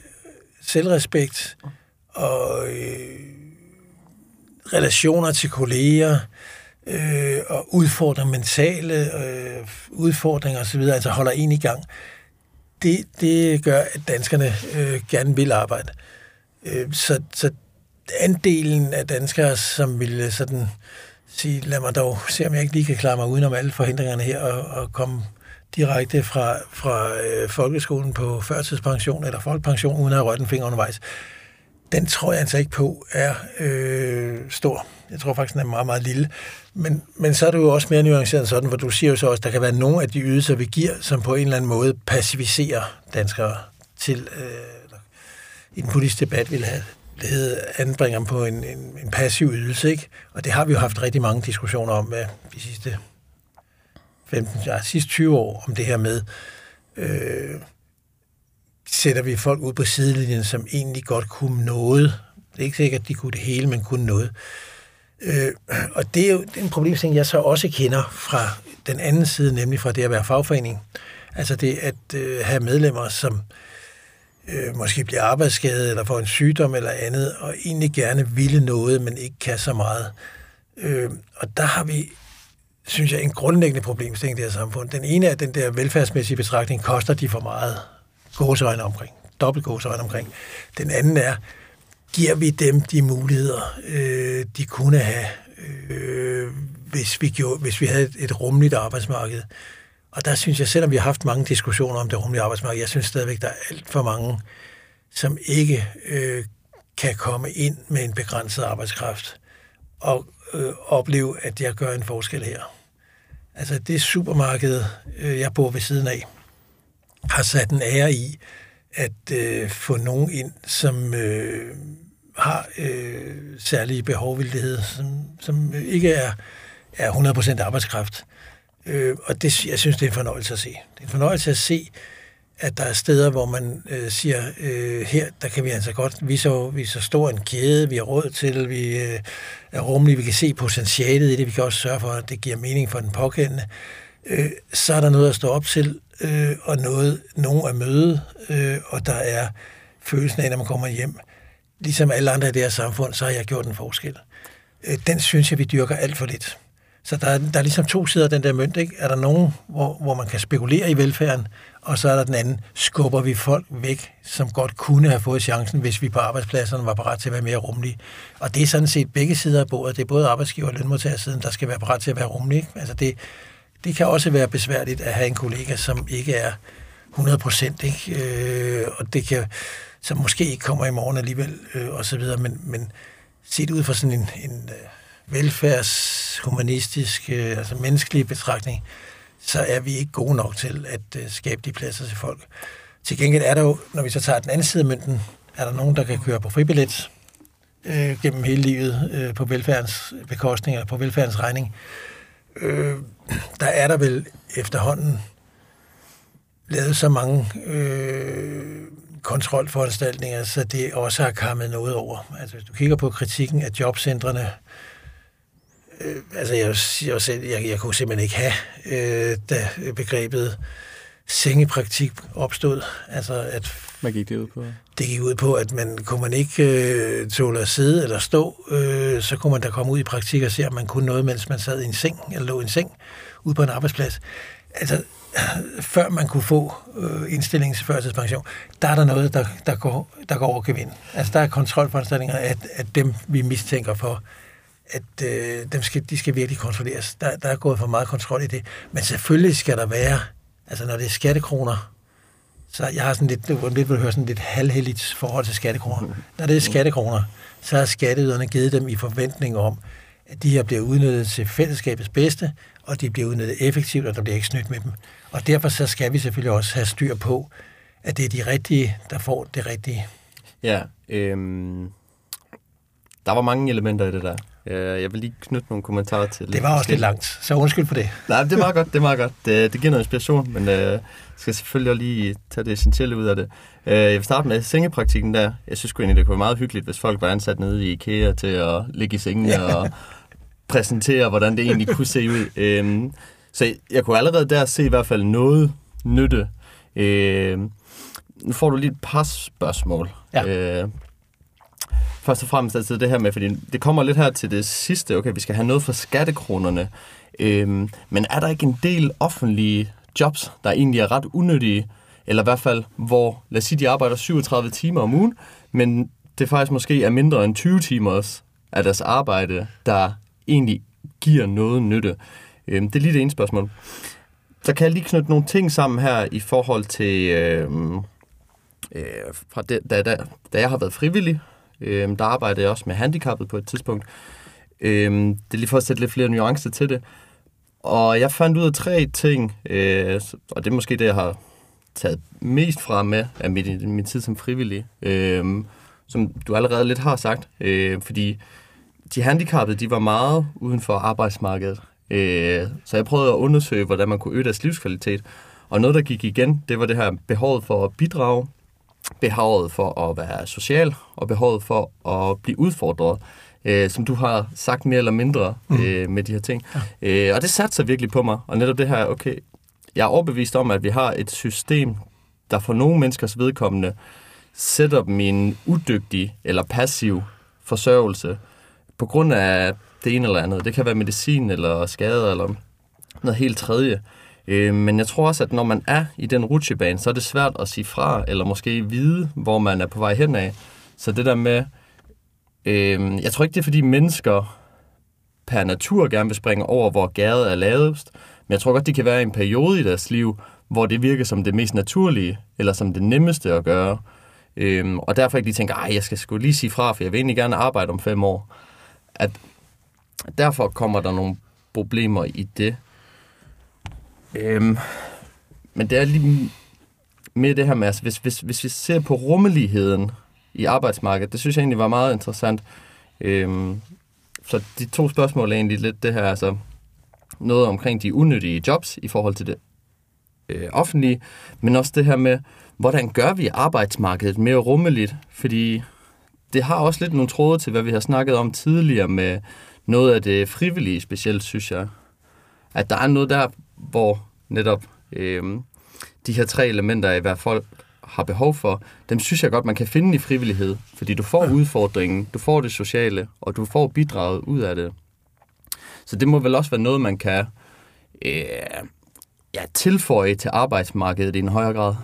selvrespekt og øh, relationer til kolleger øh, og udfordrer mentale øh, udfordringer osv., altså holder en i gang, det, det gør, at danskerne øh, gerne vil arbejde. Øh, så, så andelen af danskere, som ville øh, sådan sige, lad mig dog se, om jeg ikke lige kan klare mig udenom alle forhindringerne her og, og komme direkte fra, fra øh, folkeskolen på førtidspension eller folkepension, uden at have rørt en finger undervejs, den tror jeg altså ikke på er øh, stor. Jeg tror faktisk, den er meget, meget lille. Men, men så er det jo også mere nuanceret sådan, for du siger jo så også, at der kan være nogle af de ydelser, vi giver, som på en eller anden måde passiviserer danskere til, øh, i den politiske debat vil have det hedder, anbringer dem på en, en, en passiv ydelse, ikke? Og det har vi jo haft rigtig mange diskussioner om med de sidste 15, ja, sidste 20 år, om det her med, øh, sætter vi folk ud på sidelinjen, som egentlig godt kunne noget. Det er ikke sikkert, at de kunne det hele, men kunne noget. Øh, og det er jo en problemstilling, jeg så også kender fra den anden side, nemlig fra det at være fagforening. Altså det at øh, have medlemmer, som øh, måske bliver arbejdsskadet eller får en sygdom eller andet, og egentlig gerne ville noget, men ikke kan så meget. Øh, og der har vi, synes jeg, en grundlæggende problemstilling i det her samfund. Den ene er, at den der velfærdsmæssige betragtning koster de for meget gåsøjne omkring, dobbelt gåsøjne omkring. Den anden er, giver vi dem de muligheder, øh, de kunne have, øh, hvis, vi gjorde, hvis vi havde et, et rummeligt arbejdsmarked. Og der synes jeg, selvom vi har haft mange diskussioner om det rummelige arbejdsmarked, jeg synes stadigvæk, der er alt for mange, som ikke øh, kan komme ind med en begrænset arbejdskraft og øh, opleve, at jeg gør en forskel her. Altså det supermarked, øh, jeg bor ved siden af, har sat en ære i at øh, få nogen ind, som øh, har øh, særlige behov, som, som øh, ikke er, er 100% arbejdskraft. Øh, og det, jeg synes, det er en fornøjelse at se. Det er en fornøjelse at se, at der er steder, hvor man øh, siger, øh, her, der kan vi altså godt, vi er så, vi er så stor en kæde, vi har råd til, vi øh, er rummelige, vi kan se potentialet i det, vi kan også sørge for, at det giver mening for den pågældende. Øh, så er der noget at stå op til, øh, og noget, nogen at møde, øh, og der er følelsen af, når man kommer hjem. Ligesom alle andre i det her samfund, så har jeg gjort en forskel. Øh, den synes jeg, vi dyrker alt for lidt. Så der er, der er ligesom to sider af den der mønt. Ikke? Er der nogen, hvor, hvor man kan spekulere i velfærden, og så er der den anden, skubber vi folk væk, som godt kunne have fået chancen, hvis vi på arbejdspladserne var parat til at være mere rummelige. Og det er sådan set begge sider af bordet. Det er både arbejdsgiver og lønmodtagersiden, der skal være parat til at være rummelige. Altså det, det kan også være besværligt at have en kollega, som ikke er 100 procent, ikke? Øh, og det kan, som måske ikke kommer i morgen alligevel, øh, og så videre, men, men set ud fra sådan en, en øh, velfærdshumanistisk, øh, altså menneskelig betragtning, så er vi ikke gode nok til at øh, skabe de pladser til folk. Til gengæld er der jo, når vi så tager den anden side af mønten, er der nogen, der kan køre på fribillet øh, gennem hele livet øh, på velfærdens bekostning eller på velfærdens regning. Øh, der er der vel efterhånden lavet så mange øh, kontrolforanstaltninger, så det også har kommet noget over. Altså hvis du kigger på kritikken af jobcentrene, øh, altså jeg, jeg, selv, jeg, jeg kunne simpelthen ikke have, øh, da begrebet sengepraktik opstod. Altså at hvad gik det ud på? det gik ud på, at man kunne man ikke øh, tåle at sidde eller stå, øh, så kunne man da komme ud i praktik og se, om man kunne noget, mens man sad i en seng, eller lå i en seng, ude på en arbejdsplads. Altså, øh, før man kunne få øh, indstillingen til førtidspension, der er der noget, der, der, går, der går over gevind. Altså, der er kontrolforanstaltninger af, at dem, vi mistænker for, at øh, dem skal, de skal virkelig kontrolleres. Der, der er gået for meget kontrol i det. Men selvfølgelig skal der være, altså når det er skattekroner, så jeg har sådan lidt, du lidt vil høre sådan lidt halvheldigt forhold til skattekroner. Når det er skattekroner, så har skatteyderne givet dem i forventning om, at de her bliver udnyttet til fællesskabets bedste, og de bliver udnyttet effektivt, og der bliver ikke snydt med dem. Og derfor så skal vi selvfølgelig også have styr på, at det er de rigtige, der får det rigtige. Ja, øhm, der var mange elementer i det der. Øh, Jeg vil lige knytte nogle kommentarer til Det var også lidt langt, så undskyld for det. Nej, det er meget godt, det er meget godt. Det, det giver noget inspiration, men øh, jeg skal selvfølgelig også lige tage det essentielle ud af det. Øh, jeg vil starte med sengepraktikken der. Jeg synes egentlig, det kunne være meget hyggeligt, hvis folk var ansat nede i IKEA til at ligge i sengen ja. og præsentere, hvordan det egentlig kunne se ud. Øh, så jeg kunne allerede der se i hvert fald noget nytte. Øh, nu får du lige et par spørgsmål. Ja. Først og fremmest altså det her med, fordi det kommer lidt her til det sidste, okay, vi skal have noget for skattekronerne. Øhm, men er der ikke en del offentlige jobs, der egentlig er ret unødige, eller i hvert fald, hvor, lad os sige, de arbejder 37 timer om ugen, men det faktisk måske er mindre end 20 timer af deres arbejde, der egentlig giver noget nytte. Øhm, det er lige det ene spørgsmål. Så kan jeg lige knytte nogle ting sammen her i forhold til, øhm, øh, fra det, da, da, da jeg har været frivillig, øh, der arbejdede jeg også med handicappet på et tidspunkt. Øh, det er lige for at sætte lidt flere nuancer til det. Og jeg fandt ud af tre ting, øh, og det er måske det, jeg har taget mest fra med af min, min tid som frivillig, øh, som du allerede lidt har sagt. Øh, fordi de handicappede, de var meget uden for arbejdsmarkedet. Øh, så jeg prøvede at undersøge, hvordan man kunne øge deres livskvalitet. Og noget, der gik igen, det var det her behov for at bidrage, behovet for at være social, og behovet for at blive udfordret, øh, som du har sagt mere eller mindre øh, med de her ting. Ja. Øh, og det satte sig virkelig på mig. Og netop det her, okay, jeg er overbevist om, at vi har et system, der for nogle menneskers vedkommende sætter dem i en udygtig eller passiv forsørgelse på grund af det ene eller andet. Det kan være medicin eller skade eller noget helt tredje. Øh, men jeg tror også, at når man er i den rutsjebane, så er det svært at sige fra, eller måske vide, hvor man er på vej hen af. Så det der med, øh, jeg tror ikke, det er fordi mennesker per natur gerne vil springe over, hvor gade er lavest, men jeg tror godt, det kan være en periode i deres liv, hvor det virker som det mest naturlige, eller som det nemmeste at gøre. Øhm, og derfor ikke lige tænker, at jeg skal sgu lige sige fra, for jeg vil egentlig gerne arbejde om fem år. At derfor kommer der nogle problemer i det. Øhm, men det er lige med det her med, altså, hvis, hvis, hvis vi ser på rummeligheden i arbejdsmarkedet, det synes jeg egentlig var meget interessant. Øhm, så de to spørgsmål er egentlig lidt det her, altså noget omkring de unyttige jobs i forhold til det øh, offentlige, men også det her med, hvordan gør vi arbejdsmarkedet mere rummeligt? Fordi det har også lidt nogle tråde til, hvad vi har snakket om tidligere med noget af det frivillige specielt, synes jeg. At der er noget der, hvor netop øh, de her tre elementer af, hvad folk har behov for, dem synes jeg godt, man kan finde i frivillighed. Fordi du får udfordringen, du får det sociale, og du får bidraget ud af det. Så det må vel også være noget, man kan øh, ja, tilføje til arbejdsmarkedet i en højere grad.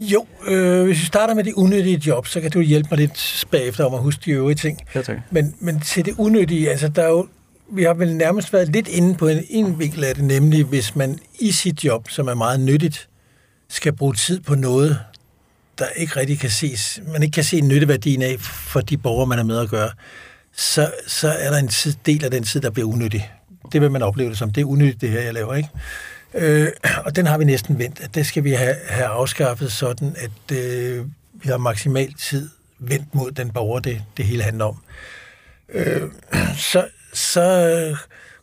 Jo, øh, hvis vi starter med de unødige jobs, så kan du hjælpe mig lidt bagefter om at huske de øvrige ting. Ja, tak. Men, men til det unødige, altså der er jo, vi har vel nærmest været lidt inde på en, en vinkel af det, nemlig hvis man i sit job, som er meget nyttigt, skal bruge tid på noget, der ikke rigtig kan ses, man ikke kan se nytteværdien af for de borgere, man er med at gøre, så, så er der en tid, del af den tid, der bliver unyttig. Det vil man opleve det som. Det er unyttigt, det her, jeg laver, ikke? Øh, og den har vi næsten vendt. At det skal vi have, have afskaffet sådan, at øh, vi har maksimal tid vendt mod den borger, det, det hele handler om. Øh, så så øh,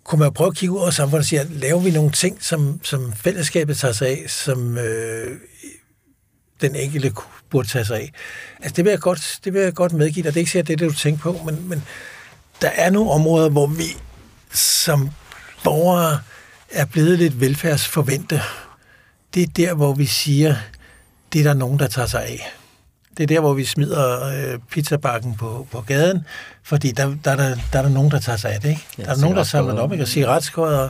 kunne man prøve at kigge ud over samfundet og sige, laver vi nogle ting, som, som fællesskabet tager sig af, som øh, den enkelte burde tage sig af. Altså det vil jeg godt, det vil jeg godt medgive dig. Det er ikke sikkert, det er det, du tænker på, men, men der er nogle områder, hvor vi som borgere er blevet lidt velfærdsforvente. Det er der, hvor vi siger, det er der nogen, der tager sig af. Det er der, hvor vi smider øh, pizzabakken på, på gaden, fordi der, der, der, der er der nogen, der tager sig af det. Ikke? Ja, der er nogen, der samler det op, ikke? og cigaretskåder.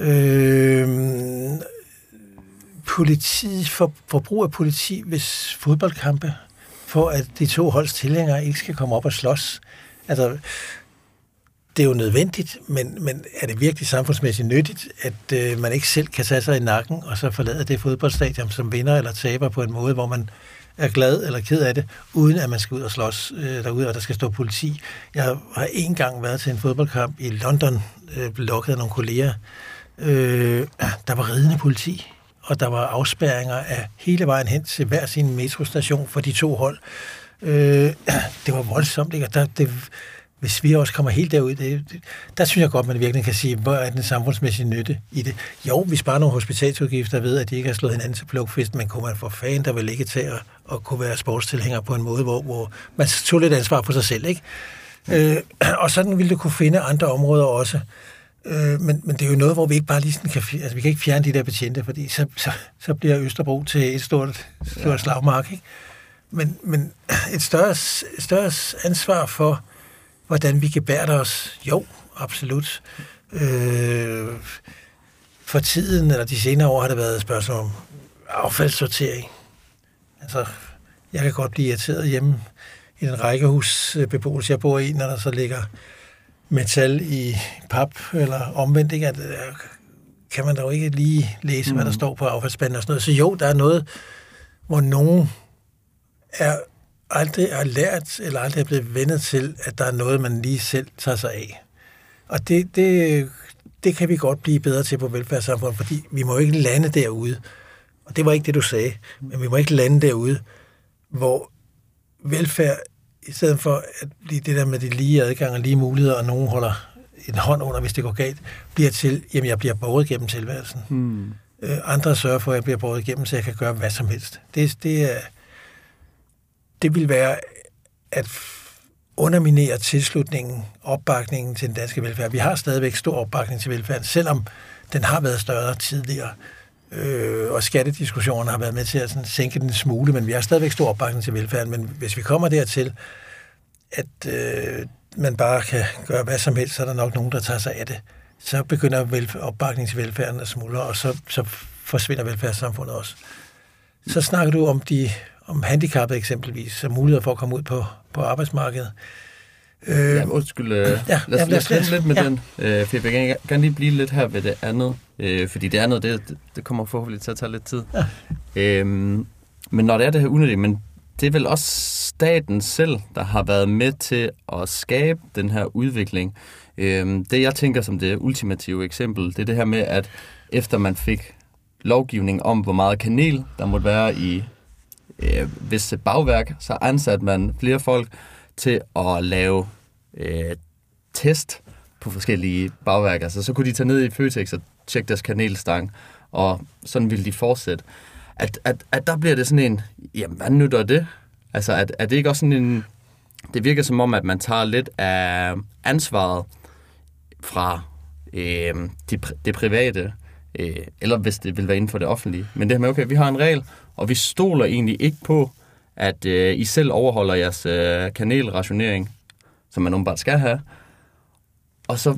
Ja. Øh, politi, for, forbrug af politi, hvis fodboldkampe, for at de to holds tilhængere ikke skal komme op og slås. Altså, det er jo nødvendigt, men, men er det virkelig samfundsmæssigt nyttigt, at øh, man ikke selv kan tage sig i nakken og så forlade det fodboldstadion som vinder eller taber på en måde, hvor man er glad eller ked af det, uden at man skal ud og slås øh, derude, og der skal stå politi. Jeg har en gang været til en fodboldkamp i London, øh, blev lukket af nogle kolleger. Øh, der var ridende politi, og der var afspærringer af hele vejen hen til hver sin metrostation for de to hold. Øh, det var voldsomt, ikke? Og der, det, hvis vi også kommer helt derud, det, det, der synes jeg godt, man virkelig kan sige, hvor er den samfundsmæssige nytte i det. Jo, vi sparer nogle hospitalsudgifter ved, at de ikke har slået hinanden til plukfest, men kunne man få fan, der vil ikke til at, at kunne være sportstilhænger på en måde, hvor, hvor man tog lidt ansvar på sig selv, ikke? Øh, og sådan ville du kunne finde andre områder også. Øh, men, men det er jo noget, hvor vi ikke bare lige sådan kan, altså vi kan ikke fjerne de der betjente, fordi så, så, så bliver Østerbro til et stort, stort ja. slagmark, ikke? Men, men et større, større ansvar for, hvordan vi gebærder os, jo, absolut. Øh, for tiden, eller de senere år, har det været et spørgsmål om affaldssortering. Altså, jeg kan godt blive irriteret hjemme i den rækkehusbeboelse, jeg bor i, når der så ligger metal i pap, eller omvendt, ikke? At, øh, kan man jo ikke lige læse, mm. hvad der mm. står på affaldsspanden og sådan noget. Så jo, der er noget, hvor nogen er aldrig har lært, eller aldrig er blevet vendet til, at der er noget, man lige selv tager sig af. Og det, det, det kan vi godt blive bedre til på velfærdssamfundet, fordi vi må ikke lande derude. Og det var ikke det, du sagde, men vi må ikke lande derude, hvor velfærd, i stedet for at blive det der med de lige adgang og lige muligheder, og nogen holder en hånd under, hvis det går galt, bliver til, jamen jeg bliver båret gennem tilværelsen. Hmm. Øh, andre sørger for, at jeg bliver båret igennem, så jeg kan gøre hvad som helst. Det, det, er, det vil være at underminere tilslutningen, opbakningen til den danske velfærd. Vi har stadigvæk stor opbakning til velfærden, selvom den har været større tidligere. Øh, og skattediskussionerne har været med til at sådan, sænke den smule, men vi har stadigvæk stor opbakning til velfærden. Men hvis vi kommer dertil, at øh, man bare kan gøre hvad som helst, så er der nok nogen, der tager sig af det. Så begynder opbakningen til velfærden at smuldre, og så, så forsvinder velfærdssamfundet også. Så snakker du om de om handicappede eksempelvis, så muligheder for at komme ud på, på arbejdsmarkedet. Øh, ja, undskyld. Øh, ja, lad os, lad os lad lidt med ja. den, øh, for jeg vil gerne, gerne lige blive lidt her ved det andet, øh, fordi det andet, det, det kommer forhåbentlig til at tage lidt tid. Ja. Øh, men når det er det her unødigt, men det er vel også staten selv, der har været med til at skabe den her udvikling. Øh, det jeg tænker som det ultimative eksempel, det er det her med, at efter man fik lovgivning om, hvor meget kanel der måtte være i øh, hvis bagværk, så ansatte man flere folk til at lave øh, test på forskellige bagværk. Altså, så kunne de tage ned i Føtex og tjekke deres kanelstang, og sådan ville de fortsætte. At, at, at der bliver det sådan en, jamen hvad nytter det? Altså, at, at det ikke også sådan en... Det virker som om, at man tager lidt af ansvaret fra øh, det, det private, øh, eller hvis det vil være inden for det offentlige. Men det her med, okay, vi har en regel, og vi stoler egentlig ikke på, at øh, I selv overholder jeres øh, kanelrationering, som man åbenbart skal have. Og så,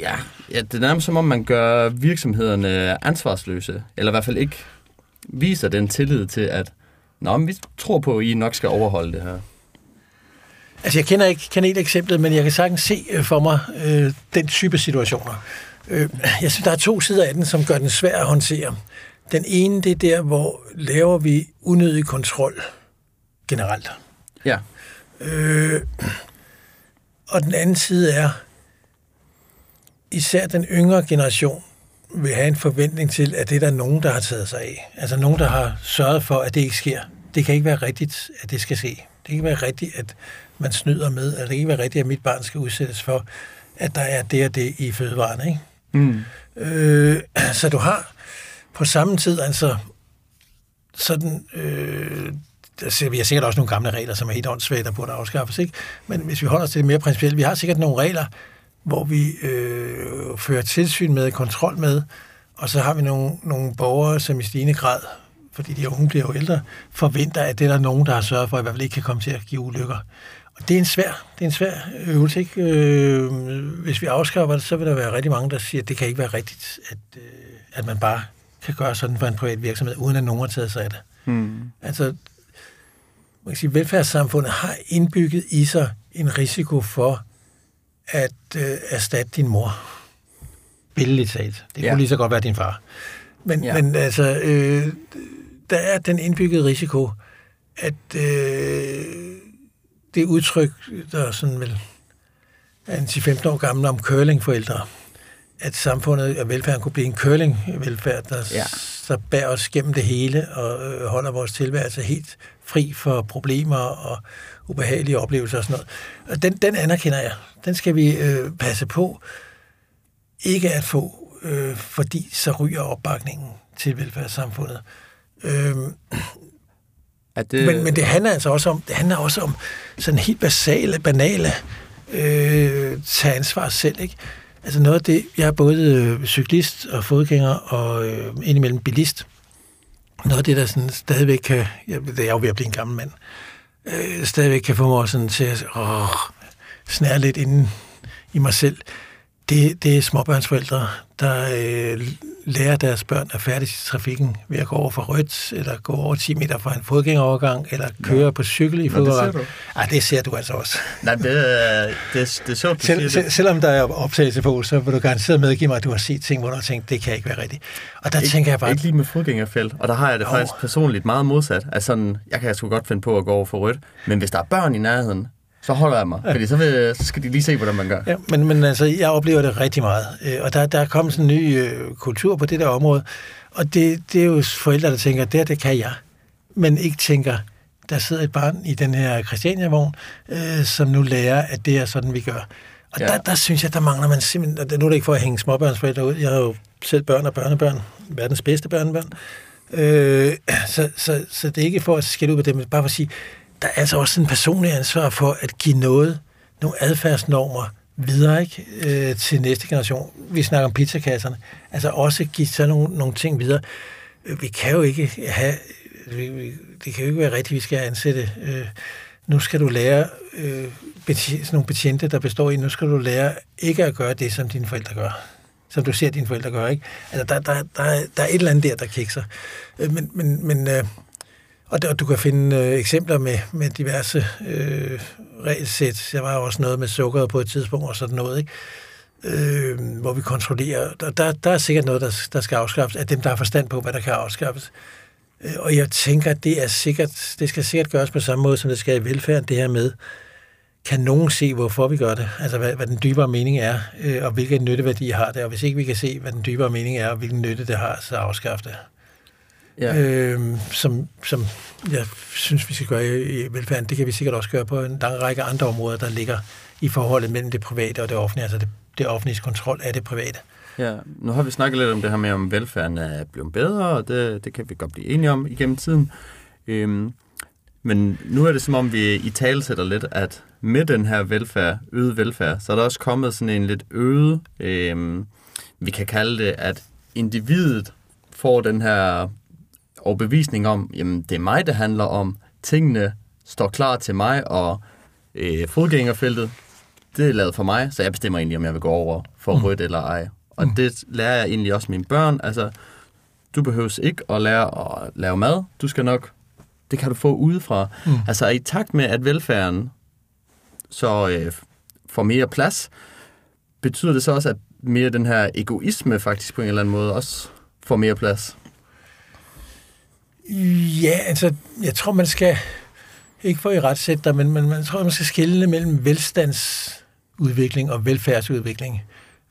ja, ja, det er nærmest som om, man gør virksomhederne øh, ansvarsløse, eller i hvert fald ikke viser den tillid til, at Nå, men vi tror på, at I nok skal overholde det her. Altså, jeg kender ikke kaneleksemplet, men jeg kan sagtens se øh, for mig øh, den type situationer. Øh, jeg synes, der er to sider af den, som gør den svær at håndtere. Den ene, det er der, hvor laver vi unødig kontrol generelt. Ja. Øh, og den anden side er, især den yngre generation vil have en forventning til, at det er der nogen, der har taget sig af. Altså nogen, der har sørget for, at det ikke sker. Det kan ikke være rigtigt, at det skal ske. Det kan ikke være rigtigt, at man snyder med, at det kan ikke være rigtigt, at mit barn skal udsættes for, at der er det og det i fødevarene. Ikke? Mm. Øh, så du har på samme tid altså sådan øh, der, vi har sikkert også nogle gamle regler, som er helt åndssvage, der burde afskaffes. Ikke? Men hvis vi holder os til det mere principielt, vi har sikkert nogle regler, hvor vi øh, fører tilsyn med, kontrol med, og så har vi nogle, nogle borgere, som i stigende grad, fordi de unge bliver jo ældre, forventer, at det er der nogen, der har sørget for, at i hvert fald ikke kan komme til at give ulykker. Og det er en svær, det er en svær øvelse, ikke? Øh, hvis vi afskaffer det, så vil der være rigtig mange, der siger, at det kan ikke være rigtigt, at, øh, at man bare kan gøre sådan for en privat virksomhed, uden at nogen har taget sig af det. Hmm. Altså, man kan sige, velfærdssamfundet har indbygget i sig en risiko for at øh, erstatte din mor. Billigt talt. Det ja. kunne lige så godt være din far. Men, ja. men altså, øh, der er den indbyggede risiko, at øh, det udtryk, der er sådan vel er en 10-15 år gammel om curlingforældre, at samfundet og velfærden kunne blive en curling-velfærd, der, ja. der bærer os gennem det hele og øh, holder vores tilværelse helt fri for problemer og ubehagelige oplevelser og sådan noget. Og den, den anerkender jeg. Den skal vi øh, passe på ikke at få, øh, fordi så ryger opbakningen til velfærdssamfundet. Øh, at det... men, men det handler altså også om, det handler også om sådan helt basale, banale, øh, tage ansvar selv, ikke? Altså noget af det, jeg er både øh, cyklist og fodgænger og øh, indimellem bilist. Noget af det, der sådan stadigvæk kan, jeg, det er jo ved at blive en gammel mand, øh, stadigvæk kan få mig sådan til at åh, snære lidt inden i mig selv, det, det er småbørnsforældre, der øh, lærer deres børn at færdes i trafikken ved at gå over for rødt, eller gå over 10 meter fra en fodgængerovergang, eller køre ja. på cykel i fodgængerovergang. Det ser du. Ej, det ser du altså også. Nej, det, er, det, det er sjovt, Sel, sel, Selvom der er optagelse på, så vil du garanteret medgive mig, at du har set ting, hvor du har tænkt, det kan ikke være rigtigt. Og der ikke, tænker jeg bare... Ikke lige med fodgængerfelt, og der har jeg det oh. faktisk personligt meget modsat. Altså sådan, jeg kan sgu godt finde på at gå over for rødt, men hvis der er børn i nærheden, så holder jeg mig, ja. fordi så, vil, så skal de lige se, hvordan man gør. Ja, men, men altså, jeg oplever det rigtig meget, øh, og der, der er kommet sådan en ny øh, kultur på det der område, og det, det er jo forældre, der tænker, det det kan jeg, men ikke tænker, der sidder et barn i den her Christiania-vogn, øh, som nu lærer, at det er sådan, vi gør. Og ja. der, der synes jeg, der mangler man simpelthen, og nu er det ikke for at hænge småbørnsforældre ud, jeg har jo selv børn og børnebørn, verdens bedste børnebørn, øh, så, så, så det er ikke for at skille ud på dem, bare for at sige, der er altså også en personlig ansvar for at give noget, nogle adfærdsnormer videre ikke, øh, til næste generation. Vi snakker om pizzakasserne. Altså også give sådan nogle, nogle ting videre. Øh, vi kan jo ikke have... Vi, det kan jo ikke være rigtigt, vi skal ansætte... Øh, nu skal du lære øh, sådan nogle betjente, der består i, nu skal du lære ikke at gøre det, som dine forældre gør. Som du ser dine forældre gør, ikke? Altså, der, der, der, der er et eller andet der, der kikser. Øh, men, men, men øh, og, der, du kan finde øh, eksempler med, med diverse øh, regelsæt. Jeg var jo også noget med sukkeret på et tidspunkt og sådan noget, ikke? Øh, hvor vi kontrollerer. Der, der, der er sikkert noget, der, der skal afskaffes, af dem, der har forstand på, hvad der kan afskaffes. Øh, og jeg tænker, at det, er sikkert, det skal sikkert gøres på samme måde, som det skal i velfærden, det her med, kan nogen se, hvorfor vi gør det? Altså, hvad, hvad den dybere mening er, øh, og hvilken nytteværdi har det. Og hvis ikke vi kan se, hvad den dybere mening er, og hvilken nytte det har, så afskaffe det ja. øh, som, som jeg synes, vi skal gøre i, velfærden. Det kan vi sikkert også gøre på en lang række andre områder, der ligger i forholdet mellem det private og det offentlige, altså det, det offentlige kontrol af det private. Ja, nu har vi snakket lidt om det her med, om velfærden er blevet bedre, og det, det kan vi godt blive enige om igennem tiden. Øhm, men nu er det som om, vi i tale sætter lidt, at med den her velfærd, øget velfærd, så er der også kommet sådan en lidt øget, øhm, vi kan kalde det, at individet får den her overbevisning om, jamen det er mig, det handler om. Tingene står klar til mig, og øh, fodgængerfeltet, det er lavet for mig, så jeg bestemmer egentlig, om jeg vil gå over for mm. rødt eller ej. Og mm. det lærer jeg egentlig også mine børn. Altså, du behøver ikke at lære at lave mad. Du skal nok, det kan du få udefra. Mm. Altså i takt med, at velfærden så øh, får mere plads, betyder det så også, at mere den her egoisme faktisk på en eller anden måde også får mere plads? Ja, altså, jeg tror, man skal, ikke for i retsætte dig, men, man, man tror, man skal skille mellem velstandsudvikling og velfærdsudvikling.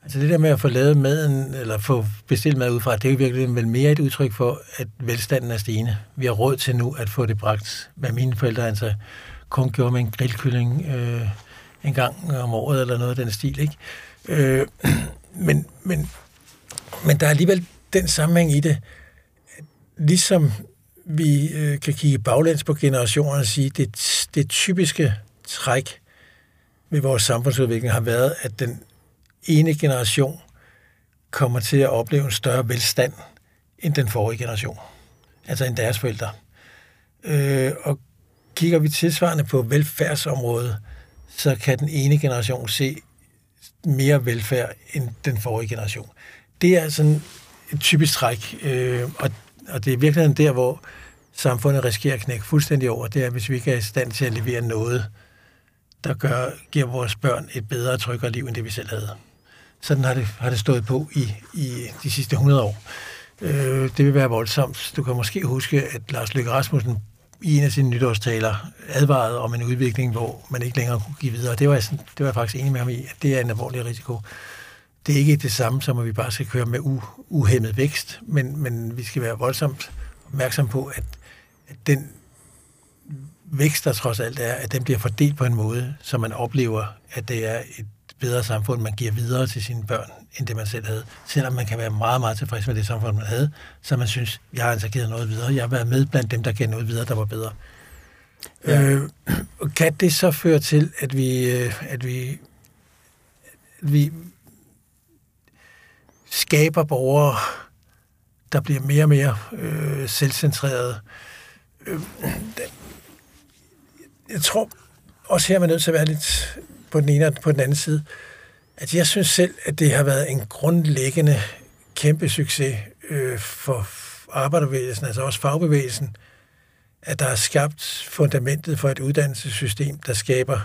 Altså det der med at få lavet maden, eller få bestilt mad udefra, det er jo virkelig vel mere et udtryk for, at velstanden er stigende. Vi har råd til nu at få det bragt, hvad mine forældre altså kun gjorde med en grillkylling øh, en gang om året, eller noget af den stil, ikke? Øh, men, men, men der er alligevel den sammenhæng i det, ligesom vi øh, kan kigge baglæns på generationerne og sige, at det, det typiske træk ved vores samfundsudvikling har været, at den ene generation kommer til at opleve en større velstand end den forrige generation. Altså end deres forældre. Øh, og kigger vi tilsvarende på velfærdsområdet, så kan den ene generation se mere velfærd end den forrige generation. Det er altså sådan et typisk træk, øh, og, og det er virkelig der, hvor samfundet risikerer at knække fuldstændig over. Det er, hvis vi ikke er i stand til at levere noget, der gør, giver vores børn et bedre og tryggere liv, end det vi selv havde. Sådan har det, har det stået på i, i de sidste 100 år. Øh, det vil være voldsomt. Du kan måske huske, at Lars Løkke Rasmussen i en af sine nytårstaler advarede om en udvikling, hvor man ikke længere kunne give videre. Det var, jeg, det var jeg faktisk enig med ham i, at det er en alvorlig risiko. Det er ikke det samme som, at vi bare skal køre med u- uhemmet vækst, men, men vi skal være voldsomt opmærksom på, at, at den vækst, der trods alt er, at den bliver fordelt på en måde, så man oplever, at det er et bedre samfund, man giver videre til sine børn, end det man selv havde. Selvom man kan være meget, meget tilfreds med det samfund, man havde, så man synes, jeg har altså givet noget videre. Jeg har været med blandt dem, der gav noget videre, der var bedre. Ja. Øh, kan det så føre til, at vi, øh, at vi, at vi skaber borgere, der bliver mere og mere øh, selvcentrerede? Øh, jeg tror også her er man nødt til at være lidt på den ene og på den anden side. At jeg synes selv, at det har været en grundlæggende kæmpe succes øh, for arbejderbevægelsen, altså også fagbevægelsen, at der er skabt fundamentet for et uddannelsessystem, der skaber,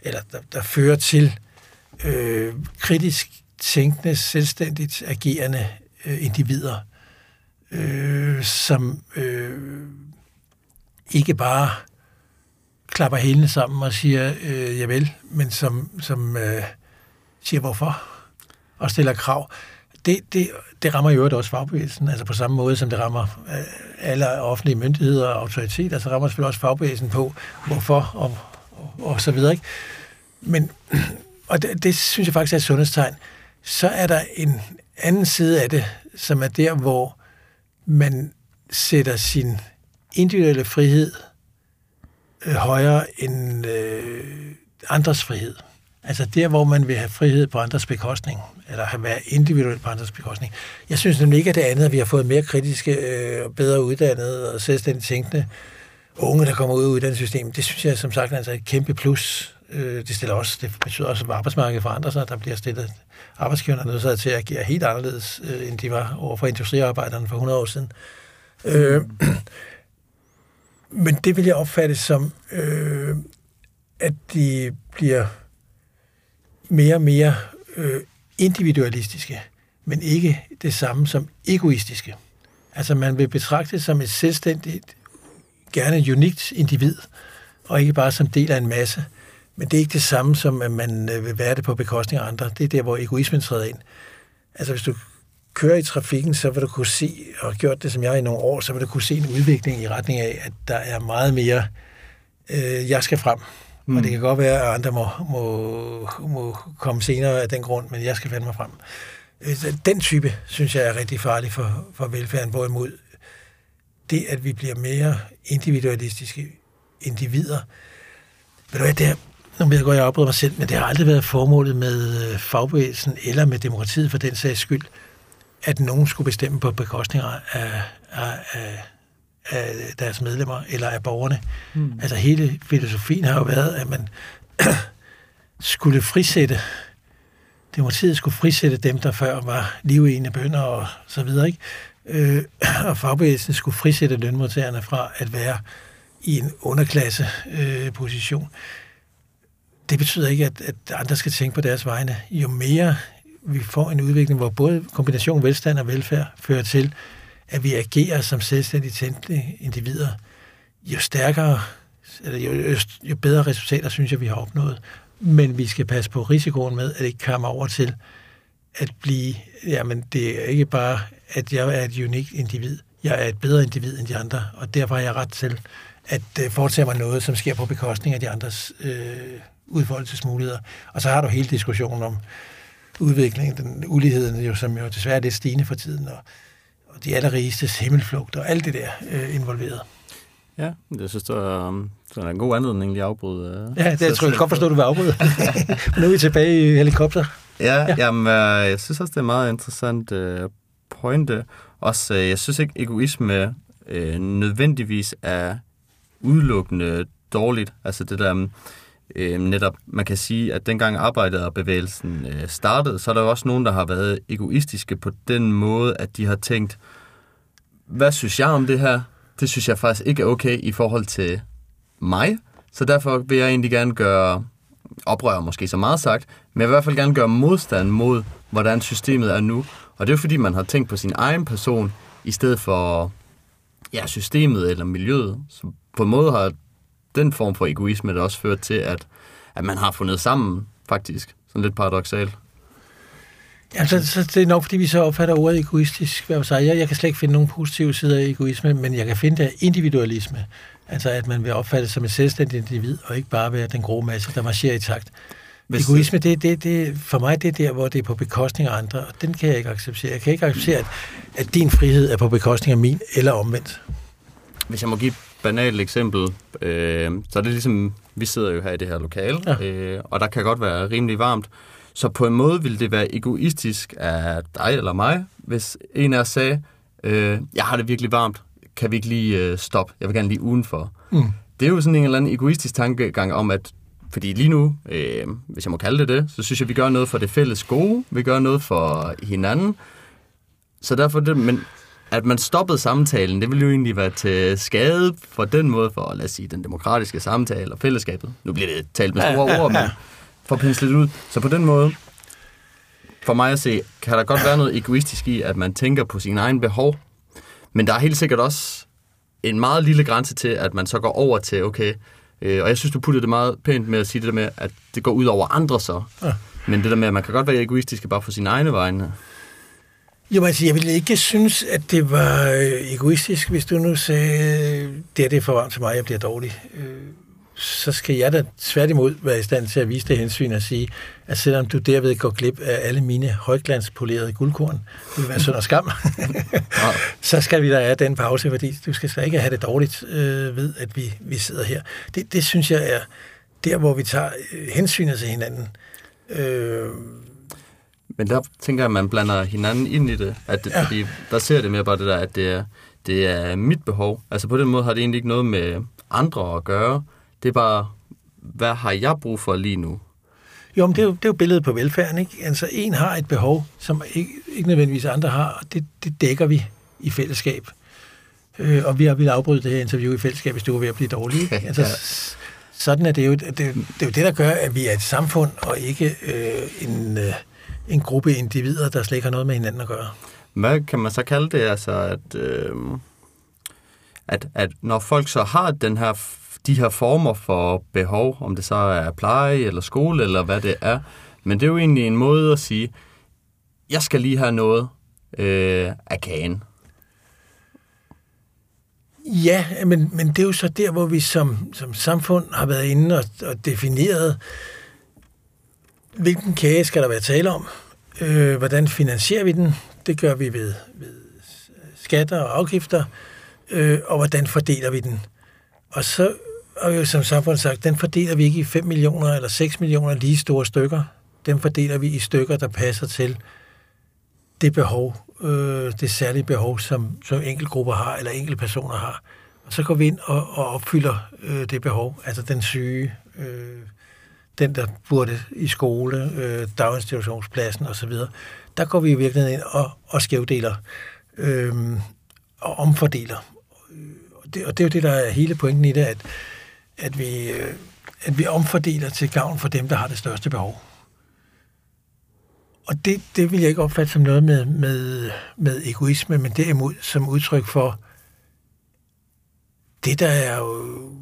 eller der, der fører til øh, kritisk tænkende, selvstændigt agerende øh, individer, øh, som øh, ikke bare klapper hælene sammen og siger, øh, javel, men som, som øh, siger hvorfor og stiller krav. Det, det, det rammer jo også fagbevægelsen, altså på samme måde som det rammer øh, alle offentlige myndigheder og autoriteter, så rammer selvfølgelig også fagbevægelsen på, hvorfor og, og, og så videre. Ikke? Men, og det, det synes jeg faktisk er et sundhedstegn. Så er der en anden side af det, som er der, hvor man sætter sin individuelle frihed øh, højere end øh, andres frihed. Altså der, hvor man vil have frihed på andres bekostning, eller have været individuelt på andres bekostning. Jeg synes nemlig ikke, at det andet, at vi har fået mere kritiske øh, og bedre uddannede og selvstændigt tænkende unge, der kommer ud af uddannelsessystemet. Det synes jeg som sagt altså er et kæmpe plus. Øh, det, stiller også, det betyder også, at arbejdsmarkedet forandrer sig. Der bliver stillet arbejdsgiverne nødt til at agere helt anderledes, øh, end de var overfor industriarbejderne for 100 år siden. Øh, men det vil jeg opfatte som, øh, at de bliver mere og mere øh, individualistiske, men ikke det samme som egoistiske. Altså man vil betragte det som et selvstændigt, gerne unikt individ, og ikke bare som del af en masse. Men det er ikke det samme som, at man øh, vil være det på bekostning af andre. Det er der, hvor egoismen træder ind. Altså hvis du kører i trafikken, så vil du kunne se, og har gjort det som jeg i nogle år, så vil du kunne se en udvikling i retning af, at der er meget mere, øh, jeg skal frem. Mm. Og det kan godt være, at andre må, må, må komme senere af den grund, men jeg skal finde mig frem. Øh, den type, synes jeg, er rigtig farlig for, for velfærden, hvorimod det, at vi bliver mere individualistiske individer, ved du hvad, det er, nu ved jeg godt, jeg opbryder mig selv, men det har aldrig været formålet med øh, fagbevægelsen eller med demokratiet for den sags skyld, at nogen skulle bestemme på bekostning af, af, af, af deres medlemmer eller af borgerne. Mm. Altså hele filosofien har jo været, at man skulle frisætte demokratiet skulle frisætte dem, der før var livegende bønder og så videre, ikke? Øh, og fagbevægelsen skulle frisætte lønmodtagerne fra at være i en underklasse øh, position. Det betyder ikke, at, at andre skal tænke på deres vegne. Jo mere vi får en udvikling, hvor både kombination velstand og velfærd fører til, at vi agerer som selvstændige tændte individer, jo stærkere, eller jo, jo bedre resultater synes jeg, vi har opnået. Men vi skal passe på risikoen med, at det ikke kommer over til at blive, jamen det er ikke bare, at jeg er et unikt individ, jeg er et bedre individ end de andre, og derfor har jeg ret til at øh, foretage mig noget, som sker på bekostning af de andres øh, udfoldelsesmuligheder. Og så har du hele diskussionen om udviklingen, den uligheden, jo, som jo desværre er lidt stigende for tiden, og, og de allerrigestes himmelflugt og alt det der øh, involveret. Ja, det synes, det er, um, det er en god anledning lige at afbryde. Uh, Ja, det jeg tror jeg godt forstå, du vil afbryde. nu er vi tilbage i helikopter. Ja, Ja. ja. Jamen, øh, jeg synes også, det er meget interessant øh, pointe. Også, øh, jeg synes ikke, egoisme øh, nødvendigvis er udelukkende dårligt. Altså det der, øh, netop, man kan sige, at dengang arbejderbevægelsen øh, startede, så er der jo også nogen, der har været egoistiske på den måde, at de har tænkt, hvad synes jeg om det her? Det synes jeg faktisk ikke er okay i forhold til mig. Så derfor vil jeg egentlig gerne gøre oprør måske så meget sagt, men jeg vil i hvert fald gerne gøre modstand mod, hvordan systemet er nu. Og det er jo fordi, man har tænkt på sin egen person, i stedet for ja, systemet eller miljøet. Så på en måde har den form for egoisme der også ført til, at, at man har fundet sammen, faktisk. Sådan lidt paradoxalt. Ja, så, så det er nok, fordi vi så opfatter ordet egoistisk. Hvad jeg, jeg, jeg kan slet ikke finde nogen positive sider af egoisme, men jeg kan finde af individualisme. Altså, at man vil opfatte som et selvstændigt individ, og ikke bare være den grove masse, der marcherer i takt. Hvis, Egoisme, det, det, det, for mig det er der, hvor det er på bekostning af andre, og den kan jeg ikke acceptere. Jeg kan ikke acceptere, at, at din frihed er på bekostning af min, eller omvendt. Hvis jeg må give banalt eksempel, øh, så er det ligesom, vi sidder jo her i det her lokale, Ja. øh, og der kan godt være rimelig varmt. Så på en måde ville det være egoistisk af dig eller mig, hvis en af os sagde, øh, jeg har det virkelig varmt, kan vi ikke lige øh, stoppe? Jeg vil gerne lige udenfor. Mm. Det er jo sådan en eller anden egoistisk tankegang om, at fordi lige nu, øh, hvis jeg må kalde det det, så synes jeg, vi gør noget for det fælles gode, vi gør noget for hinanden. Så derfor det, men at man stoppede samtalen, det ville jo egentlig være til skade for den måde, for lad os sige, den demokratiske samtale og fællesskabet. Nu bliver det talt med store ord, men for at pensle det ud. Så på den måde, for mig at se, kan der godt være noget egoistisk i, at man tænker på sine egne behov, men der er helt sikkert også en meget lille grænse til, at man så går over til, okay, øh, og jeg synes, du puttede det meget pænt med at sige det der med, at det går ud over andre så. Ja. Men det der med, at man kan godt være egoistisk bare for sine egne vegne. Jo, altså, jeg ville ikke synes, at det var øh, egoistisk, hvis du nu sagde, det er det for varmt til mig, jeg bliver dårlig. Øh, så skal jeg da tværtimod være i stand til at vise det hensyn og sige, at selvom du derved går glip af alle mine højglanspolerede guldkorn, det vil være synd og skam, så skal vi da have den pause, fordi du skal slet ikke have det dårligt øh, ved, at vi, vi sidder her. Det, det synes jeg er der, hvor vi tager hensynet til hinanden. Øh, Men der tænker jeg, at man blander hinanden ind i det. At det Ja. fordi der ser det mere bare det der, at det er, det er mit behov. Altså på den måde har det egentlig ikke noget med andre at gøre. Det er bare, hvad har jeg brug for lige nu? Jo, men det er jo, det er jo billedet på velfærden, ikke? Altså, en har et behov, som ikke, ikke nødvendigvis andre har, og det, det dækker vi i fællesskab. Øh, og vi har ville afbryde det her interview i fællesskab, hvis du var ved at blive dårlig. ikke? Altså, Ja. sådan er det jo. Det, det er jo det, der gør, at vi er et samfund, og ikke øh, en, øh, en gruppe individer, der slet ikke har noget med hinanden at gøre. Hvad kan man så kalde det? Altså, at, øh, at, at når folk så har den her, de her former for behov, om det så er pleje eller skole eller hvad det er, men det er jo egentlig en måde at sige, jeg skal lige have noget øh, af kagen. Ja, men, men det er jo så der, hvor vi som, som samfund har været inde og, og defineret, hvilken kage skal der være tale om, øh, hvordan finansierer vi den, det gør vi ved, ved skatter og afgifter, øh, og hvordan fordeler vi den. Og så har vi jo som samfund sagt, den fordeler vi ikke i 5 millioner eller 6 millioner lige store stykker. Den fordeler vi i stykker, der passer til det behov, øh, det særlige behov, som, som enkeltgrupper har, eller enkelte personer har. Og så går vi ind og, og opfylder øh, det behov, altså den syge, øh, den, der burde i skole, øh, daginstitutionspladsen osv. Der går vi i virkeligheden ind og, og skævdeler øh, og omfordeler. Og det, og det er jo det, der er hele pointen i det, at, at, vi, øh, at vi omfordeler til gavn for dem, der har det største behov. Og det, det vil jeg ikke opfatte som noget med, med, med egoisme, men derimod som udtryk for det, der er jo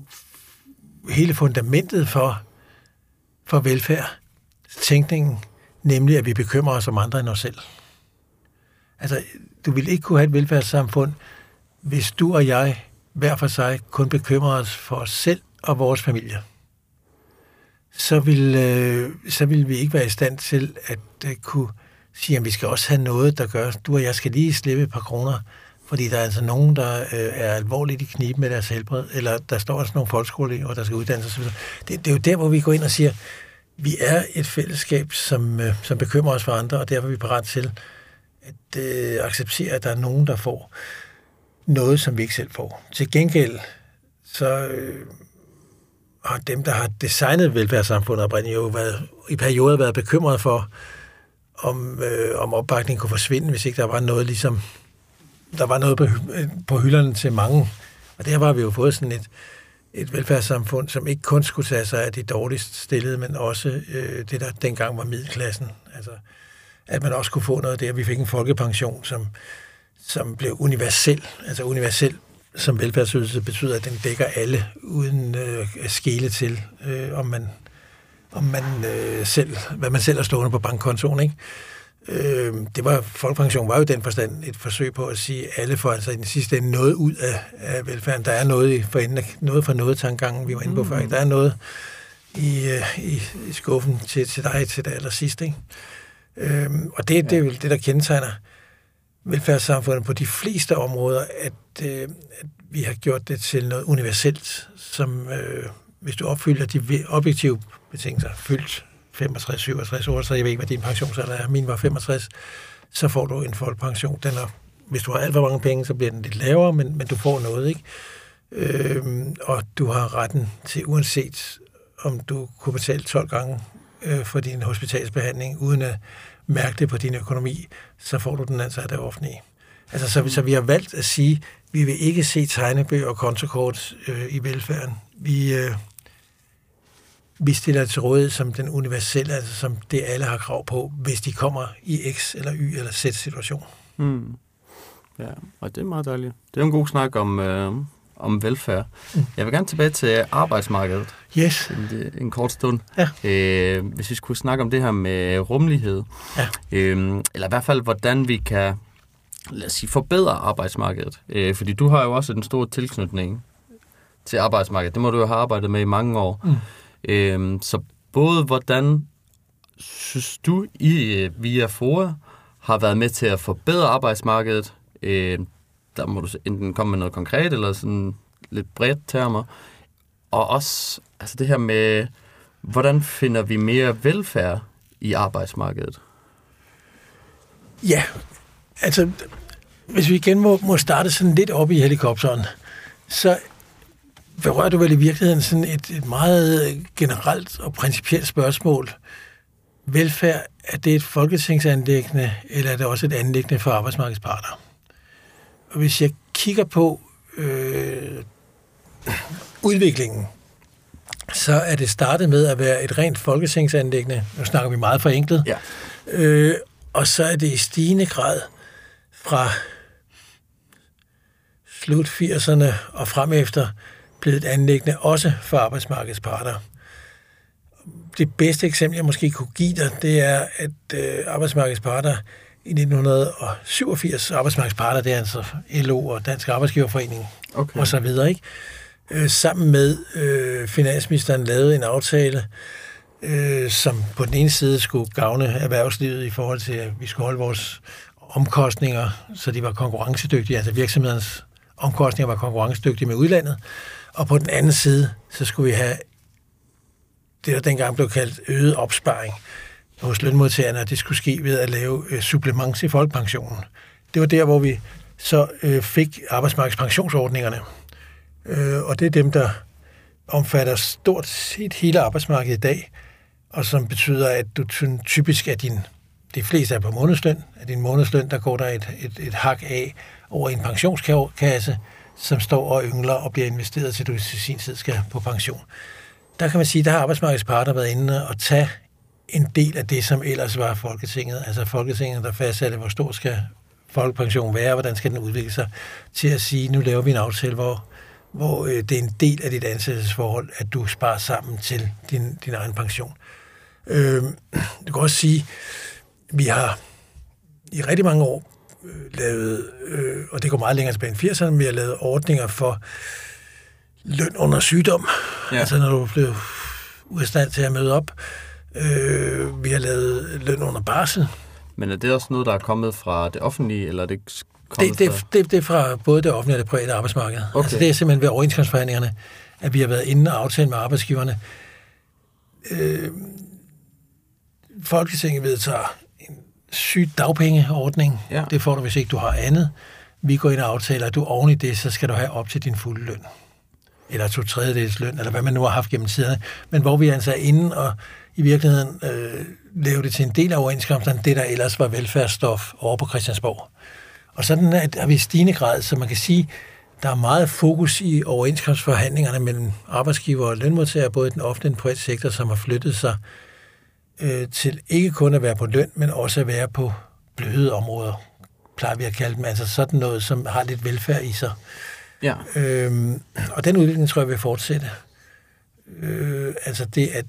hele fundamentet for, for velfærd, tænkningen, nemlig at vi bekymrer os om andre end os selv. Altså, du vil ikke kunne have et velfærdssamfund, hvis du og jeg hver for sig kun bekymrer os for os selv og vores familie. Så vil, øh, så vil vi ikke være i stand til at øh, kunne sige, at vi skal også have noget, der gør, du og jeg skal lige slippe et par kroner, fordi der er altså nogen, der øh, er alvorligt i knib med deres helbred, eller der står altså nogle folkeskoleelever, der skal uddanne sig. Det, det er jo der, hvor vi går ind og siger, vi er et fællesskab, som, øh, som bekymrer os for andre, og derfor er vi parat til at øh, acceptere, at der er nogen, der får noget, som vi ikke selv får. Til gengæld, så øh, har dem, der har designet velfærdssamfundet oprindeligt, jo været, i perioder været bekymret for, om, øh, om opbakningen kunne forsvinde, hvis ikke der var noget ligesom der var noget på, på hylderne til mange. Og der var vi jo fået sådan et, et velfærdssamfund, som ikke kun skulle tage sig af de dårligst stillede, men også øh, det, der dengang var middelklassen. Altså, at man også kunne få noget der. Vi fik en folkepension, som, som blev universel. Altså universel som velfærdsydelse betyder, at den dækker alle, uden øh, skele til, øh, om man, om man øh, selv, hvad man selv har stående på bankkontoen. Ikke? Øh, det var, folkepension var jo den forstand et forsøg på at sige, at alle får altså i den sidste ende noget ud af, af velfærden. Der er noget, i, for enden, noget for noget tankegangen, vi var inde på mm. før. Der er noget i, øh, i, i skuffen til, til dig til det allersidste. Ikke? Øh, og det, ja. det er jo det, der kendetegner velfærdssamfundet på de fleste områder, at, øh, at vi har gjort det til noget universelt, som øh, hvis du opfylder de objektive betingelser, fyldt 65, 67 år, så jeg ved ikke, hvad din pensionsalder er. Min var 65. Så får du en folkepension. Den er, hvis du har alt for mange penge, så bliver den lidt lavere, men, men du får noget, ikke? Øhm, og du har retten til, uanset om du kunne betale 12 gange øh, for din hospitalsbehandling, uden at mærke det på din økonomi, så får du den altså af det offentlige. Altså, så, så vi har valgt at sige, vi vil ikke se tegnebøger og kontokort øh, i velfærden. Vi, øh, vi stiller til rådighed som den universelle, altså som det alle har krav på, hvis de kommer i X eller Y eller Z situation. Mm. Ja, og det er meget dejligt. Det er en god snak om, øh, om velfærd. Mm. Jeg vil gerne tilbage til arbejdsmarkedet. Yes. En, en kort stund. Ja. Øh, hvis vi skulle snakke om det her med rummelighed. Ja. Øh, eller i hvert fald, hvordan vi kan lad os sige, forbedre arbejdsmarkedet. Øh, fordi du har jo også en stor tilknytning til arbejdsmarkedet. Det må du jo have arbejdet med i mange år. Mm. Øhm, så både hvordan synes du i øh, via FOA har været med til at forbedre arbejdsmarkedet? Øh, der må du enten komme med noget konkret eller sådan lidt bredt termer. Og også altså det her med, hvordan finder vi mere velfærd i arbejdsmarkedet? Ja, altså hvis vi igen må, må starte sådan lidt op i helikopteren, så berører du vel i virkeligheden sådan et, et meget generelt og principielt spørgsmål. Velfærd, er det et folketingsanlæggende, eller er det også et anlæggende for arbejdsmarkedsparter? Og hvis jeg kigger på øh, udviklingen, så er det startet med at være et rent folketingsanlæggende. Nu snakker vi meget forenklet. Ja. Øh, og så er det i stigende grad fra slut 80'erne og frem efter blevet et anlæggende også for arbejdsmarkedets parter. Det bedste eksempel, jeg måske kunne give dig, det er, at øh, arbejdsmarkedets parter i 1987, arbejdsmarkedets parter, det er altså LO og Dansk Arbejdsgiverforening okay. og så videre, ikke? Øh, sammen med øh, finansministeren lavede en aftale, øh, som på den ene side skulle gavne erhvervslivet i forhold til, at vi skulle holde vores omkostninger, så de var konkurrencedygtige, altså virksomhedens omkostninger var konkurrencedygtige med udlandet, og på den anden side, så skulle vi have det, der dengang blev kaldt øget opsparing hos lønmodtagerne, og det skulle ske ved at lave øh, til folkepensionen. Det var der, hvor vi så øh, fik arbejdsmarkedspensionsordningerne. Øh, og det er dem, der omfatter stort set hele arbejdsmarkedet i dag, og som betyder, at du typisk er din, de fleste er på månedsløn, at din månedsløn, der går der et, et, et hak af over en pensionskasse, som står og yngler og bliver investeret til, du til sin tid skal på pension. Der kan man sige, der har arbejdsmarkedets parter været inde og tage en del af det, som ellers var Folketinget. Altså Folketinget, der fastsatte, hvor stor skal folkepension være, hvordan skal den udvikle sig, til at sige, nu laver vi en aftale, hvor, hvor øh, det er en del af dit ansættelsesforhold, at du sparer sammen til din, din egen pension. Øh, du kan også sige, vi har i rigtig mange år lavet, øh, og det går meget længere tilbage end 80'erne, vi har lavet ordninger for løn under sygdom. Ja. Altså når du blev ude stand til at møde op. Øh, vi har lavet løn under barsel. Men er det også noget, der er kommet fra det offentlige, eller er det kommet Det, det, fra... det, det er fra både det offentlige og det private arbejdsmarked. Okay. Altså det er simpelthen ved overenskomstforhandlingerne, at vi har været inde og aftale med arbejdsgiverne. Øh, Folketinget vedtager en syg dagpengeordning. Ja. Det får du, hvis ikke du har andet. Vi går ind og aftaler, at du oven i det, så skal du have op til din fulde løn. Eller to tredjedels løn, eller hvad man nu har haft gennem tiderne. Men hvor vi altså er inde og i virkeligheden øh, lave det til en del af overenskomsterne, det der ellers var velfærdsstof over på Christiansborg. Og sådan er, er vi i stigende grad, så man kan sige, der er meget fokus i overenskomstforhandlingerne mellem arbejdsgiver og lønmodtagere, både i den offentlige og den private sektor, som har flyttet sig øh, til ikke kun at være på løn, men også at være på bløde områder, plejer vi at kalde dem. Altså sådan noget, som har lidt velfærd i sig. Ja. Øhm, og den udvikling tror jeg vil fortsætte. Øh, altså det at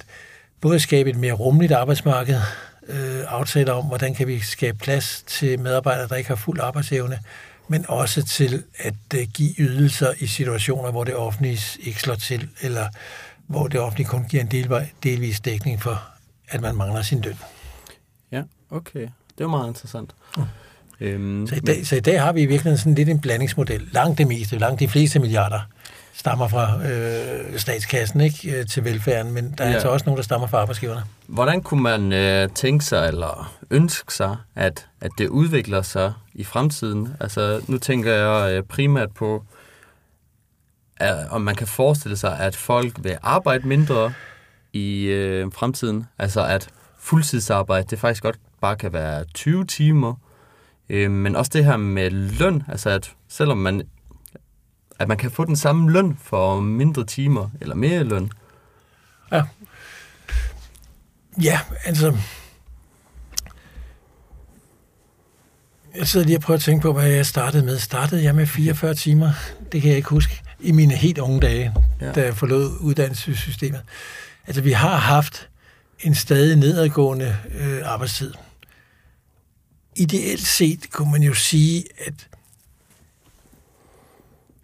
både skabe et mere rummeligt arbejdsmarked, øh, aftaler om, hvordan kan vi skabe plads til medarbejdere, der ikke har fuld arbejdsevne, men også til at øh, give ydelser i situationer, hvor det offentlige ikke slår til, eller hvor det offentlige kun giver en delvej, delvis dækning for, at man mangler sin løn. Ja, okay. Det er meget interessant. Mm. Øhm, Så i, dag, så i dag har vi i virkeligheden sådan lidt en blandingsmodel. Langt det meste, langt de fleste milliarder stammer fra øh, statskassen ikke øh, til velfærden, men der er Ja. altså også nogen, der stammer fra arbejdsgiverne. Hvordan kunne man øh, tænke sig eller ønske sig, at, at det udvikler sig i fremtiden? Altså, nu tænker jeg øh, primært på, at, om man kan forestille sig, at folk vil arbejde mindre i øh, fremtiden. Altså, at fuldtidsarbejde, det faktisk godt bare kan være 20 timer. Øh, men også det her med løn, altså at selvom man, at man kan få den samme løn for mindre timer, eller mere løn. Ja. Ja, altså... Jeg sidder lige og prøver at tænke på, hvad jeg startede med. Startede jeg med 44 timer? Det kan jeg ikke huske. I mine helt unge dage, Ja. da jeg forlod uddannelsessystemet. Altså, vi har haft en stadig nedadgående øh, arbejdstid. Ideelt set kunne man jo sige, at,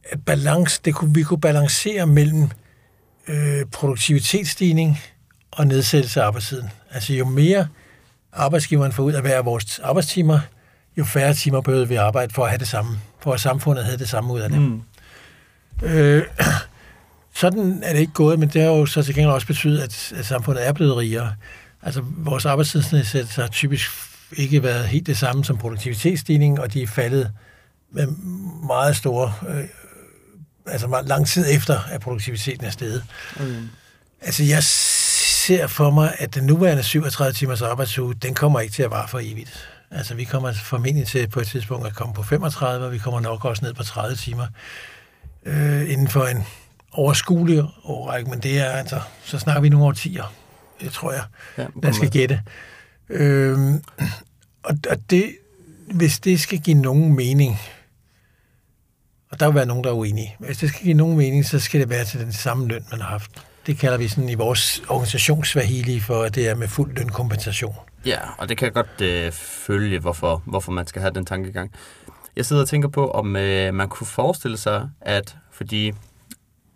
at balance, det kunne, vi kunne balancere mellem øh, produktivitetsstigning og nedsættelse af arbejdstiden. Altså jo mere arbejdsgiveren får ud af hver af vores arbejdstimer, jo færre timer behøver vi at arbejde for at have det samme, for at samfundet havde det samme ud af det. Mm. Øh, sådan er det ikke gået, men det har jo så til gengæld også betydet, at, at samfundet er blevet rigere. Altså vores arbejdstidsnedsættelse har typisk ikke været helt det samme som produktivitetsstigningen, og de er faldet med meget store, øh, altså meget lang tid efter, at produktiviteten er steget. Okay. Altså, jeg ser for mig, at den nuværende 37 timers arbejdsuge, den kommer ikke til at vare for evigt. Altså, vi kommer formentlig til på et tidspunkt at komme på 35, og vi kommer nok også ned på 30 timer øh, inden for en overskuelig årrække, men det er altså, så snakker vi nogle årtier, det tror jeg, Ja, der skal gætte. Øh, og, og det, hvis det skal give nogen mening, og der vil være nogen, der er uenige, hvis det skal give nogen mening, så skal det være til den samme løn, man har haft. Det kalder vi sådan i vores organisationsvahili for, at det er med fuld lønkompensation. Ja, og det kan jeg godt øh, følge, hvorfor, hvorfor man skal have den tankegang. Jeg sidder og tænker på, om øh, man kunne forestille sig, at fordi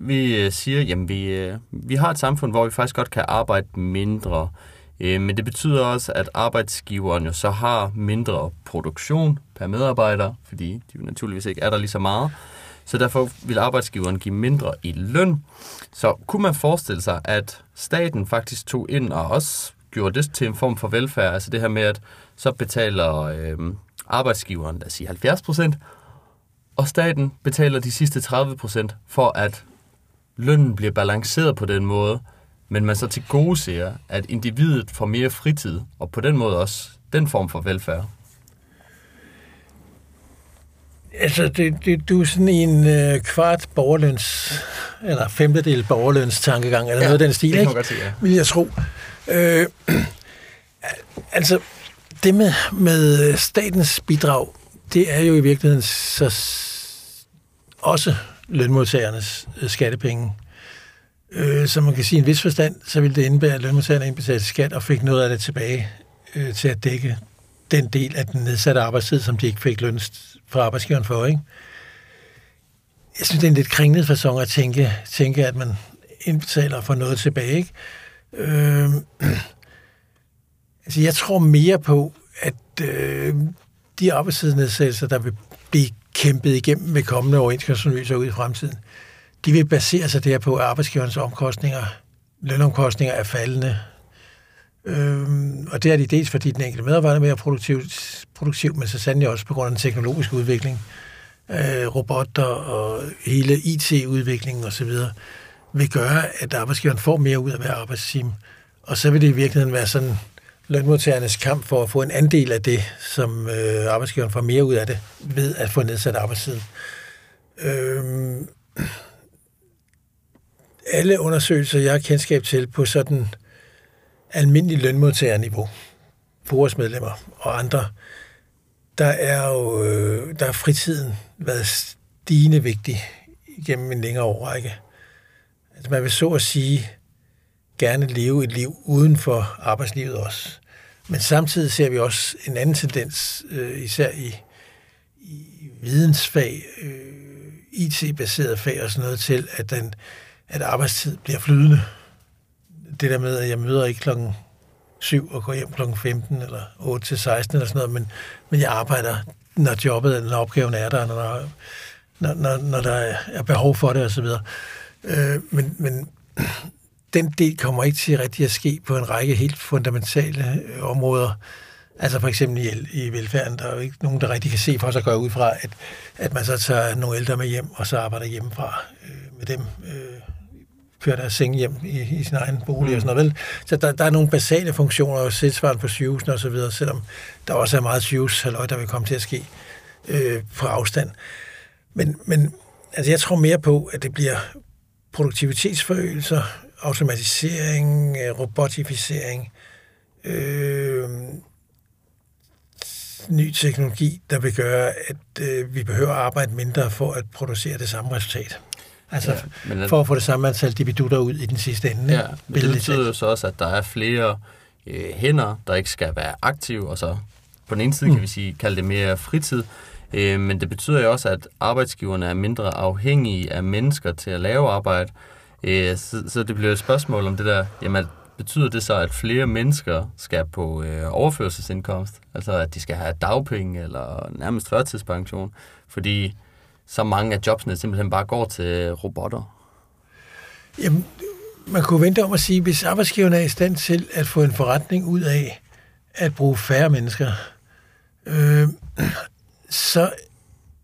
vi øh, siger, jamen vi, øh, vi har et samfund, hvor vi faktisk godt kan arbejde mindre, øh, men det betyder også, at arbejdsgiveren jo så har mindre produktion per medarbejder, fordi de jo naturligvis ikke er der lige så meget. Så derfor vil arbejdsgiveren give mindre i løn. Så kunne man forestille sig, at staten faktisk tog ind og også gjorde det til en form for velfærd? Altså det her med, at så betaler øh, arbejdsgiveren, lad os sige 70 procent, og staten betaler de sidste 30 procent, for at lønnen bliver balanceret på den måde, men man så til gode ser, at individet får mere fritid, og på den måde også den form for velfærd. Altså, det, det, du er sådan i en øh, kvart borgerløns, eller femtedel borgerløns tankegang, eller ja, noget af den stil, det ikke? godt ja. vil jeg tro. Øh, altså, det med, med statens bidrag, det er jo i virkeligheden så også lønmodtagernes øh, skattepenge. Øh, så man kan sige, i en vis forstand, så vil det indebære, at lønmodtagerne indbetalte skat og fik noget af det tilbage øh, til at dække den del af den nedsatte arbejdstid, som de ikke fik løn fra arbejdsgiveren for, ikke? Jeg synes, det er en lidt kringlet fasong at tænke, tænke, at man indbetaler for noget tilbage, ikke? Øh, altså, jeg tror mere på, at øh, de arbejdstidsnedsættelser, der vil blive kæmpet igennem med kommende overenskomstfornyelser ud i fremtiden, de vil basere sig der på, at omkostninger, lønomkostninger er faldende. Øhm, og det er de dels, fordi den enkelte medarbejder er mere produktiv, produktiv, men så sandelig også på grund af den teknologiske udvikling. Øh, robotter og hele IT-udviklingen osv. vil gøre, at arbejdsgiveren får mere ud af hver arbejdstime. Og så vil det i virkeligheden være sådan lønmodtagernes kamp for at få en andel af det, som øh, arbejdsgiveren får mere ud af det, ved at få nedsat arbejdstiden. Øhm, alle undersøgelser, jeg har kendskab til på sådan almindelig lønmodtagerniveau, forårsmedlemmer og andre, der er jo øh, der er fritiden været stigende vigtig gennem en længere årrække. Altså man vil så at sige gerne leve et liv uden for arbejdslivet også. Men samtidig ser vi også en anden tendens, øh, især i, i vidensfag, øh, IT-baseret fag og sådan noget, til, at, den, at arbejdstid bliver flydende. Det der med, at jeg møder ikke klokken 7 og går hjem klokken 15 eller 8 til 16 eller sådan noget, men, men jeg arbejder, når jobbet, når opgaven er der, når, når, når, når der er behov for det osv. Øh, men, men den del kommer ikke til rigtig at ske på en række helt fundamentale øh, områder. Altså for eksempel i, i velfærden, der er jo ikke nogen, der rigtig kan se for sig at gøre ud fra, at, at man så tager nogle ældre med hjem, og så arbejder hjemmefra øh, med dem. Øh, kører deres seng hjem i, i sin egen bolig mm. og sådan noget. Vel? Så der, der er nogle basale funktioner, og sætsvaren på sygehusene osv., selvom der også er meget sygehus, der vil komme til at ske øh, på afstand. Men, men altså, jeg tror mere på, at det bliver produktivitetsforøgelser, automatisering, øh, robotificering, øh, ny teknologi, der vil gøre, at øh, vi behøver at arbejde mindre for at producere det samme resultat. Altså ja, men for at få det samme antal dividutter ud i den sidste ende. Ja, men det betyder jo så også, at der er flere øh, hænder, der ikke skal være aktive, og så på den ene side mm. kan vi sige, kalde det mere fritid, øh, men det betyder jo også, at arbejdsgiverne er mindre afhængige af mennesker til at lave arbejde, øh, så, så det bliver et spørgsmål om det der, jamen betyder det så, at flere mennesker skal på øh, overførselsindkomst? Altså at de skal have dagpenge eller nærmest førtidspension? Fordi så mange af jobsene simpelthen bare går til robotter? Jamen, man kunne vente om at sige, hvis arbejdsgiverne er i stand til at få en forretning ud af at bruge færre mennesker, øh, så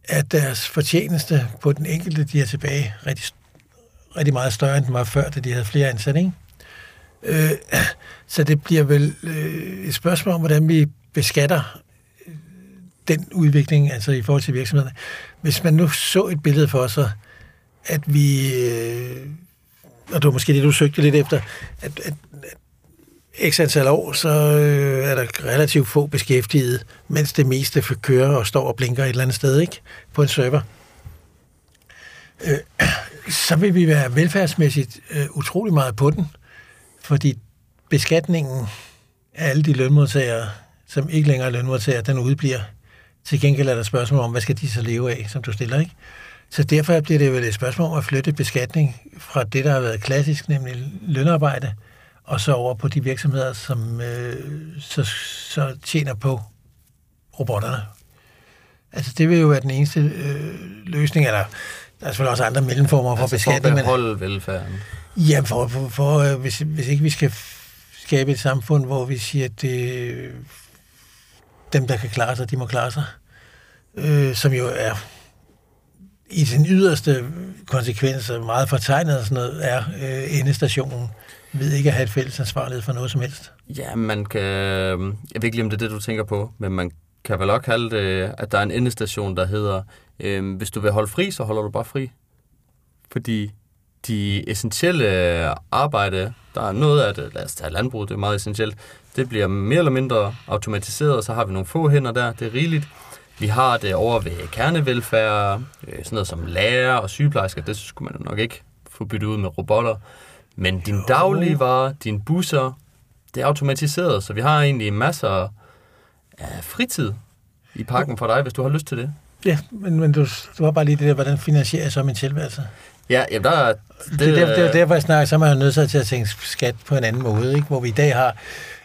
er deres fortjeneste på den enkelte, de er tilbage, rigtig, rigtig meget større, end den var før, da de havde flere ansatte. Ikke? Øh, så det bliver vel øh, et spørgsmål om, hvordan vi beskatter øh, den udvikling, altså i forhold til virksomhederne. Hvis man nu så et billede for sig, at vi, øh, og det var måske det, du søgte lidt efter, at, at, at x antal år, så øh, er der relativt få beskæftiget, mens det meste kører og står og blinker et eller andet sted, ikke? På en server. Øh, så vil vi være velfærdsmæssigt øh, utrolig meget på den, fordi beskatningen af alle de lønmodtagere, som ikke længere er lønmodtagere, den udbliver. Til gengæld er der spørgsmål om, hvad skal de så leve af, som du stiller, ikke? Så derfor bliver det vel et spørgsmål om at flytte beskatning fra det, der har været klassisk, nemlig lønarbejde, og så over på de virksomheder, som øh, så, så tjener på robotterne. Altså, det vil jo være den eneste øh, løsning, eller der er selvfølgelig også andre mellemformer for altså beskatning. for at beholde velfærden? Ja, for, for, for øh, hvis, hvis ikke vi skal skabe et samfund, hvor vi siger, at det, dem, der kan klare sig, de må klare sig, øh, som jo er i sin yderste konsekvenser meget fortegnet og sådan noget, er øh, endestationen ved ikke at have et fælles ansvarlighed for noget som helst. Ja, man kan... Jeg ved ikke lige, om det er det, du tænker på, men man kan vel også kalde det, at der er en endestation, der hedder, øh, hvis du vil holde fri, så holder du bare fri. Fordi de essentielle arbejde, der er noget af det, lad os tage landbrug, det er meget essentielt, det bliver mere eller mindre automatiseret, og så har vi nogle få hænder der, det er rigeligt. Vi har det over ved kernevelfærd, øh, sådan noget som lærer og sygeplejersker, det skulle man nok ikke få byttet ud med robotter. Men din daglige varer, dine busser, det er automatiseret, så vi har egentlig masser af fritid i parken for dig, hvis du har lyst til det. Ja, men, men du, du var bare lige det der, hvordan finansierer jeg så min tilværelse? Ja, jamen der er... Det, det, det, det er derfor, jeg snakker, så er man jo nødt til at tænke skat på en anden måde, ikke? hvor vi i dag har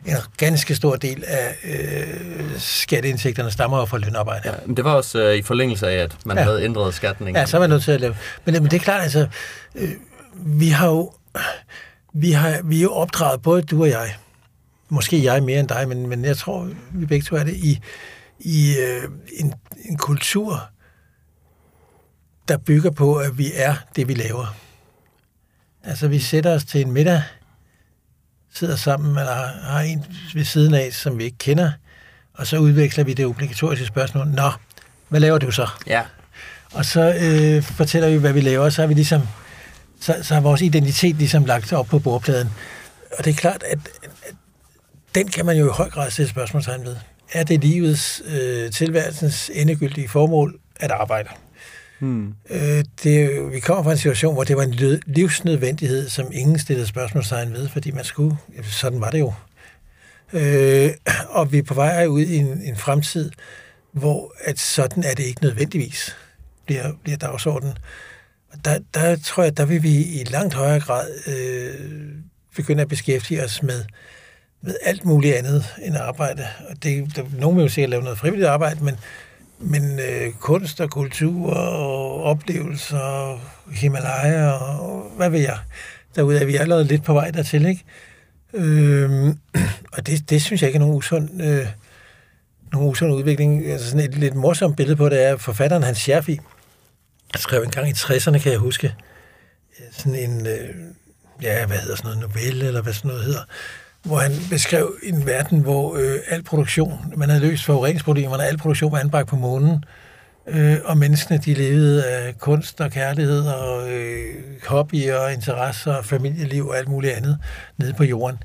en ganske stor del af øh, skatteindtægterne stammer fra lønarbejde. Ja, men det var også øh, i forlængelse af, at man Ja. ja. havde ændret skatten. Ikke? Ja, så er man nødt til at lave. Men, men det er klart, altså, øh, vi har jo, vi, har, vi er jo opdraget, både du og jeg, måske jeg mere end dig, men, men jeg tror, vi begge to er det, i, i øh, en, en kultur, der bygger på, at vi er det, vi laver. Altså, vi sætter os til en middag, sidder sammen, eller har, en ved siden af, som vi ikke kender, og så udveksler vi det obligatoriske spørgsmål. Nå, hvad laver du så? Ja. Og så øh, fortæller vi, hvad vi laver, og så har vi ligesom, så, så har vores identitet ligesom lagt op på bordpladen. Og det er klart, at, at den kan man jo i høj grad sætte spørgsmålstegn ved. Er det livets, øh, tilværelsens endegyldige formål at arbejde? Hmm. Øh, det, vi kommer fra en situation, hvor det var en livsnødvendighed, som ingen stillede spørgsmålstegn ved, fordi man skulle. Sådan var det jo. Øh, og vi er på vej ud i en, en fremtid, hvor at sådan er det ikke nødvendigvis, bliver, bliver dagsordenen. Der, der tror jeg, der vil vi i langt højere grad øh, begynde at beskæftige os med, med alt muligt andet end arbejde. Og det, der, nogen vil jo sikkert lave noget frivilligt arbejde, men, men øh, kunst og kultur og oplevelser og Himalaya og hvad ved jeg. Derude er vi allerede lidt på vej dertil, ikke? Øhm, og det, det synes jeg ikke er nogen usund, øh, nogen usund udvikling. Altså sådan et lidt morsomt billede på det er, at forfatteren Hans Scherfi skrev en gang i 60'erne, kan jeg huske, sådan en, øh, ja, hvad hedder sådan noget, novelle, eller hvad sådan noget hedder, hvor han beskrev en verden, hvor øh, al produktion, man havde løst forureningsproblemerne, al produktion var anbragt på månen, øh, og menneskene, de levede af kunst og kærlighed og øh, hobbyer og interesser og familieliv og alt muligt andet nede på jorden.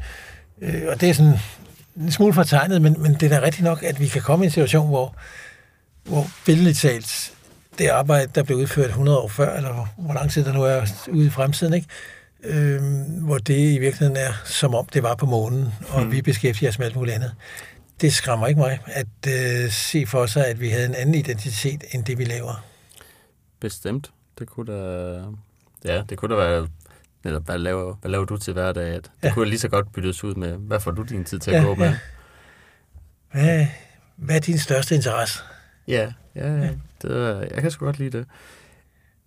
Øh, og det er sådan en smule fortegnet, men, men det er da rigtigt nok, at vi kan komme i en situation, hvor, hvor billedligt talt det arbejde, der blev udført 100 år før, eller hvor, hvor lang tid der nu er ude i fremtiden, ikke? Øh, hvor det i virkeligheden er, som om det var på månen, og mm. vi beskæftiger os med alt muligt andet. Det skræmmer ikke mig, at øh, se for sig, at vi havde en anden identitet, end det vi laver. Bestemt. Det kunne da... Ja, det kunne da være... Eller hvad laver, hvad laver du til hverdag? At det Ja. kunne lige så godt byttes ud med, hvad får du din tid til at Ja, gå med? ja. Hvad, hvad er din største interesse? Ja, ja, ja. Det, jeg kan sgu godt lide det.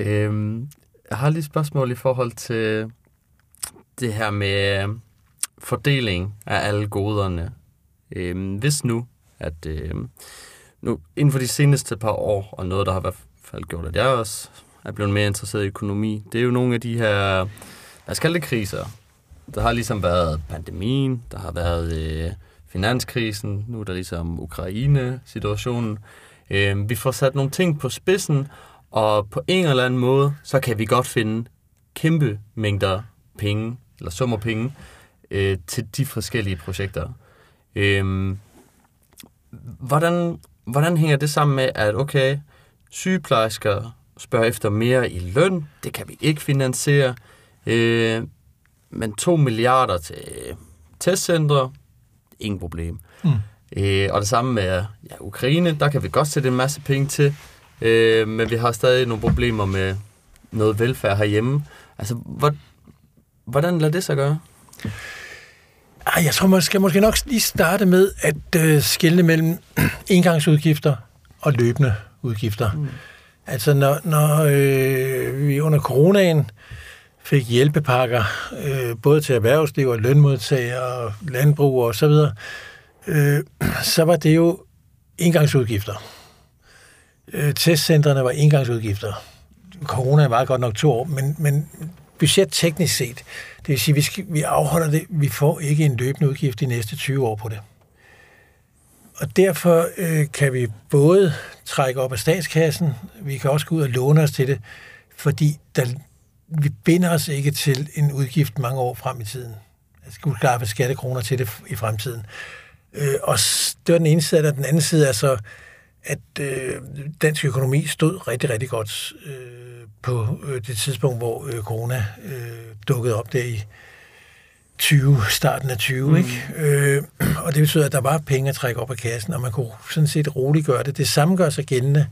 Øhm, jeg har lige et spørgsmål i forhold til det her med øh, fordeling af alle goderne. Øhm, hvis nu, at øhm, nu inden for de seneste par år, og noget, der har i hvert fald gjort, at jeg også er blevet mere interesseret i økonomi, det er jo nogle af de her, lad os kalde det kriser. Der har ligesom været pandemien, der har været øh, finanskrisen, nu er der ligesom Ukraine-situationen. Øh, vi får sat nogle ting på spidsen, og på en eller anden måde, så kan vi godt finde kæmpe mængder penge, eller summer penge, øh, til de forskellige projekter. Øh, hvordan, hvordan hænger det sammen med, at okay, sygeplejersker spørger efter mere i løn, det kan vi ikke finansiere, øh, men 2 milliarder til testcentre, ingen problem. Mm. Øh, og det samme med ja, Ukraine, der kan vi godt sætte en masse penge til, øh, men vi har stadig nogle problemer med noget velfærd herhjemme. Altså, hvor, hvordan lader det sig gøre? Ej, jeg tror, man skal måske nok lige starte med at øh, skelne mellem engangsudgifter og løbende udgifter. Mm. Altså, når, når øh, vi under coronaen fik hjælpepakker, øh, både til erhvervsliv og lønmodtagere og landbrug og så videre, øh, så var det jo engangsudgifter. Øh, testcentrene var engangsudgifter. Corona var godt nok to år, men, men budget teknisk set, det vil sige, vi, skal, vi afholder det, vi får ikke en løbende udgift de næste 20 år på det. Og derfor øh, kan vi både trække op af statskassen, vi kan også gå ud og låne os til det, fordi der, vi binder os ikke til en udgift mange år frem i tiden. Jeg skal skaffe skattekroner til det i fremtiden. Øh, og det var den ene side, og den anden side er så, at øh, dansk økonomi stod rigtig, rigtig godt øh, på øh, det tidspunkt, hvor øh, corona øh, dukkede op der i 20, starten af 20, mm. ikke? Øh, og det betyder, at der var penge at trække op af kassen, og man kunne sådan set roligt gøre det. Det samme gør sig gældende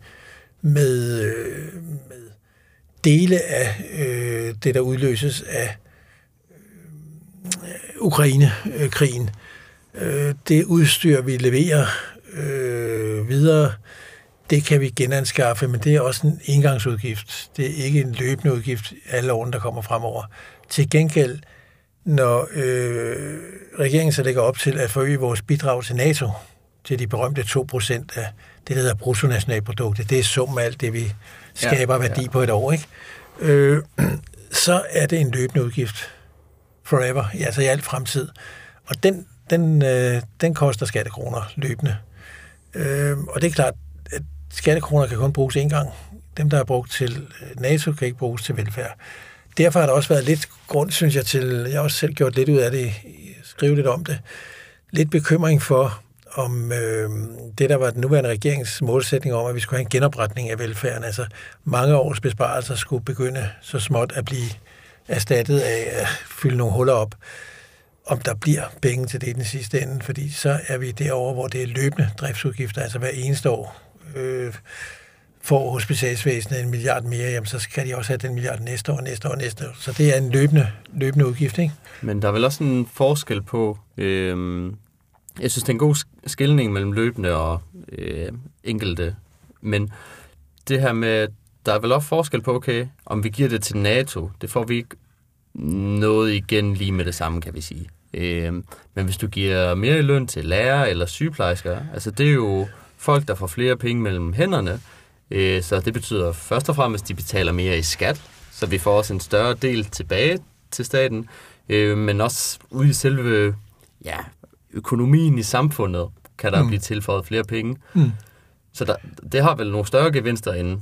med, øh, med dele af øh, det, der udløses af øh, Ukraine-krigen. Øh, det udstyr, vi leverer øh, videre, det kan vi genanskaffe, men det er også en engangsudgift. Det er ikke en løbende udgift alle årene, der kommer fremover. Til gengæld, når øh, regeringen så lægger op til at forøge vores bidrag til NATO, til de berømte 2% af det, der hedder bruttonationalproduktet, det er summen af alt det, vi skaber ja, værdi ja. på et år, ikke? Øh, så er det en løbende udgift forever, altså i alt fremtid. Og den, den, øh, den koster skattekroner løbende. Øh, og det er klart, at skattekroner kan kun bruges én gang. Dem, der er brugt til øh, NATO, kan ikke bruges til velfærd. Derfor har der også været lidt grund, synes jeg, til, jeg har også selv gjort lidt ud af det, skrive lidt om det, lidt bekymring for, om øh, det, der var den nuværende regerings målsætning om, at vi skulle have en genopretning af velfærden. Altså mange års besparelser skulle begynde så småt at blive erstattet af at fylde nogle huller op. Om der bliver penge til det i den sidste ende, fordi så er vi derovre, hvor det er løbende driftsudgifter, altså hver eneste år. Øh, får hospitalsvæsenet en milliard mere, jamen, så skal de også have den milliard næste år, næste år, næste år. Så det er en løbende, løbende udgift, ikke? Men der er vel også en forskel på, øh, jeg synes, det er en god skilning mellem løbende og øh, enkelte, men det her med, der er vel også forskel på, okay, om vi giver det til NATO, det får vi ikke noget igen lige med det samme, kan vi sige. Øh, men hvis du giver mere i løn til lærer eller sygeplejersker, altså det er jo folk, der får flere penge mellem hænderne, øh, så det betyder først og fremmest, at de betaler mere i skat, så vi får også en større del tilbage til staten, øh, men også ude i selve ja, økonomien i samfundet, kan der mm. blive tilføjet flere penge. Mm. Så der, det har vel nogle større gevinster, end,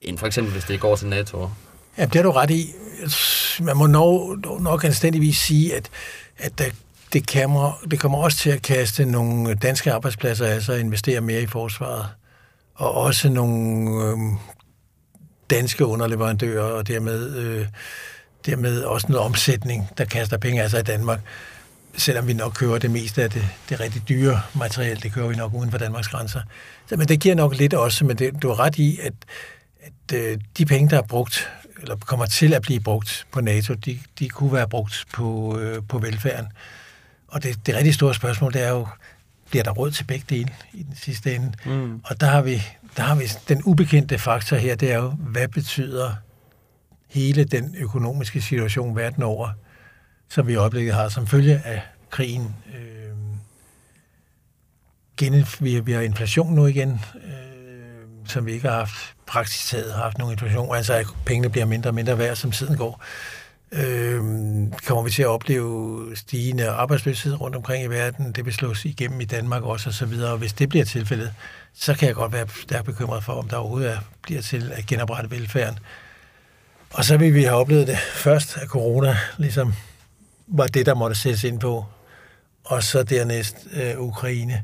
end for eksempel, hvis det går til NATO. Ja, det er du ret i. Man må nok, nok anstændigvis sige, at, at der, det, kommer, det kommer også til at kaste nogle danske arbejdspladser altså at investere mere i forsvaret. Og også nogle øh, danske underleverandører, og dermed, øh, dermed også noget omsætning, der kaster penge af sig i Danmark selvom vi nok kører det meste af det, det rigtig dyre materiel, det kører vi nok uden for Danmarks grænser. Så, men det giver nok lidt også, men det, du har ret i, at, at øh, de penge, der er brugt, eller kommer til at blive brugt på NATO, de, de kunne være brugt på, øh, på velfærden. Og det, det rigtig store spørgsmål, det er jo, bliver der råd til begge dele i den sidste ende? Mm. Og der har, vi, der har vi den ubekendte faktor her, det er jo, hvad betyder hele den økonomiske situation verden over som vi i øjeblikket har som følge af krigen. Øh, gen, vi, vi har inflation nu igen, øh, som vi ikke har haft praktisk taget har haft nogen inflation, altså at pengene bliver mindre og mindre værd, som tiden går. Øh, kommer vi til at opleve stigende arbejdsløshed rundt omkring i verden, det vil slås igennem i Danmark også, og så videre. Og hvis det bliver tilfældet, så kan jeg godt være stærkt bekymret for, om der overhovedet er, bliver til at genoprette velfærden. Og så vil vi have oplevet det først at corona, ligesom var det, der måtte sættes ind på. Og så dernæst øh, Ukraine.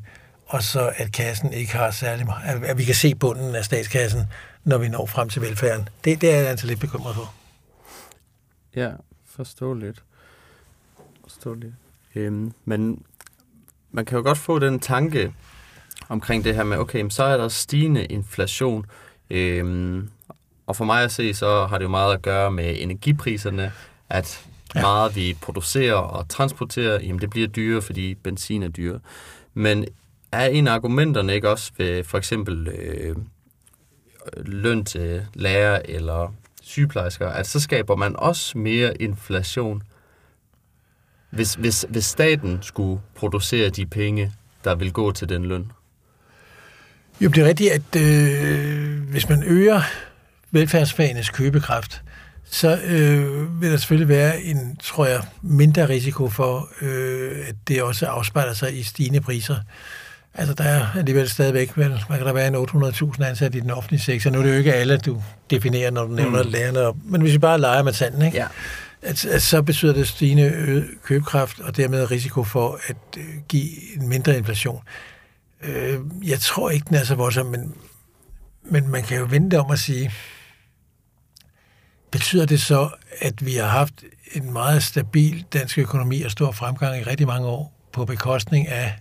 Og så at kassen ikke har særlig meget, at vi kan se bunden af statskassen, når vi når frem til velfærden. Det, det er jeg altså lidt bekymret for. Ja, forståeligt. Forståeligt. Øhm, men man kan jo godt få den tanke omkring det her med, okay, så er der stigende inflation. Øhm, og for mig at se, så har det jo meget at gøre med energipriserne, at Ja. Meget vi producerer og transporterer, jamen det bliver dyrere, fordi benzin er dyre. Men er en af argumenterne ikke også ved for eksempel øh, løn til lærer eller sygeplejersker, at så skaber man også mere inflation, hvis, hvis, hvis staten skulle producere de penge, der vil gå til den løn? Jo, det er rigtigt, at øh, hvis man øger velfærdsfagenes købekraft, så øh, vil der selvfølgelig være en, tror jeg, mindre risiko for, øh, at det også afspejler sig i stigende priser. Altså, der er alligevel stadigvæk, vel, hvad kan der være en 800.000 ansat i den offentlige sektor? Nu er det jo ikke alle, du definerer, når du nævner mm. lærerne, men hvis vi bare leger med tanden, ikke? Ja. At, at så betyder det stigende købekraft, og dermed risiko for at øh, give en mindre inflation. Øh, jeg tror ikke, den er så voldsom, men, men man kan jo vente om at sige, Betyder det så, at vi har haft en meget stabil dansk økonomi og stor fremgang i rigtig mange år på bekostning af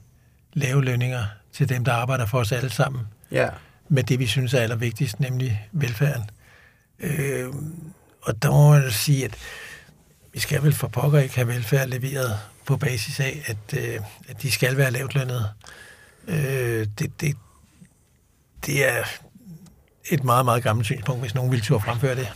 lave lønninger til dem, der arbejder for os alle sammen? Ja. med det, vi synes er allervigtigst, nemlig velfærden. Øh, og der må man sige, at vi skal vel for pokker ikke have velfærd leveret på basis af, at, øh, at de skal være lavt lønnede. Øh, det, det, det er et meget, meget gammelt synspunkt, hvis nogen vil turde fremføre det.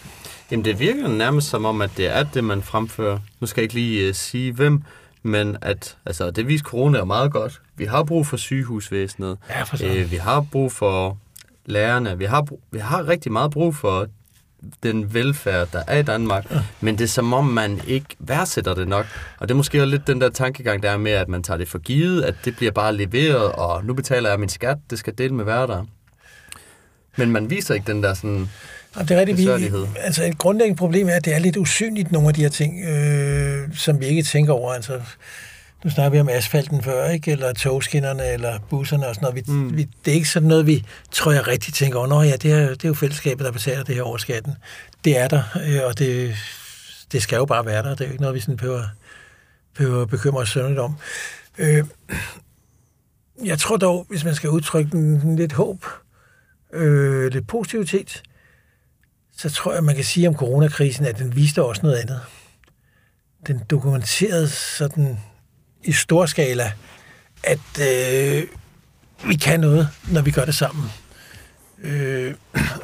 Jamen, det virker nærmest som om, at det er det, man fremfører. Nu skal jeg ikke lige uh, sige, hvem, men at altså, det viser corona er meget godt. Vi har brug for sygehusvæsenet. Ja, for øh, vi har brug for lærerne. Vi har, brug, vi har rigtig meget brug for den velfærd, der er i Danmark, ja. men det er som om, man ikke værdsætter det nok. Og det er måske også lidt den der tankegang, der er med, at man tager det for givet, at det bliver bare leveret, og nu betaler jeg min skat, det skal dele med hverdag. Men man viser ikke den der sådan det er rigtigt, vi, altså et grundlæggende problem er, at det er lidt usynligt, nogle af de her ting, øh, som vi ikke tænker over. Altså, nu snakker vi om asfalten før, ikke? eller togskinnerne, eller busserne og sådan noget. Vi, mm. vi, det er ikke sådan noget, vi tror jeg rigtig tænker over. Nå ja, det er, det er jo fællesskabet, der betaler det her over skatten. Det er der, øh, og det, det skal jo bare være der. Det er jo ikke noget, vi sådan behøver, behøver at bekymre os sønderligt om. Øh, jeg tror dog, hvis man skal udtrykke en, lidt håb, øh, lidt positivitet, så tror jeg, man kan sige om coronakrisen, at den viste også noget andet. Den dokumenterede sådan i stor skala, at øh, vi kan noget, når vi gør det sammen. Øh,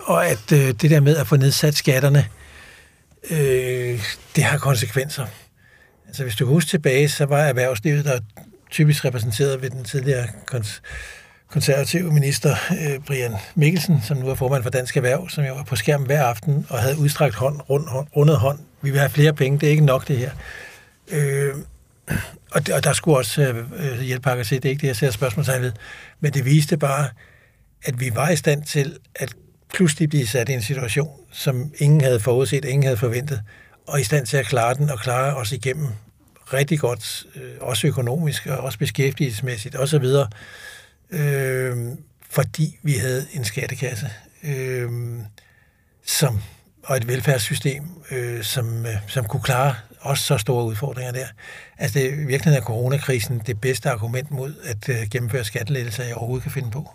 og at øh, det der med at få nedsat skatterne, øh, det har konsekvenser. Altså hvis du husker tilbage, så var erhvervslivet der typisk repræsenteret ved den tidligere kons- konservative minister øh, Brian Mikkelsen, som nu er formand for Dansk Erhverv, som jo var på skærmen hver aften og havde udstrakt hånd, rund, hånd, rundet hånd. Vi vil have flere penge, det er ikke nok det her. Øh, og, og der skulle også øh, øh hjælpepakker til, det er ikke det, jeg ser spørgsmålstegn ved. Men det viste bare, at vi var i stand til at pludselig blive sat i en situation, som ingen havde forudset, ingen havde forventet, og i stand til at klare den og klare os igennem rigtig godt, øh, også økonomisk og også beskæftigelsesmæssigt osv., øh, fordi vi havde en skattekasse, øh, som, og et velfærdssystem, øh, som, øh, som kunne klare også så store udfordringer der. Altså det, virkelig er coronakrisen det bedste argument mod at øh, gennemføre skattelettelser, jeg overhovedet kan finde på.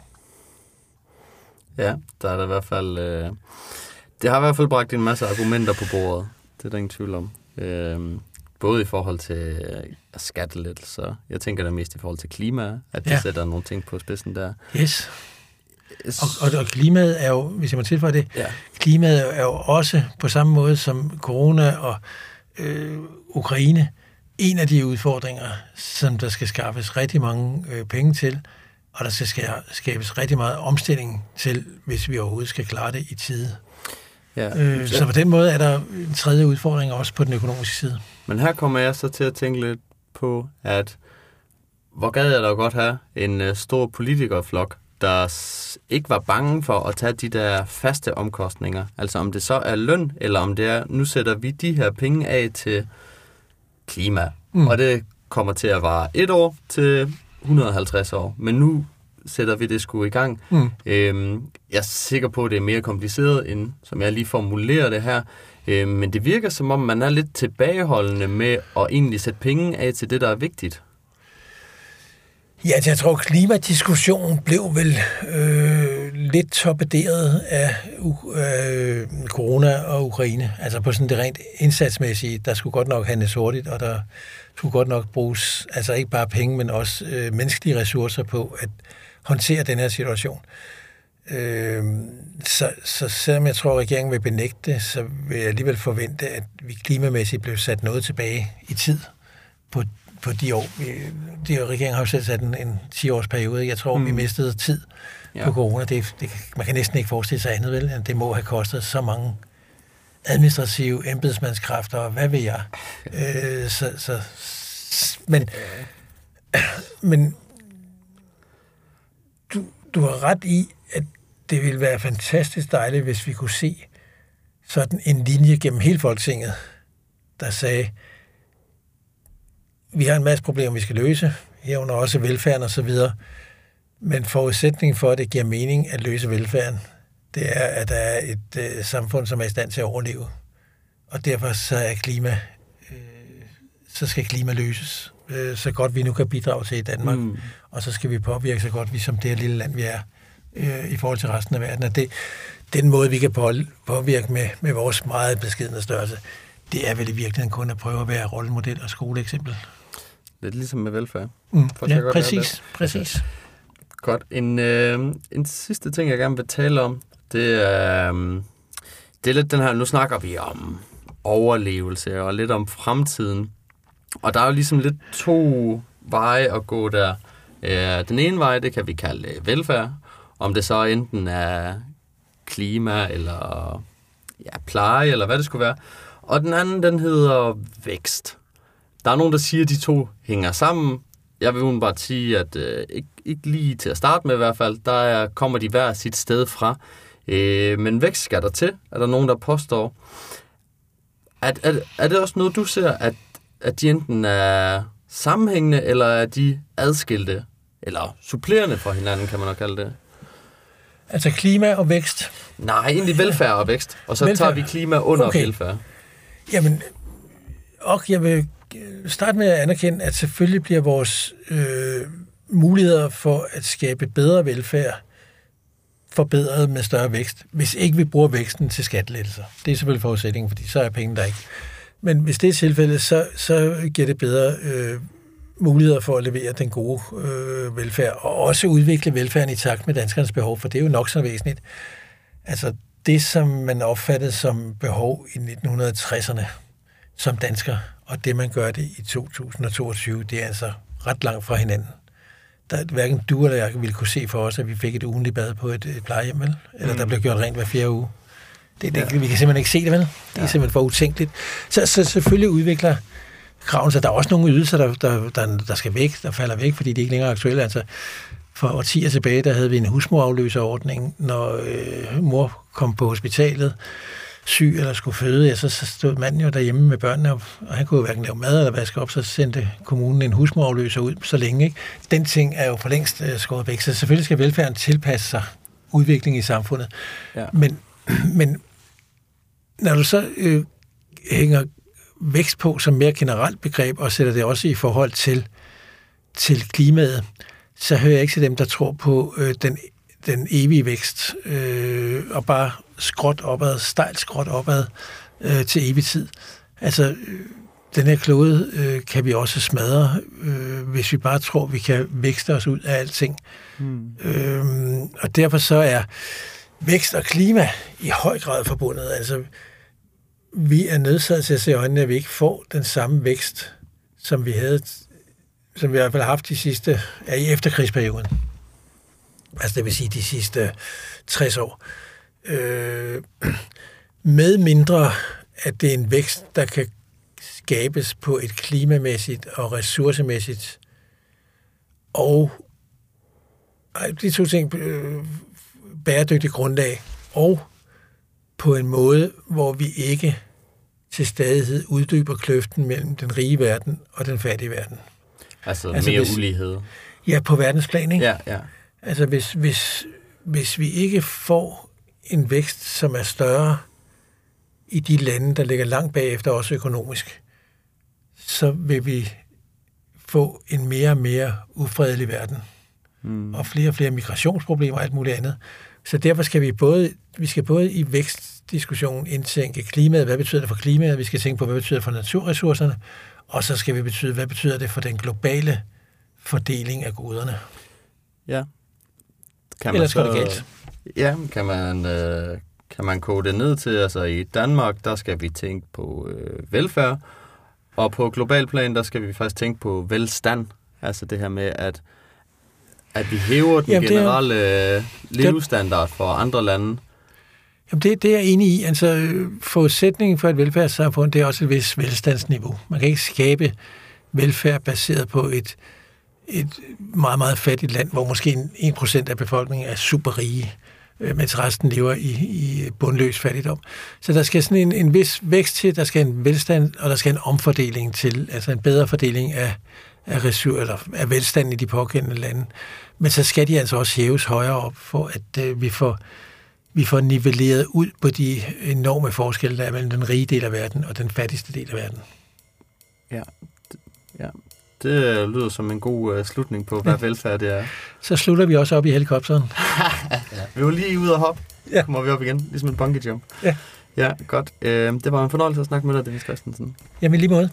Ja, der er der i hvert fald... Øh, det har i hvert fald bragt en masse argumenter på bordet. Det er der ingen tvivl om. Øh, både i forhold til øh, skattelettelser. Jeg tænker da mest i forhold til klima, at det ja. sætter nogle ting på spidsen der. Yes. Og, og, og klimaet er jo, hvis jeg må tilføje det, ja. klimaet er jo også på samme måde som corona og øh, Ukraine, en af de udfordringer, som der skal skaffes rigtig mange øh, penge til, og der skal skabes rigtig meget omstilling til, hvis vi overhovedet skal klare det i tide. Ja. Øh, så på den måde er der en tredje udfordring også på den økonomiske side. Men her kommer jeg så til at tænke lidt på, at hvor gad jeg da godt have en uh, stor politikerflok, der ikke var bange for at tage de der faste omkostninger. Altså om det så er løn, eller om det er, nu sætter vi de her penge af til klima. Mm. Og det kommer til at vare et år til 150 år. Men nu sætter vi det sgu i gang. Mm. Øhm, jeg er sikker på, at det er mere kompliceret, end som jeg lige formulerer det her. Øh, men det virker som om, man er lidt tilbageholdende med at egentlig sætte penge af til det, der er vigtigt. Ja, jeg tror, klimadiskussionen blev vel øh, lidt torpederet af øh, corona og Ukraine. Altså på sådan det rent indsatsmæssige, der skulle godt nok handles hurtigt, og der skulle godt nok bruges, altså ikke bare penge, men også øh, menneskelige ressourcer på at håndtere den her situation. Øh, så, så selvom jeg tror, at regeringen vil benægte det, så vil jeg alligevel forvente, at vi klimamæssigt blev sat noget tilbage i tid på på de år. De, regeringen har jo selv sat en, en 10-års periode. Jeg tror, mm. vi mistede tid ja. på corona. Det, det, man kan næsten ikke forestille sig andet, vel? Det må have kostet så mange administrative embedsmandskræfter, og hvad ved jeg. Øh, så, så, men, men du, du har ret i, det ville være fantastisk dejligt, hvis vi kunne se sådan en linje gennem hele Folketinget, der sagde, vi har en masse problemer, vi skal løse, herunder også velfærden og så videre. Men forudsætningen for, at det giver mening at løse velfærden, det er, at der er et øh, samfund, som er i stand til at overleve. Og derfor så er klima, øh, så skal klima løses øh, så godt vi nu kan bidrage til i Danmark. Mm. Og så skal vi påvirke så godt vi som det her lille land, vi er, øh, i forhold til resten af verden. Og det, den måde, vi kan påvirke med, med vores meget beskedende størrelse, det er vel i virkeligheden kun at prøve at være rollemodel og skoleeksempel. Lidt ligesom med velfærd. Mm, ja, præcis, præcis. Godt. En, øh, en sidste ting, jeg gerne vil tale om, det er, øh, det er lidt den her, nu snakker vi om overlevelse og lidt om fremtiden. Og der er jo ligesom lidt to veje at gå der. Øh, den ene vej, det kan vi kalde velfærd. Om det så enten er klima eller ja, pleje, eller hvad det skulle være. Og den anden, den hedder vækst. Der er nogen, der siger, at de to hænger sammen. Jeg vil bare sige, at øh, ikke, ikke lige til at starte med i hvert fald, der er, kommer de hver sit sted fra. Øh, men vækst skal der til, er der nogen, der påstår. Er, er, er det også noget, du ser, at, at de enten er sammenhængende, eller er de adskilte? Eller supplerende for hinanden, kan man nok kalde det. Altså klima og vækst? Nej, egentlig velfærd og vækst. Og så velfærd. tager vi klima under okay. velfærd. Jamen, og jeg vil starte med at anerkende, at selvfølgelig bliver vores øh, muligheder for at skabe bedre velfærd forbedret med større vækst, hvis ikke vi bruger væksten til skattelettelser. Det er selvfølgelig forudsætningen, fordi så er penge der ikke. Men hvis det er tilfældet, så, så giver det bedre øh, muligheder for at levere den gode øh, velfærd, og også udvikle velfærden i takt med danskernes behov, for det er jo nok så væsentligt. Altså det, som man opfattede som behov i 1960'erne som dansker, og det, man gør det i 2022, det er altså ret langt fra hinanden. Der, hverken du eller jeg ville kunne se for os, at vi fik et ugenligt bad på et, et plejehjem, vel? Eller mm. der blev gjort rent hver fjerde uge. Det, det, ja. Vi kan simpelthen ikke se det, vel? Det er ja. simpelthen for utænkeligt. Så, så selvfølgelig udvikler kraven sig. Der er også nogle ydelser, der, der, der, der skal væk, der falder væk, fordi de ikke længere er aktuelle. Altså, for årtier tilbage, der havde vi en husmorafløserordning, når øh, mor kom på hospitalet syg eller skulle føde, ja, så, så stod manden jo derhjemme med børnene, og, og han kunne jo hverken lave mad eller vaske op, så sendte kommunen en husmorafløser ud så længe. Ikke? Den ting er jo for længst øh, skåret væk, så selvfølgelig skal velfærden tilpasse sig udviklingen i samfundet. Ja. Men, men når du så øh, hænger vækst på som mere generelt begreb, og sætter det også i forhold til, til klimaet, så hører jeg ikke til dem, der tror på øh, den, den evige vækst, øh, og bare skråt opad, stejlt skråt opad øh, til evig tid. Altså, øh, den her klode øh, kan vi også smadre, øh, hvis vi bare tror, vi kan vækste os ud af alting. Hmm. Øh, og derfor så er vækst og klima i høj grad forbundet. Altså, vi er nødsaget til at se i øjnene, at vi ikke får den samme vækst, som vi havde, som vi i hvert fald har haft de sidste, ja, i efterkrigsperioden. Altså det vil sige de sidste 60 år. Øh, med mindre, at det er en vækst, der kan skabes på et klimamæssigt og ressourcemæssigt og de to ting øh, bæredygtigt grundlag, og på en måde, hvor vi ikke til stadighed uddyber kløften mellem den rige verden og den fattige verden. Altså, altså mere hvis, ulighed? Ja, på verdensplan, ikke? Ja, ja. Altså, hvis, hvis, hvis vi ikke får en vækst, som er større i de lande, der ligger langt bagefter, også økonomisk, så vil vi få en mere og mere ufredelig verden. Mm. Og flere og flere migrationsproblemer og alt muligt andet. Så derfor skal vi både, vi skal både i vækstdiskussionen indtænke klimaet, hvad betyder det for klimaet, vi skal tænke på, hvad betyder det for naturressourcerne, og så skal vi betyde, hvad betyder det for den globale fordeling af goderne. Ja. Kan man Ellers så, går det galt. Ja, kan man, øh, kan man kode det ned til, altså i Danmark, der skal vi tænke på øh, velfærd, og på global plan, der skal vi faktisk tænke på velstand. Altså det her med, at at vi hæver den Jamen, generelle er, levestandard for andre lande? Jamen det, det er jeg enig i. Altså, forudsætningen for et velfærdssamfund, det er også et vis velstandsniveau. Man kan ikke skabe velfærd baseret på et, et meget, meget fattigt land, hvor måske 1% af befolkningen er super rige, øh, mens resten lever i, i bundløs fattigdom. Så der skal sådan en, en vis vækst til, der skal en velstand, og der skal en omfordeling til, altså en bedre fordeling af, af, ressourcer, eller af velstanden i de pågældende lande. Men så skal de altså også hæves højere op, for at øh, vi får vi får nivelleret ud på de enorme forskelle, der er mellem den rige del af verden og den fattigste del af verden. Ja, ja. Det øh, lyder som en god uh, slutning på, hvad ja. velfærd det er. Så slutter vi også op i helikopteren. Vi var lige ude og hoppe. Ja. Kommer vi op igen, ligesom en bungee jump. Ja. Ja, godt. Øh, det var en fornøjelse at snakke med dig, Dennis Christensen. Jamen lige måde.